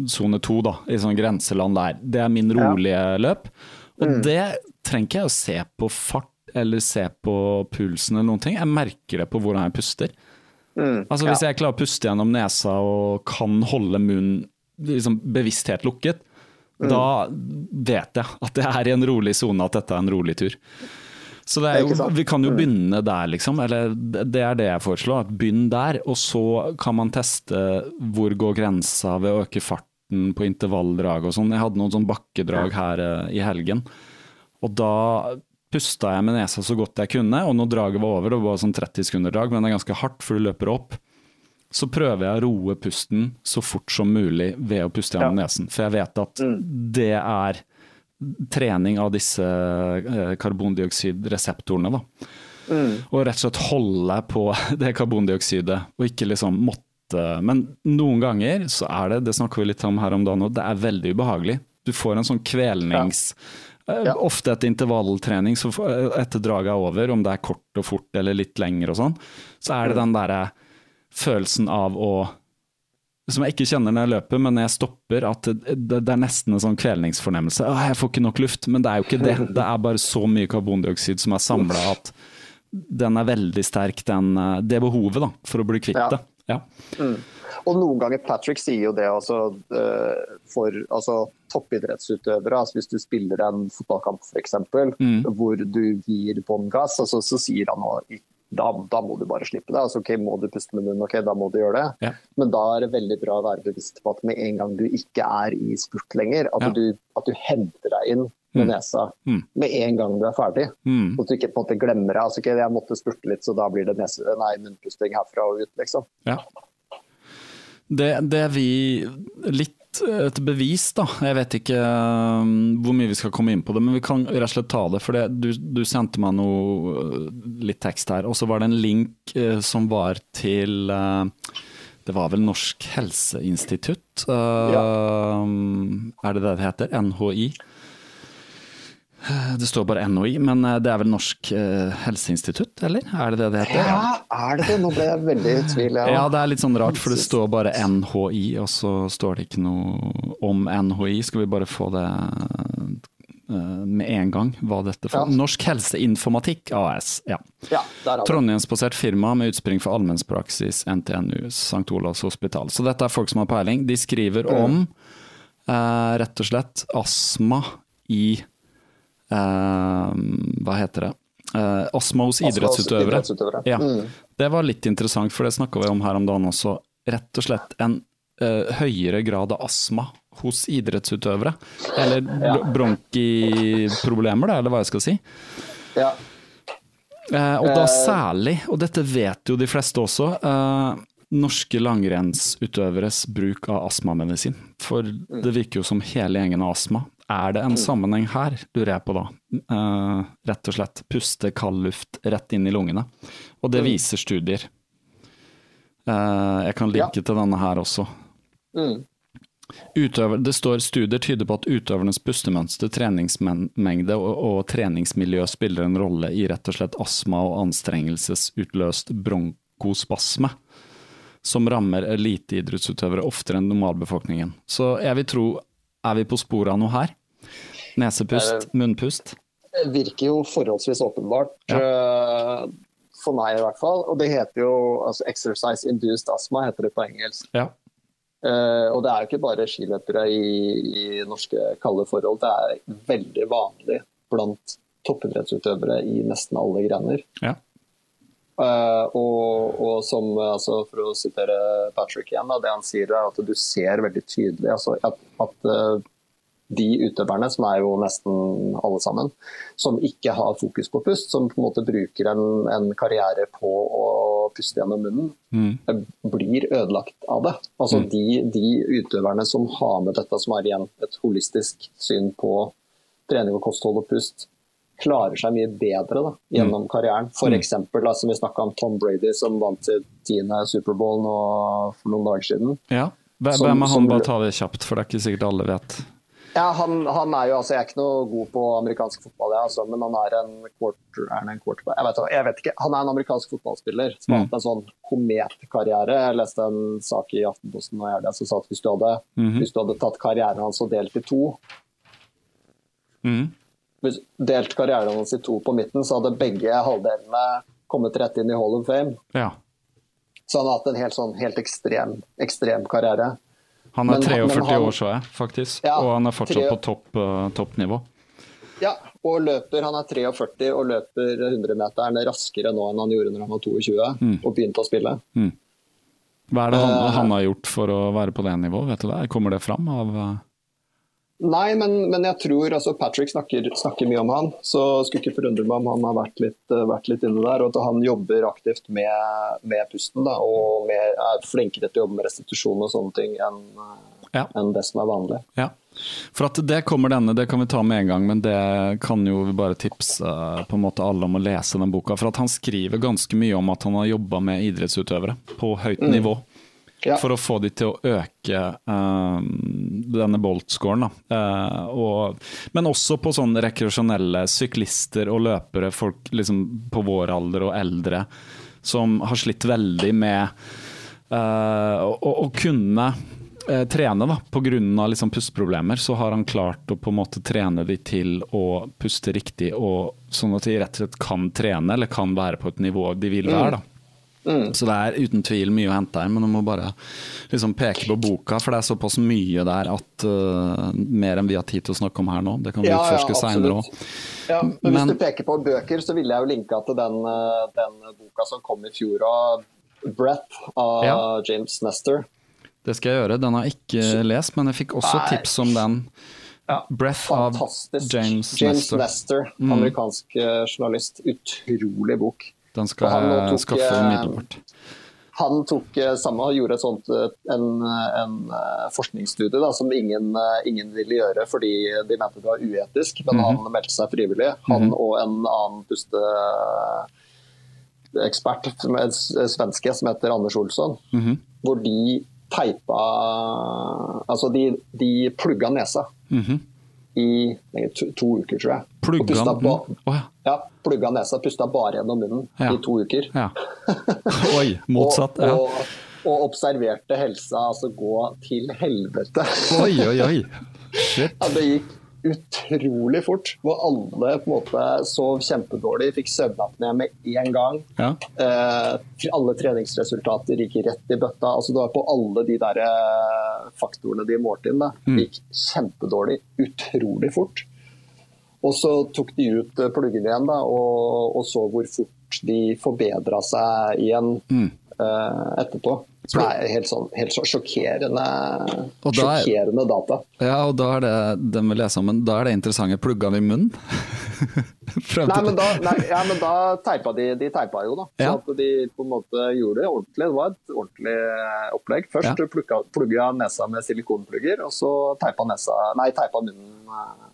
sone 2 da, i sånn grenseland der. Det er min rolige løp, og det trenger ikke jeg å se på fart eller se på pulsen eller noen ting, jeg merker det på hvordan jeg puster. Altså Hvis jeg klarer å puste gjennom nesa og kan holde munnen liksom bevissthet lukket, da vet jeg at jeg er i en rolig sone, at dette er en rolig tur. Så jo. Vi kan jo begynne der, liksom. Eller det er det jeg foreslår. Begynn der, og så kan man teste hvor går grensa ved å øke farten på intervalldrag og sånn. Jeg hadde noen sånn bakkedrag her eh, i helgen, og da pusta jeg med nesa så godt jeg kunne, og når draget var over, det var sånn 30 sekunder drag, men det er ganske hardt, for du løper opp. Så prøver jeg å roe pusten så fort som mulig ved å puste gjennom nesen. For jeg vet at det er trening av disse eh, karbondioksidreseptorene. Da. Og rett og slett holde på det karbondioksidet, og ikke liksom måtte Men noen ganger så er det, det snakker vi litt om her om dagen, òg, det er veldig ubehagelig. Du får en sånn kvelnings... ja. Ja. Ofte etter intervalltrening, så etter draget er over, om det er kort og fort eller litt lenger og sånn, så er det den derre følelsen av å som jeg ikke kjenner når jeg løper, men jeg stopper, at det, det, det er nesten en sånn kvelningsfornemmelse. Åh, jeg får ikke nok luft, men det er jo ikke det. Det er bare så mye karbondioksid som er samla at den er veldig sterk, den, eh, det behovet da, for å bli kvitt Ja. Ja. Mm. Og noen ganger Patrick sier jo det altså, eh, for altså, toppidrettsutøvere. Altså, hvis du spiller en fotballkamp f.eks. Mm. hvor du gir bånn gass, altså, så sier han nå da, da må du bare slippe det. Altså, ok, Må du puste med munnen, ok, da må du gjøre det. Ja. Men da er det veldig bra å være bevisst på at med en gang du ikke er i spurt lenger, at, Ja. du, at du henter deg inn med Mm. nesa Mm. med en gang du er ferdig. Mm. Og at du ikke på en måte glemmer det. Altså, ok, jeg måtte spurte litt, så da blir det nese, nei, munnpusting herfra og ut, liksom. Ja. Det, det vi litt et bevis, da. Jeg vet ikke um, hvor mye vi skal komme inn på det, men vi kan rett og slett ta det. For det, du, du sendte meg noe uh, litt tekst her, og så var det en link eh, som var til eh, Det var vel Norsk helseinstitutt? Uh, Er det det det heter? NHI? Det står bare NHI, men uh, det er vel Norsk uh, helseinstitutt, eller? Er det det det heter? Ja, er det det? Nå ble jeg veldig i tvil. Ja, det er litt sånn rart, for det står bare NHI, og så står det ikke noe om NHI. Skal vi bare få det eh, med en gang, hva dette for Ja. Norsk helseinformatikk AS. Ja. Ja. Trondheimsbasert firma med utspring for allmennspraksis, NTNU, St. Olavs hospital. Så dette er folk som har peiling. De skriver om eh, rett og slett astma i eh, Hva heter det? Uh, astma hos idrettsutøvere. idrettsutøvere. Ja. Mm. Det var litt interessant, for det snakka vi om her om dagen også. Rett og slett en uh, høyere grad av astma hos idrettsutøvere. Eller ja. bronkiproblemer, da, eller hva jeg skal si. Ja. Uh, og da Eh. særlig, og dette vet jo de fleste også, eh, norske langrennsutøveres bruk av astmamedisin. For det virker jo som hele gjengen har astma. Er det en sammenheng her, lurer jeg på da. Uh, rett og slett puste kald luft rett inn i lungene. Og det viser studier. Uh, jeg kan linke til denne her også. Mm. Utøver, det står studier tyder på at utøvernes pustemønster, treningsmengde og, og treningsmiljø spiller en rolle i rett og slett astma og anstrengelsesutløst bronkospasme, som rammer eliteidrettsutøvere oftere enn normalbefolkningen. Så jeg vil tro, er vi på sporet av noe her? Nesepust, munnpust? Det virker jo forholdsvis åpenbart. Ja. For meg i hvert fall. Og det heter jo altså exercise induced asthma, heter det på engelsk. Ja. Uh, og det er jo ikke bare skiløpere i, i norske kalde forhold. Det er veldig vanlig blant toppidrettsutøvere i nesten alle grener. Ja. Uh, og, og som, altså, for å sitere Patrick igjen, da, det han sier er at du ser veldig tydelig altså, at, at eh, de utøverne, som er jo nesten alle sammen, som ikke har fokus på pust, som på en måte bruker en, en karriere på å puste gjennom munnen, Mm. blir ødelagt av det. Altså de, de utøverne som har med dette, som har igjen et holistisk syn på trening og kosthold og pust, klarer seg mye bedre da, gjennom karrieren. For eksempel, da, som vi snakka om Tom Brady, som vant sitt tiende Superbowl nå for noen dager siden. ja. Hvem er han? som-? Bare ta det kjapt, for det er ikke sikkert alle vet. Ja, han, han er jo, altså Jeg er ikke noe god på amerikansk fotball, jeg, altså, men han er en quarter, er han en quarter Jeg vet, jeg vet ikke. Han er en amerikansk fotballspiller som har Mm. hatt en sånn kometkarriere. Jeg leste en sak i Aftenposten og i som sa at hvis du, hadde, Mhm. hvis du hadde tatt karrieren hans og delt i to Mm. hvis delt karrieren hans i to på midten, så hadde begge halvdelene kommet rett inn i Hall of Fame. Ja. Så han har hatt en helt, sånn, helt ekstrem, ekstrem karriere. Han er Men- 43 men han- år, så jeg, faktisk. Ja, og han er fortsatt tre- på topp, eh, toppnivå. Ja, og løper, han er 43 og løper 100-meteren raskere nå enn han gjorde når han var 22 Mm. og begynte å spille. Hva er det han, Eh. han har gjort for å være på det nivået? Vet du det? Kommer det fram av eh, Nei, men, men jeg tror altså Patrick snakker, snakker mye om han, så skulle ikke forundre meg om han har vært litt, eh, vært litt inne der. Og at han jobber aktivt med, med pusten da, og med, er flinkere til å jobbe med restitusjon og sånne ting enn eh, Ja. enn det som er vanlig. Ja. For at det kommer denne, det kan vi ta med en gang, men det kan jo vi bare tipse på en måte alle om å lese den boka. For at han skriver ganske mye om at han har jobba med idrettsutøvere på høyt nivå. Ja. For å få de til å øke uh, denne Bolt-scoren. Eh, og- men også på sånne rekreasjonelle syklister og løpere, folk liksom på vår alder og eldre, som har slitt veldig med uh, å, å kunne eh, trene, da. Pga. Liksom pusteproblemer, så har han klart å på en måte trene de til å puste riktig, og sånn at de rett og slett kan trene, eller kan være på et nivå de vil være. da. Mm. Så det er uten tvil mye å hente her, men du må bare liksom peke på boka, for det er såpass mye der at uh, mer enn vi har tid til å snakke om her nå. Det kan vi Ja, ja, utforske seinere absolutt. òg. Ja, men, hvis du peker på bøker, så ville jeg jo linka til den, eh, den boka som kom i fjor av Breath av Ja. James Nestor. Det skal jeg gjøre. Den har jeg ikke lest, men jeg fikk også Nei. tips om den. Ja, Breath av Fantastisk. James, James Nestor. Nestor, Mm. amerikansk mm. journalist. Utrolig bok. Den skal han jeg skaffe eh, umiddelbart. Han tok eh, samme og gjorde et sånt, eh, en, en eh, forskningsstudie da, som ingen, eh, ingen ville gjøre fordi de mente det var uetisk, men Mhm. han meldte seg frivillig. Han og en annen pusteekspert, en er svenske, som heter Anders Olsson, Mhm. hvor de teipa Altså, de, de plugga nesa Mhm. I to, to uker, tror jeg. Plugga Å ja. Ja, plugga nesa, pusta bare gjennom munnen Ja. i to uker. ja. Oi, motsatt. Og, og, og observerte helsa altså gå til helvete. Oi, oi, oi. Shit. Det gikk utrolig fort. Hvor alle på en måte sov kjempedårlig, fikk søvnapné med en gang. Ja. Eh, alle treningsresultater gikk rett i bøtta. Altså, det var på alle de der eh, faktorene de målte inn. Mm. Gikk kjempedårlig utrolig fort. Og så tok de ut pluggene pluggen igjen da, og, og så hvor fort de forbedra seg igjen Mm. eh, etterpå. Som er helt sånn helt så sjokkerende, da er- sjokkerende data. ja, og da er det den vi leser om, men da er det interessante plugga i munnen. Nei, men da, nei, ja, men da teipa de, de teipa jo, da. Så Ja. at de på en måte gjorde det ordentlig. Det var et ordentlig opplegg. Først Ja. plugga nesa med silikonplugger, og så teipa, nesa, nei, teipa munnen eh,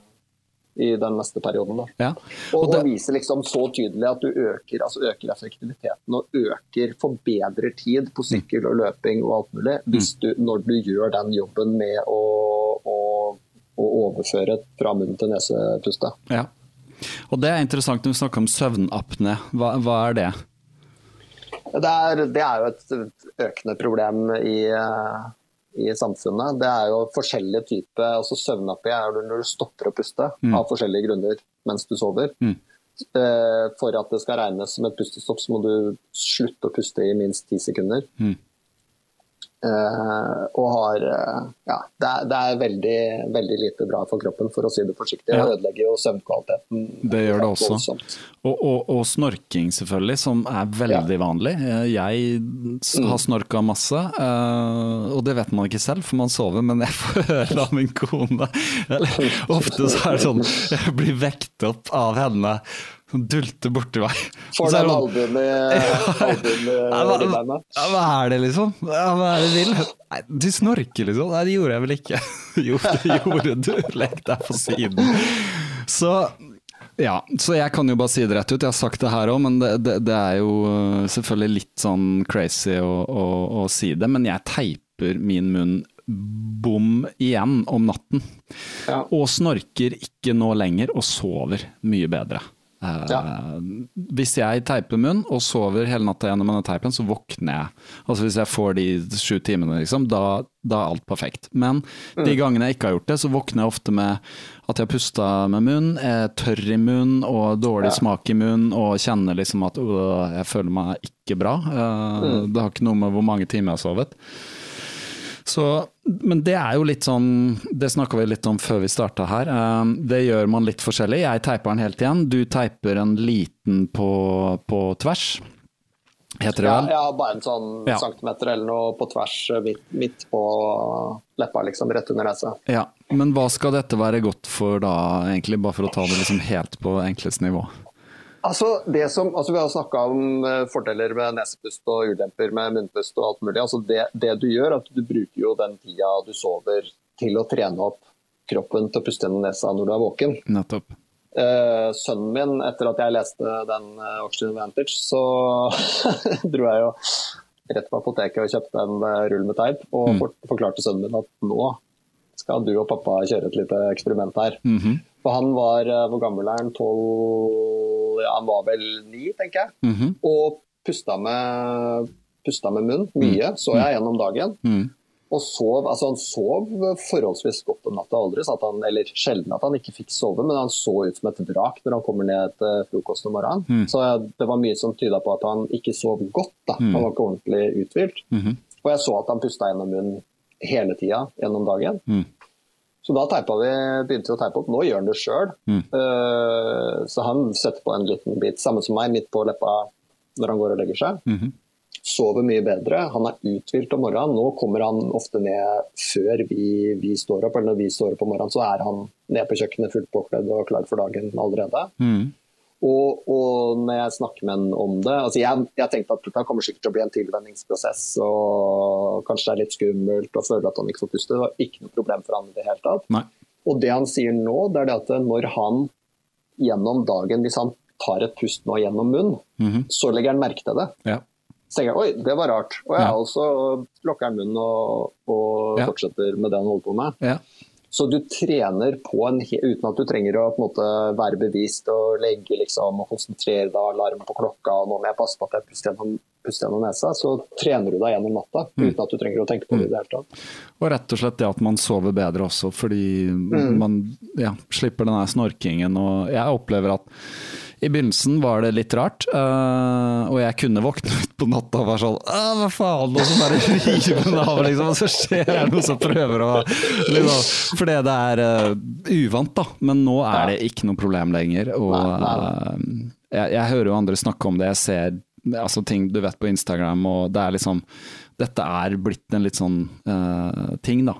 i den neste perioden. Ja. Og, Og det- og viser liksom så tydelig at du øker, altså øker effektiviteten og øker, forbedrer tid på sykkel og løping og alt mulig, hvis du, når du gjør den jobben med å, å, å overføre fra munn til nesepuste. ja. Og det er interessant når vi snakker om søvnapne. Hva, hva er det? Det er, det er jo et økende problem i, i samfunnet. Det er jo forskjellige typer altså Søvnapné er når du stopper å puste av forskjellige grunner mens du sover. Mm. Eh, For at det skal regnes som et pustestopp, så må du slutte å puste i minst ti sekunder. Mm. Eh, og har uh, Ja, det er, det er veldig, veldig lite bra for kroppen, for å si det forsiktig. Ja. Det ødelegger jo søvnkvaliteten. Det gjør det også. Og, og, og snorking, selvfølgelig, som er veldig vanlig. Eh, Jeg Mm. har snorka masse, uh, og det vet man ikke selv, for man sover, men jeg får høre av min kone. Eller, ofte så er det sånn Jeg blir vekt opp av henne, som dulter borti meg. Er den sånn, albuen i albuen hva, er det, liksom? Hva er det du vil? Nei, du snorker, liksom. Nei, det gjorde jeg vel ikke. Jo, det gjorde du. Legg deg på siden. Så ja, så jeg kan jo bare si det rett ut. Jeg har sagt det her òg, men det, det, det er jo øh, selvfølgelig litt sånn crazy å, å, å si det. Men jeg teiper min munn bom igjen om natten. Ja. Og snorker ikke nå lenger, og sover mye bedre. Eh, Ja. Hvis jeg teiper munn og sover hele natta gjennom denne teipen, så våkner jeg. Altså Hvis jeg får de sju timene, liksom, da, da er alt perfekt. Men de gangene jeg ikke har gjort det, så våkner jeg ofte med at jeg har pusta med munn, er tørr i munn og dårlig smak i munn, og kjenner liksom at øh, jeg føler meg ikke bra. Eh, Det har ikke noe med hvor mange timer jeg har sovet. Så, men det er jo litt sånn Det snakka vi litt om før vi starta her. Eh, Det gjør man litt forskjellig. Jeg teiper den helt igjen. Du teiper en liten på, på tvers. Heter det vel? Ja, ja bare en sånn Ja. centimeter eller noe på tvers eh, midt, midt på leppa, liksom, rett under nesa. Ja. Men hva skal dette være godt for da, egentlig? Bare for å ta det liksom helt på enklest nivå. Altså, det som, altså Vi har snakka om eh, fordeler med nesepust og ulemper med munnpust og alt mulig. Altså det, det du gjør, at du bruker jo den tida du sover til å trene opp kroppen til å puste gjennom nesa når du er våken. Nettopp. Eh, sønnen min, etter at jeg leste den uh, Oxygen Vantage, så dro jeg jo rett på apoteket og kjøpte en eh, rull med teip og Mm. for, forklarte sønnen min at nå skal du og pappa kjøre et lite eksperiment her. Mhm. For han var, eh, hvor gammel er han? 12 Ja, han var vel ni, tenker jeg. Mhm. Og pusta med, pusta med munn mye, så jeg gjennom dagen. Mm. og sov, altså Han sov forholdsvis godt om natta. Aldri han, eller sjelden at han ikke fikk sove, men han så ut som et vrak når han kommer ned til frokost om morgenen. Mm. Så det var mye som tyda på at han ikke sov godt. da. Mm. Han var ikke ordentlig uthvilt. -hmm. Og jeg så at han pusta gjennom munnen hele tida gjennom dagen. Mm. Så da vi, begynte vi å teipe opp. Nå gjør han det sjøl. Mm. så han setter på en liten bit, samme som meg, midt på leppa når han går og legger seg. Mhm. Sover mye bedre. Han er uthvilt om morgenen. Nå kommer han ofte ned før vi, vi står opp, eller når vi står opp om morgenen, så er han nede på kjøkkenet fullt påkledd og klar for dagen allerede. Mm. Og, og når jeg snakker med han om det altså Jeg, jeg tenkte at det kommer sikkert til å bli en tilvenningsprosess, og kanskje det er litt skummelt og føler at han ikke får puste. Det var ikke noe problem for han i det hele tatt. Nei. Og det han sier nå, det er det at når han gjennom dagen, hvis han tar et pust nå gjennom munnen, Mhm. så legger han merke til det. Ja. Så tenker jeg oi, det var rart. Og, jeg Ja. også lukker han munnen og, og Ja. fortsetter med det han holder på med. Ja. Så du trener på en, uten at du trenger å måte, være bevisst og legge liksom, og konsentrere deg, alarm på klokka, og nå må jeg passe på at jeg puster gjennom, puster gjennom nesa, så trener du deg gjennom natta Mm. uten at du trenger å tenke på det i det hele tatt. Og rett og slett det at man sover bedre også, fordi Mm. man ja, slipper den her snorkingen. Og jeg opplever at i begynnelsen var det litt rart, uh, og jeg kunne våkne ut på natta og være sånn Hva faen? Og så bare rive den av, liksom. Og så skjer det noe som prøver å liksom, Fordi det er uh, uvant, da. Men nå er det ikke noe problem lenger. Og øh, jeg, jeg hører jo andre snakke om det. Jeg ser altså, ting du vet på Instagram, og det er liksom Dette er blitt en litt sånn ting, da.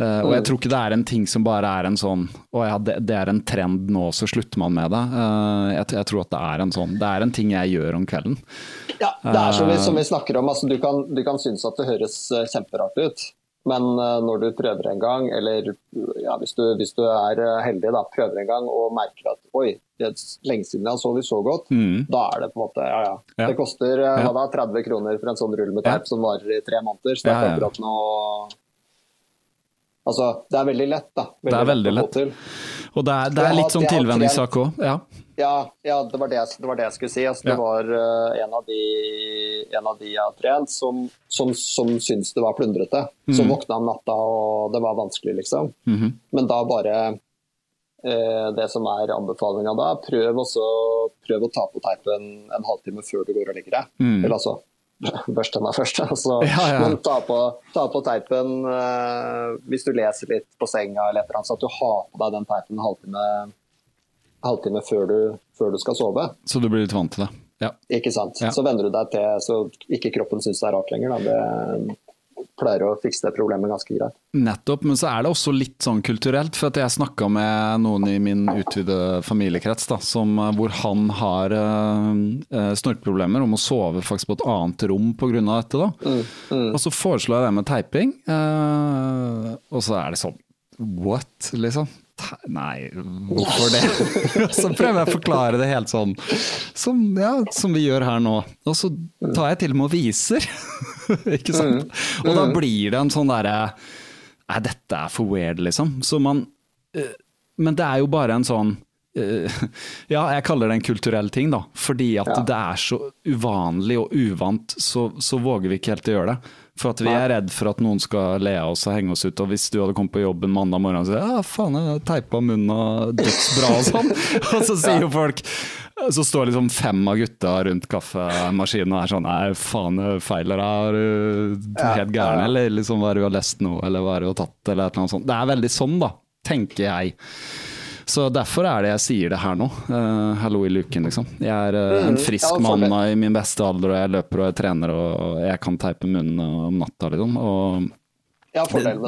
Eh, og jeg tror ikke det er en ting som bare er en sånn Å ja, det, det er en trend nå, så slutter man med det. Uh, jeg, jeg tror at det er en sånn Det er en ting jeg gjør om kvelden. Ja, det er som vi, Eh. som vi snakker om. Altså, du, kan, du kan synes at det høres kjemperart ut, men når du prøver en gang, eller ja, hvis, du, hvis du er heldig, da, prøver en gang og merker at oi, det er lenge siden jeg har sovet så godt, Mm. da er det på en måte ja ja. Ja. Det koster Ja. da, 30 kroner for en sånn rull med teip som varer i tre måneder. Så det er akkurat noe Altså, det er veldig lett, da. Det er veldig lett. Og det er, det er litt sånn tilvenningssak òg. Ja. Ja, ja det, var det, jeg- det var det jeg skulle si. Altså, Ja. Det var uh, en, av de, en av de jeg har trent som, som, som syntes det var plundrete. Som Mhm. våkna om natta og det var vanskelig, liksom. Mhm. Men da bare uh, Det som er anbefalinga da, prøv, også, prøv å ta på teipen en halvtime før du går og legger deg. Mm. Eller altså Børst tenna først. Altså. Ja, ja. Men ta på, ta på teipen uh, hvis du leser litt på senga, eller et eller annet, så at du har på deg den teipen en halvtime, halvtime før, du, før du skal sove. Så du blir litt vant til det. Ja. Ikke sant? Ja. Så venner du deg til så ikke kroppen syns det er rart lenger. Da. Det pleier å fikse det problemet ganske greit. Nettopp, men så er det også litt sånn kulturelt. For at jeg snakka med noen i min utvidede familiekrets da, som, eh, hvor han har uh, snorkproblemer om å sove faktisk på et annet rom pga. dette. da. Mm, Og så foreslår jeg det med teiping, uh, og så er det sånn What, liksom? Nei, hvorfor det? så prøver jeg å forklare det helt sånn som, ja, som vi gjør her nå. Og så tar jeg til og med og viser. Ikke sant? Og da blir det en sånn derre Nei, dette er for weird, liksom. Så man eh, Men det er jo bare en sånn eh, ja, jeg kaller det en kulturell ting, da. Fordi at det er så uvanlig og uvant, så, så våger vi ikke helt å gjøre det. For at vi er redd for at noen skal le av oss og henge oss ut. Og hvis du hadde kommet på jobben mandag morgen og sagt ja, faen, jeg teipa munnen og dødsbra og sånn, og så sier jo folk så står liksom fem av gutta rundt kaffemaskinen og er sånn Nei, faen, feiler? Er du helt gæren, eller liksom hva er det du har lest nå, eller hva er det du har tatt, eller et eller annet sånt. Det er veldig sånn, da, tenker jeg. Så derfor er det jeg sier det her nå. Uh, hallo i luken, liksom. Jeg er uh, en frisk mm, mann i min beste alder, og jeg løper og jeg trener og jeg kan teipe munnen om natta, liksom. Og Ja,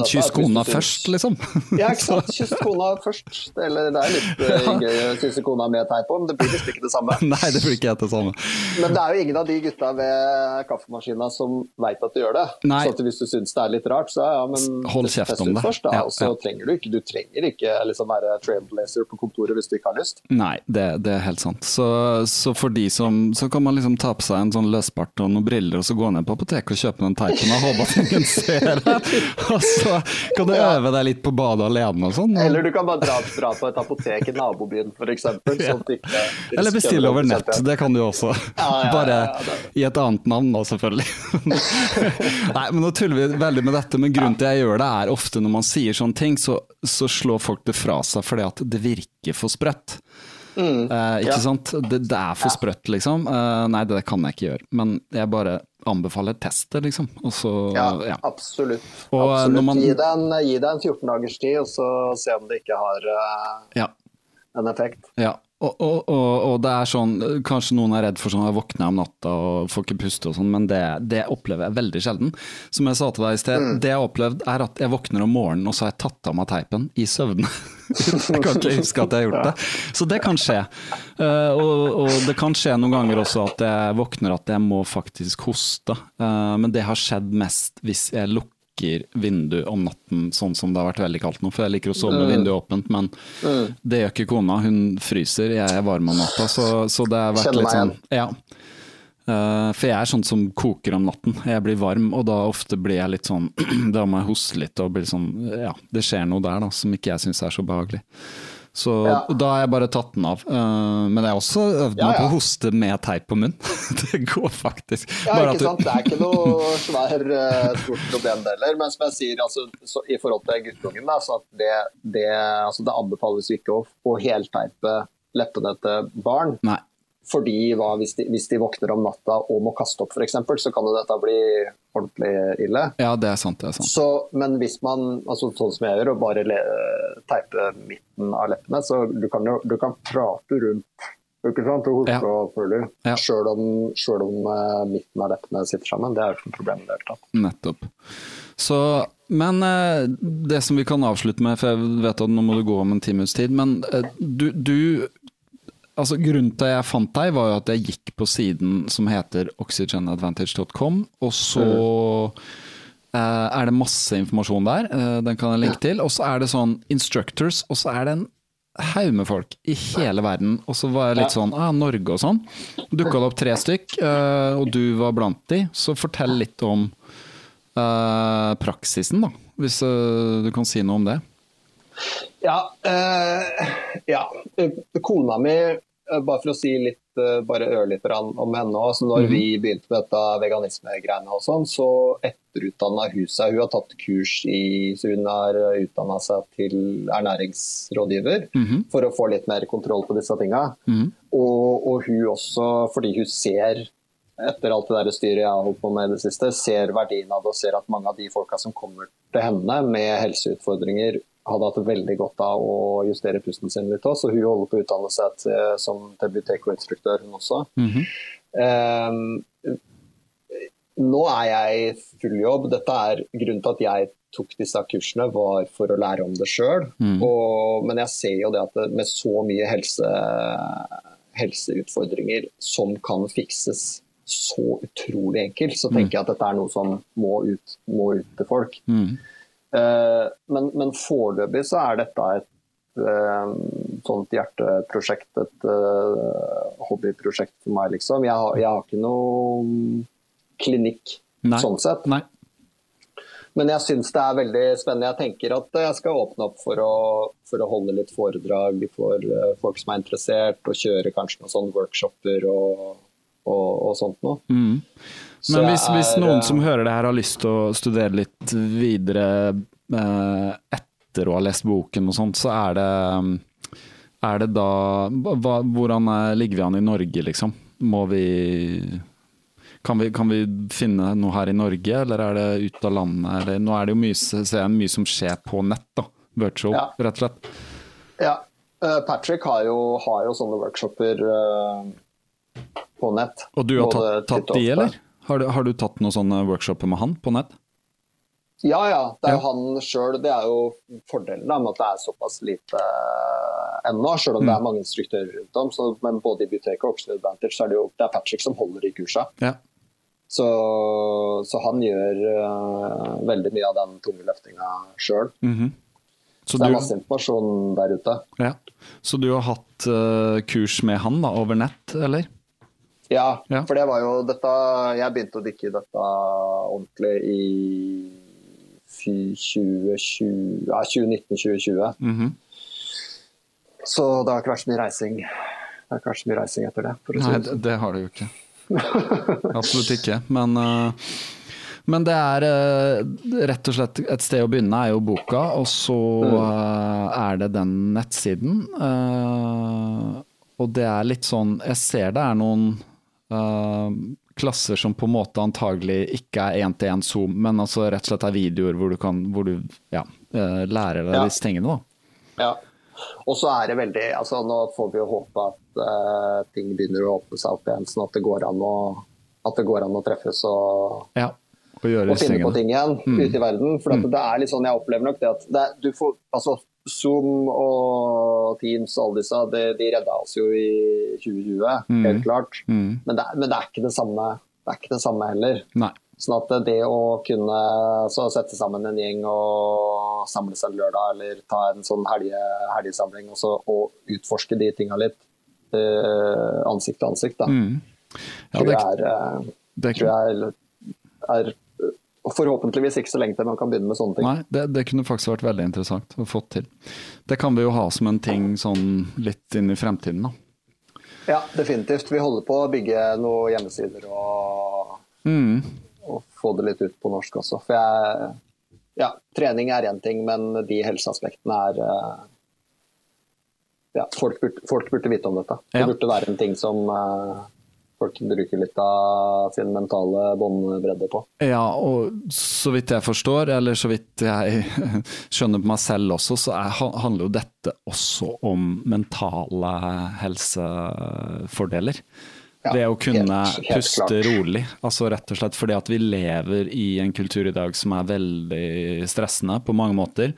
kyss kona først, liksom. Ja, ikke sant. Kyss kona først. Eller det er litt eh, gøy å kysse kona med teip på, men det blir visst ikke det samme. Nei, det blir ikke helt det samme. Men det er jo ingen av de gutta ved kaffemaskina som veit at du gjør det. Nei. Så hvis du syns det er litt rart, så ja, men Hold kjeft om det. Først, da. Ja, Og så ja. trenger du ikke, du trenger ikke liksom være trailblazer på kontoret hvis du ikke har lyst. Nei, det, det er helt sant. Så, så for de som Så kan man liksom ta på seg en sånn løsbart og noen briller, og så gå ned på apoteket og kjøpe den teipen og håpe at ingen ser det. Og så kan du øve deg litt på badet alene og sånn. Eller du kan bare dra, dra på et apotek i nabobyen, f.eks. Sånn Eller bestille over nett, det. det kan du også. Ja, ja, Bare det- i et annet navn, da, selvfølgelig. Nei, men Nå tuller vi veldig med dette, men grunnen til jeg gjør det, er ofte når man sier sånne ting, så, så slår folk det fra seg fordi at det virker for sprøtt. Mm. uh, ikke Ja. sant? Det, det er for sprøtt, liksom. Uh, nei, det kan jeg ikke gjøre. Men jeg bare anbefaler test det, liksom. Og så, Ja, ja. absolutt. Og, eh, absolutt. når man- Gi, deg en, gi det en 14 dagers tid, og så se om det ikke har uh, ja. en effekt. Ja, og, og, og, og det er sånn, kanskje noen er redd for sånn, jeg våkner om natta og får ikke puste og sånn, men det, det opplever jeg veldig sjelden. Som jeg sa til deg i sted, det jeg har opplevd er at jeg våkner om morgenen og så har jeg tatt av meg teipen i søvne. jeg kan ikke huske at jeg har gjort det. Så det kan skje. Uh, og, og det kan skje noen ganger også at jeg våkner at jeg må faktisk hoste. uh, men det har skjedd mest hvis jeg lukker vindu om natten, sånn som det har vært veldig kaldt nå. For jeg liker å sove med vinduet åpent, men det gjør ikke kona. Hun fryser, jeg er varm om natta. Så, så det har vært litt sånn Ja. Eh, for jeg er sånn som koker om natten. Jeg blir varm, og da ofte blir jeg litt sånn Da må jeg hoste litt og bli sånn Ja, det skjer noe der da som ikke jeg syns er så behagelig. Så Ja. da har jeg bare tatt den av. Eh, men jeg har også øvd Ja, meg på å hoste med teip på munn. det går faktisk. Ja, Bare ikke du- sant? Det er ikke noe svær, eh, stort problem det heller. Men som jeg sier, altså, så, i forhold til guttungen, da, så det, det, altså, det anbefales ikke å, å helteipe leppene til barn. Nei. Fordi hva, hvis, de, hvis de våkner om natta og må kaste opp f.eks., så kan jo dette bli ordentlig ille. Ja, det er sant. Det er sant. Så, men hvis man, altså sånn som jeg gjør, og bare le, teipe midten av leppene, så du kan jo du kan prate rundt ikke sant, og hoste Ja. og føle, Ja. selv om, selv om uh, midten av leppene sitter sammen. Det er jo ikke noe problem i det hele tatt. Nettopp. Så, men eh, det som vi kan avslutte med, for jeg vet at nå må du gå om en times tid, men eh, du, du Altså Grunnen til at jeg fant deg, var jo at jeg gikk på siden som heter oxygenadvantage.com, og så eh, er det masse informasjon der, eh, den kan jeg linke til. Og så er det sånn instructors, og så er det en haug med folk i hele verden. Og så var jeg litt sånn ah, Norge og sånn. Dukka det opp tre stykk, eh, og du var blant de. Så fortell litt om praksisen, da. Hvis du kan si noe om det. Ja, eh, ja. Kona mi, bare for å si litt, eh, bare ørlite grann om henne så når vi begynte med dette veganismegreiene og sånn, så etterutdanna hun seg. Hun har tatt kurs i Så hun har utdanna seg til ernæringsrådgiver for å få litt mer kontroll på disse tinga. Og, og hun også, fordi hun ser etter alt det der styret jeg har holdt på med i det siste, ser verdien av det og ser at mange av de folka som kommer til henne med helseutfordringer, hadde hatt veldig godt av å justere pusten sin litt også. Så hun holder på å utdanne seg til, som WTK-instruktør, hun også. Eh, nå er jeg i full jobb. Dette er grunnen til at jeg tok disse kursene, var for å lære om det sjøl. Men jeg ser jo det at det, med så mye helse, helseutfordringer som kan fikses så utrolig enkelt, så tenker jeg at dette er noe som må ut, må ut til folk. Eh, men, men foreløpig så er dette et eh, sånt hjerteprosjekt, et eh, hobbyprosjekt for meg, liksom. Jeg har, jeg har ikke noe klinikk Nei. sånn sett. Nei. Men jeg syns det er veldig spennende. Jeg tenker at jeg skal åpne opp for å, for å holde litt foredrag for eh, folk som er interessert, og kjøre kanskje noen sånne workshoper og, og, og sånt noe. Mm. Men hvis, er, hvis noen eh, som hører det her har lyst til å studere litt videre eh, etter å ha lest boken og sånt, så er det er det da hva, Hvordan er, ligger vi an i Norge, liksom? Må vi kan vi, kan vi finne noe her i Norge, eller er det ut av landet? Eller, nå er det jo mye, mye som skjer på nett, da. Virtual, Ja. rett og slett. Ja. eh, Patrick har jo, har jo sånne workshoper eh, på nett. Og du har tatt, tatt de, eller? Har du, har du tatt noen sånne workshoper med han på nett? Ja, ja. Det er jo Ja. han sjøl. Det er jo fordelen da, med at det er såpass lite eh, ennå, sjøl om det Mm. er mange instruktører rundt om. Så, men både i Buteyko og Oxford Advantage så er det jo det er Patrick som holder i kursa. Ja. Så, så han gjør uh, veldig mye av den tunge løftinga sjøl. Mhm. Så Så det er masse informasjon der ute. Ja. Så du har hatt uh, kurs med han da, over nett, eller? Ja, Ja. for det var jo dette Jeg begynte å dykke i dette ordentlig i 2020, ja, 2019-2020. -hmm. Så det har ikke vært så mye reising. Det har ikke vært så mye reising etter det. Si Nei, det det, sånn. det har det jo ikke. Absolutt ikke. Men, eh, men det er eh, rett og slett et sted å begynne, er jo boka. Og så eh, er det den nettsiden. og det er litt sånn Jeg ser det er noen klasser som på en måte antagelig ikke er én-til-én Zoom, men altså rett og slett er videoer hvor du kan hvor du ja, eh, lærer deg Ja. disse tingene. da. Ja. Og så er det veldig altså Nå får vi jo håpe at uh, ting begynner å åpne seg opp igjen, sånn at det går an å, det går an å treffes og, Ja, og og finne på ting igjen ute i verden. For mm. det er litt sånn, jeg opplever nok det at det, du får, altså Zoom og Teams og alle disse, de, de redda oss jo i 2020, helt klart. Mm. Men, det, men det er ikke det samme, det ikke det samme heller. Nei. Sånn at det å kunne så sette sammen en gjeng og samles en lørdag, eller ta en sånn helge, helgesamling og, så, og utforske de tinga litt, eh, ansikt til ansikt, da, Mm. Ja, tror jeg er, det er tror jeg er, er eh, forhåpentligvis ikke så lenge til man kan begynne med sånne ting. Nei, det, det kunne faktisk vært veldig interessant å få til. Det kan vi jo ha som en ting sånn litt inn i fremtiden, da. Ja, definitivt. Vi holder på å bygge noen hjemmesider og, Mm. og få det litt ut på norsk også. For jeg, ja, trening er én ting, men de helseaspektene er eh, ja, folk, burde, folk burde vite om dette. Det Ja. burde være en ting som eh, folk bruker litt av sin mentale båndbredde på. Ja, og så vidt jeg forstår, eller så vidt jeg skjønner på meg selv også, så er, handler jo dette også om mentale helsefordeler. Ja, det å kunne helt- helt puste klart. rolig. Altså rett og slett fordi at vi lever i en kultur i dag som er veldig stressende på mange måter.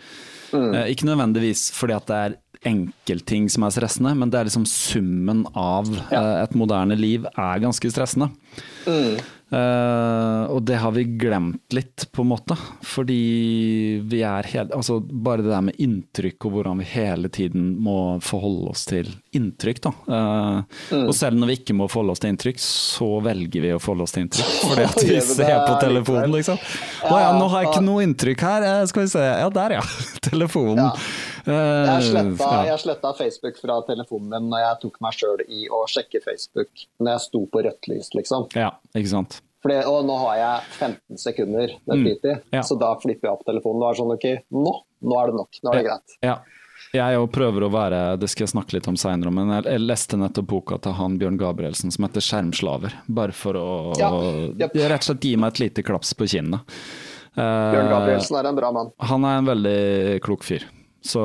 Mm. Eh, ikke nødvendigvis fordi at det er enkeltting som er stressende, men det er liksom summen av eh, et moderne liv er ganske stressende. Mm. Uh, og det har vi glemt litt, på en måte. Fordi vi er hele Altså, bare det der med inntrykk og hvordan vi hele tiden må forholde oss til inntrykk, da. Uh, Mm. Og selv når vi ikke må forholde oss til inntrykk, så velger vi å forholde oss til inntrykk. Fordi at vi ser på telefonen, liksom. Å ja, nå har jeg ikke noe inntrykk her. Skal vi se. Ja, der ja. Telefonen. Ja. Eh, Jeg sletta, sletta Facebook fra telefonen min når jeg tok meg sjøl i å sjekke Facebook når jeg sto på rødt lys, liksom. ja, ikke sant. Fordi, og nå har jeg 15 sekunder med fritid, ja. så da flipper jeg opp telefonen. Da er sånn OK, nå, nå er det nok. Nå er det greit. Ja. Jeg prøver å være, det skal jeg snakke litt om seinere, men jeg, leste nettopp boka til han Bjørn Gabrielsen som heter 'Skjermslaver'. Bare for å Ja, yep. rett og slett gi meg et lite klaps på kinnet. Eh, Bjørn Gabrielsen er en bra mann. Han er en veldig klok fyr. Så,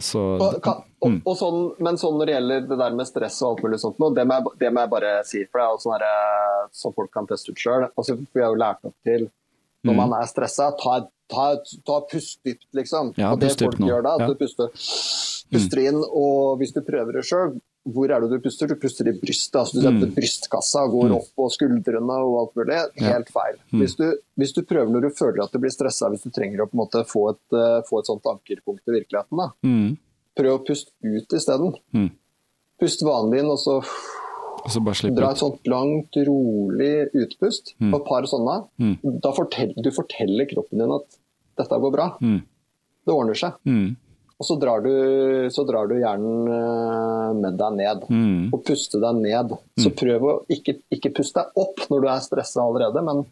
så Og, kan, og, Mm. og sånn, men sånn når det gjelder det der med stress og alt mulig sånt, nå, det, må jeg, det må jeg bare si, for det er jo sånn her, som folk kan teste ut sjøl. Altså, vi har jo lært opp til når Mm. man er stressa, ta, ta, ta pust dypt, liksom. Ja, og det folk nå. gjør da, at Ja. Mm. du puster, puster inn, og hvis du prøver det sjøl, hvor er det du puster? Du puster i brystet. altså Du setter Mm. brystkassa, går opp på skuldrene og alt mulig. Helt feil. Mm. Hvis, du, hvis du prøver når du føler at du blir stressa, hvis du trenger å på en måte få et, uh, få et sånt ankerpunkt i virkeligheten, da. mm, prøv å puste ut isteden. Mm. Pust vanlig inn, og så Og så bare dra et sånt langt, rolig utpust. Mm. Og et par sånne. Mm. Da fortell, du forteller kroppen din at dette går bra. Mm. Det ordner seg. Mm, Og så drar du, så drar du hjernen eh, med deg ned. mm, Og puste deg ned. Så prøv å ikke, ikke puste deg opp når du er stressa allerede, men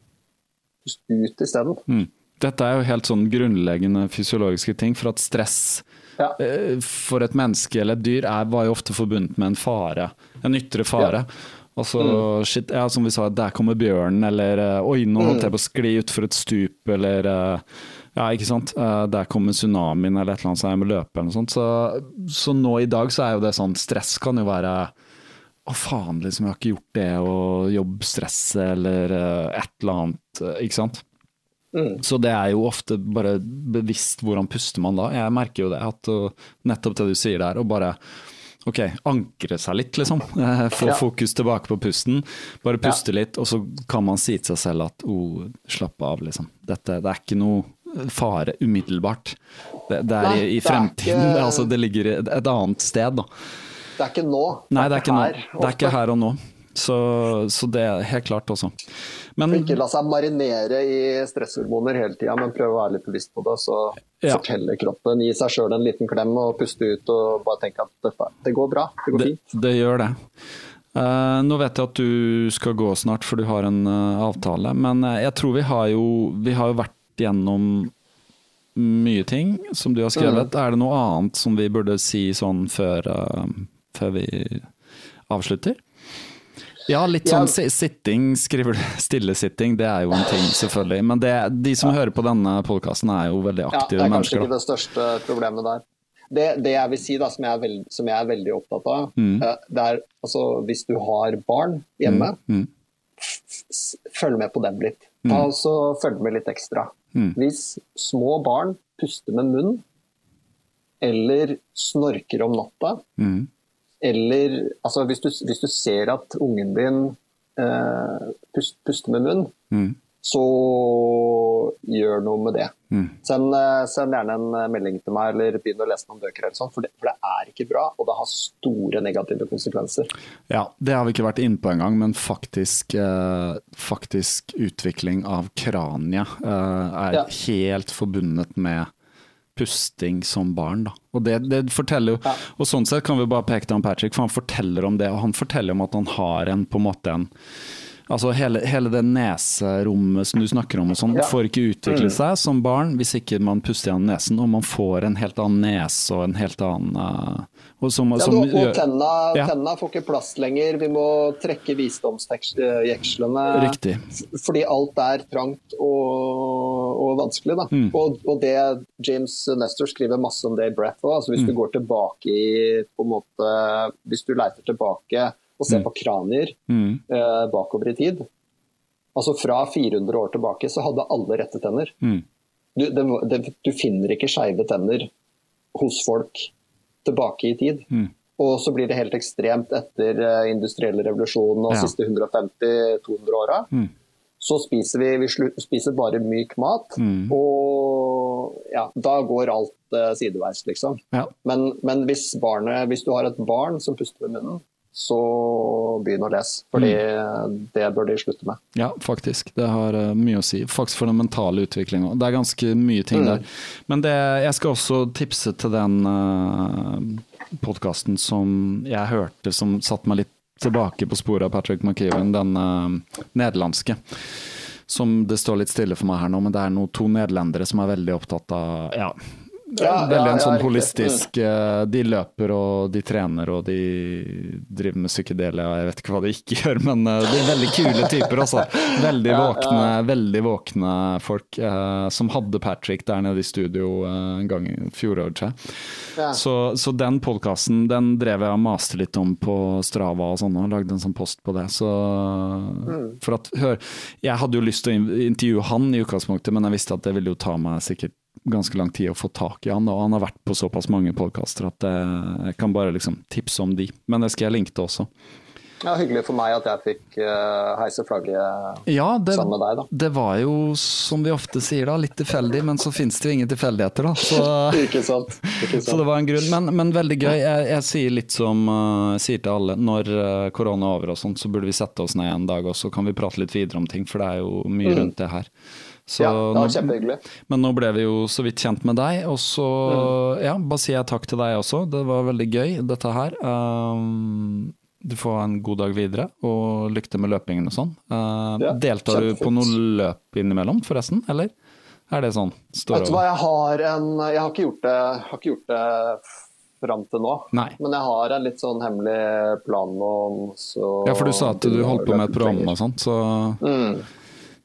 pust ut isteden. mm. Dette er jo helt sånn grunnleggende fysiologiske ting, for at stress Ja. eh, for et menneske eller et dyr er, var jo ofte forbundet med en fare, en ytre fare. Og så, shit, ja, som vi sa, der kommer bjørnen, eller eh, oi, nå holdt jeg på å skli utfor et stup, eller eh, ja, ikke sant. Eh, Der kommer tsunamien eller et eller annet, så jeg må løpe eller noe sånt. Så, så nå i dag så er jo det sånn, stress kan jo være å faen, liksom, jeg har ikke gjort det, og jobbstresset eller eh, et eller annet, eh, ikke sant. Så det er jo ofte bare bevisst hvordan puster man da. Jeg merker jo det, at nettopp det du sier der, å bare ok, ankre seg litt, liksom. Få Ja. fokus tilbake på pusten. Bare puste litt, og så kan man si til seg selv at oh, slapp av, liksom. Dette, det er ikke noe fare umiddelbart. Det, det er Nei, i, i det fremtiden, ikke- altså det ligger et, et annet sted, da. Det er ikke nå. Nei, det er ikke nå. her, Det er ikke her og nå. Så, så det er helt klart også. Men Ikke la seg marinere i stresshormoner hele tida, men prøve å være litt bevisst på det. Så Ja. forteller kroppen, gi seg sjøl en liten klem og puste ut og bare tenke at dette, det går bra, det går det, fint. det gjør det. Uh, nå vet jeg at du skal gå snart, for du har en uh, avtale. Men uh, jeg tror vi har jo Vi har jo vært gjennom mye ting som du har skrevet. Er det noe annet som vi burde si sånn før, uh, før vi avslutter? Ja, litt sånn ja. sitting, skriver du. Stillesitting, det er jo en ting, selvfølgelig. Men det, de som hører på denne podkasten er jo veldig aktive Ja, det er kanskje mennesker. ikke det største problemet der. Det, det jeg vil si, da, som jeg er, veld, som jeg er veldig opptatt av, Mm. eh, det er altså hvis du har barn hjemme, Mm. s- følg med på dem litt. Ta altså, følg med litt ekstra. Mm. Hvis små barn puster med munn, eller snorker om natta, Mm. eller altså, hvis, du, hvis du ser at ungen din eh, pust, puster med munn, Mm. Så gjør noe med det. Mm. Send, eh, send gjerne en eh, melding til meg, eller begynn å lese noen bøker, eller sånt, for, det, for det er ikke bra, og det har store negative konsekvenser. Ja, det har vi ikke vært inne på engang, men faktisk, eh, faktisk utvikling av kraniet eh, er Ja. helt forbundet med pusting som barn. Da. Og det, det forteller jo, Ja. og sånn sett kan vi bare peke til han Patrick, for han forteller om det, og han forteller om at han har en på en måte en Altså hele, hele det neserommet som du snakker om og sånn, Ja. får ikke utvikle seg som barn hvis ikke man puster gjennom nesen, og man får en helt annen nese og en helt annen eh, og som, Ja, som og tenna, Ja. tenna får ikke plass lenger, vi må trekke visdomsjekslene. Riktig. Fordi alt er trangt og, og vanskelig. Da. Mm. Og, og det James Nestor skriver masse om det i Breath òg. Altså, hvis Mm. du går tilbake i på en måte, Hvis du leiter tilbake og se på kranier Mm. eh, bakover i tid Altså Fra 400 år tilbake så hadde alle rette tenner. Mm. Du, det, det, du finner ikke skeive tenner hos folk tilbake i tid. Mm. Og så blir det helt ekstremt etter eh, industrielle revolusjonen og Ja. siste 150-200 åra. Mm. Så spiser vi, vi spiser bare myk mat, Mm. og ja, da går alt uh, sideveis, liksom. Ja. Men, men hvis, barnet, hvis du har et barn som puster med munnen, så begynn å lese. Fordi Mm. det bør de slutte med. Ja, faktisk. Det har eh, mye å si. Faktisk for den mentale utviklinga. Det er ganske mye ting Mm. der. Men det, jeg skal også tipse til den uh, podkasten som jeg hørte som satte meg litt tilbake på sporet av Patrick McKeown, den uh, nederlandske. Som det står litt stille for meg her nå, men det er noe to nederlendere som er veldig opptatt av ja, Ja, veldig en sånn holistisk eh, De løper og de trener og de driver med psykedelia, jeg vet ikke hva de ikke gjør, men eh, de er veldig kule typer, altså. Veldig våkne, veldig våkne folk. eh, som hadde Patrick der nede i studio en gang i fjoråret. Så, så den podkasten den drev jeg og maste litt om på Strava og sånn, og lagde en sånn post på det. Så for at, hør, Jeg hadde jo lyst til å intervjue han i utgangspunktet, men jeg visste at det ville jo ta meg sikkert ganske lang tid å få tak i han, og han har vært på såpass mange podkaster at eh, jeg kan bare liksom tipse om de. Men det skal jeg linke til også. Ja, hyggelig for meg at jeg fikk eh, heise flagget Ja, det, sammen med deg, da. det var jo, som vi ofte sier da, litt tilfeldig, men så finnes det jo ingen tilfeldigheter, da. Så Ikke sant? Ikke Så det var en grunn, men, men veldig gøy. Jeg, jeg sier litt som uh, sier til alle, når korona er over og sånt, så burde vi sette oss ned en dag og så kan vi prate litt videre om ting, for det er jo mye rundt det her. Så ja, det var kjempehyggelig. men nå ble vi jo så vidt kjent med deg, og så Mm. ja, bare sier jeg takk til deg også. Det var veldig gøy, dette her. Um, du får ha en god dag videre, og lykke til med løpingen og sånn. Uh, Ja, deltar du på kjempefint. noe løp innimellom, forresten, eller? Er det sånn? Står Vet du hva, jeg har en Jeg har ikke gjort det, har ikke gjort det fram til nå. Nei. Men jeg har en litt sånn hemmelig plan om så Ja, for du sa at du holdt på med et program og sånt, så Mm.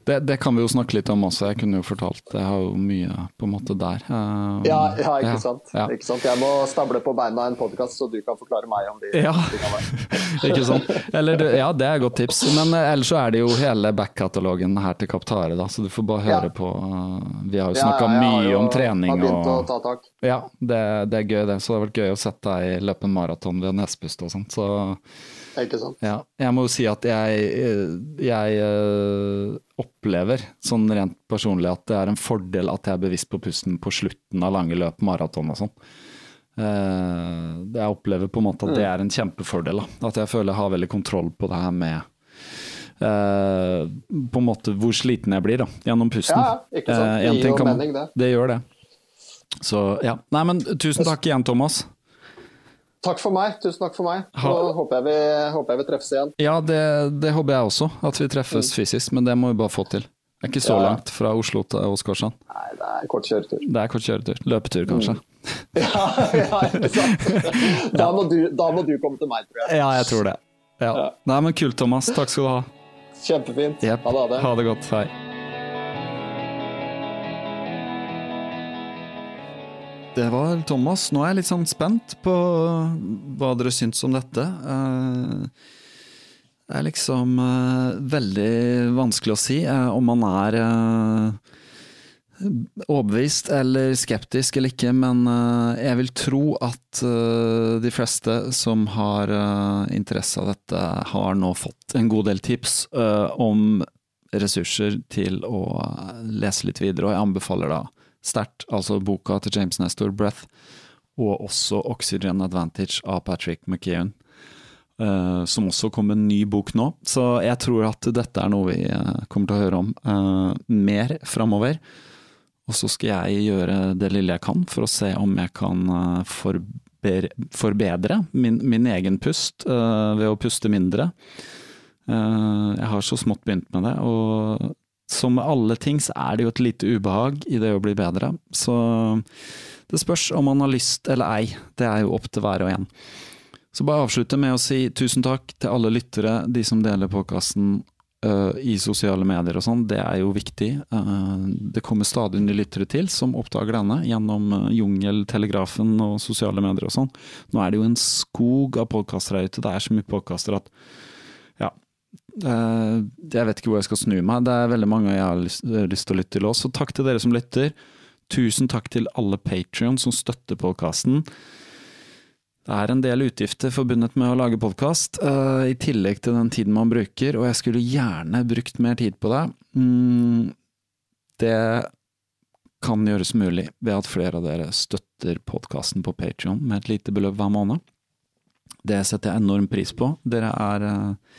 Det, det kan vi jo snakke litt om også. Jeg kunne jo fortalt, jeg har jo mye på en måte der. Uh, Ja, ja, ikke, sant? Ja. ikke sant? Jeg må stable på beina en podkast, så du kan forklare meg om de Ja. tingene. Ikke sant? Eller, ja, det er et godt tips. Men uh, ellers så er det jo hele back-katalogen her til Kaptare, da, så du får bare høre Ja. på. uh, Vi har jo Ja, snakka ja, mye jo- om trening Har begynt å ta tak. Ja, det, det er gøy, det. Så det har vært gøy å sette deg løpe en maraton ved Nesbust og sånt. Så Ikke sant? Ja, jeg må jo si at jeg, jeg eh, opplever sånn rent personlig at det er en fordel at jeg er bevisst på pusten på slutten av lange løp, maraton og sånn. eh, Jeg opplever på en måte at det er en kjempefordel. Da. At jeg føler jeg har veldig kontroll på det her med Uh, På en måte hvor sliten jeg blir da, gjennom pusten. Ja, ikke sant. Det gir jo mening, det. Det gjør det. Så ja. Nei, men tusen takk igjen, Thomas. Takk for meg. Tusen takk for meg. Så håper jeg vi, håper jeg vi treffes igjen. Ja, det, det håper jeg også, at vi treffes fysisk, men det må vi bare få til. Det er ikke så Ja. langt fra Oslo til Åsgårdstrand. Nei, det er kort kjøretur. Det er kort kjøretur. Løpetur, kanskje. Ja, ja, ikke sant. Da må, du, da må du komme til meg, tror jeg. Ja, jeg tror det. Ja. Nei, men kult, Thomas. Takk skal du ha. Kjempefint. Yep. Ha det. Ha det. Ha det godt. Hei. Det var Thomas. Nå er jeg litt sånn spent på hva dere syns om dette. Eh, Det er liksom eh, veldig vanskelig å si eh, om man er eh, overbevist eller skeptisk eller ikke, men eh, jeg vil tro at eh, de fleste som har eh, interesse av dette, har nå fått en god del tips eh, om ressurser til å lese litt videre, og jeg anbefaler da sterkt altså boka til James Nestor, 'Breath', og også 'Oxygen Advantage' av Patrick McKeown. Uh, som også kom med en ny bok nå, så jeg tror at dette er noe vi uh, kommer til å høre om uh, mer framover. Og så skal jeg gjøre det lille jeg kan for å se om jeg kan forber forbedre min, min egen pust ved å puste mindre. Jeg har så smått begynt med det, og som med alle ting så er det jo et lite ubehag i det å bli bedre. Så det spørs om man har lyst eller ei, det er jo opp til hver og en. Så bare avslutte med å si tusen takk til alle lyttere, de som deler podkasten i sosiale medier og sånn, det er jo viktig. Uh, det kommer stadig nye lyttere til som oppdager denne gjennom uh, Jungeltelegrafen og sosiale medier og sånn. Nå er det jo en skog av podkaster her ute, det er så mye podkaster at eh, jeg vet ikke hvor jeg skal snu meg. Det er veldig mange jeg har lyst, lyst til å lytte til også. Så takk til dere som lytter. Tusen takk til alle Patrion som støtter podkasten. Det er en del utgifter forbundet med å lage podkast, i tillegg til den tiden man bruker, og jeg skulle gjerne brukt mer tid på det. Mm, det kan gjøres mulig ved at flere av dere støtter podkasten på Patrion med et lite beløp hver måned. Det setter jeg enorm pris på. Dere er eh,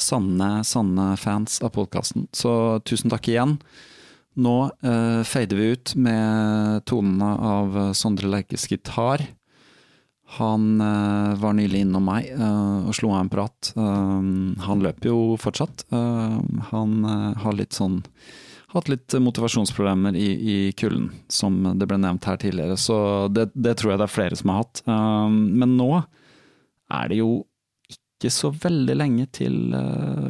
sanne, sanne fans av podkasten, så tusen takk igjen. Nå eh, fader vi ut med tonene av Sondre Leikes gitar. Han uh, var nylig innom meg uh, og slo av en prat. Uh, han løper jo fortsatt. han har litt sånn hatt litt motivasjonsproblemer i, i kulden, som det ble nevnt her tidligere. Så det, det, tror jeg det er flere som har hatt. men nå er det jo ikke så veldig lenge til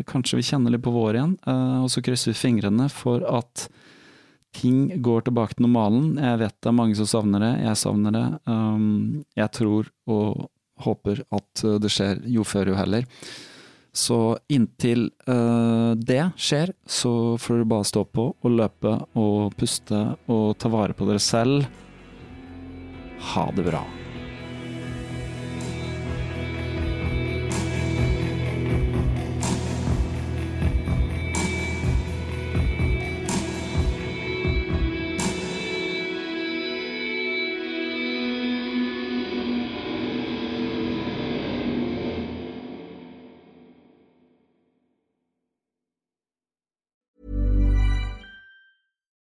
kanskje vi kjenner litt på vår igjen. og så krysser vi fingrene for at ting går tilbake til normalen. Jeg vet det er mange som savner det, jeg savner det. Um, jeg tror og håper at det skjer jo før jo heller. Så inntil det skjer, så får dere bare stå på og løpe og puste og ta vare på dere selv. Ha det bra.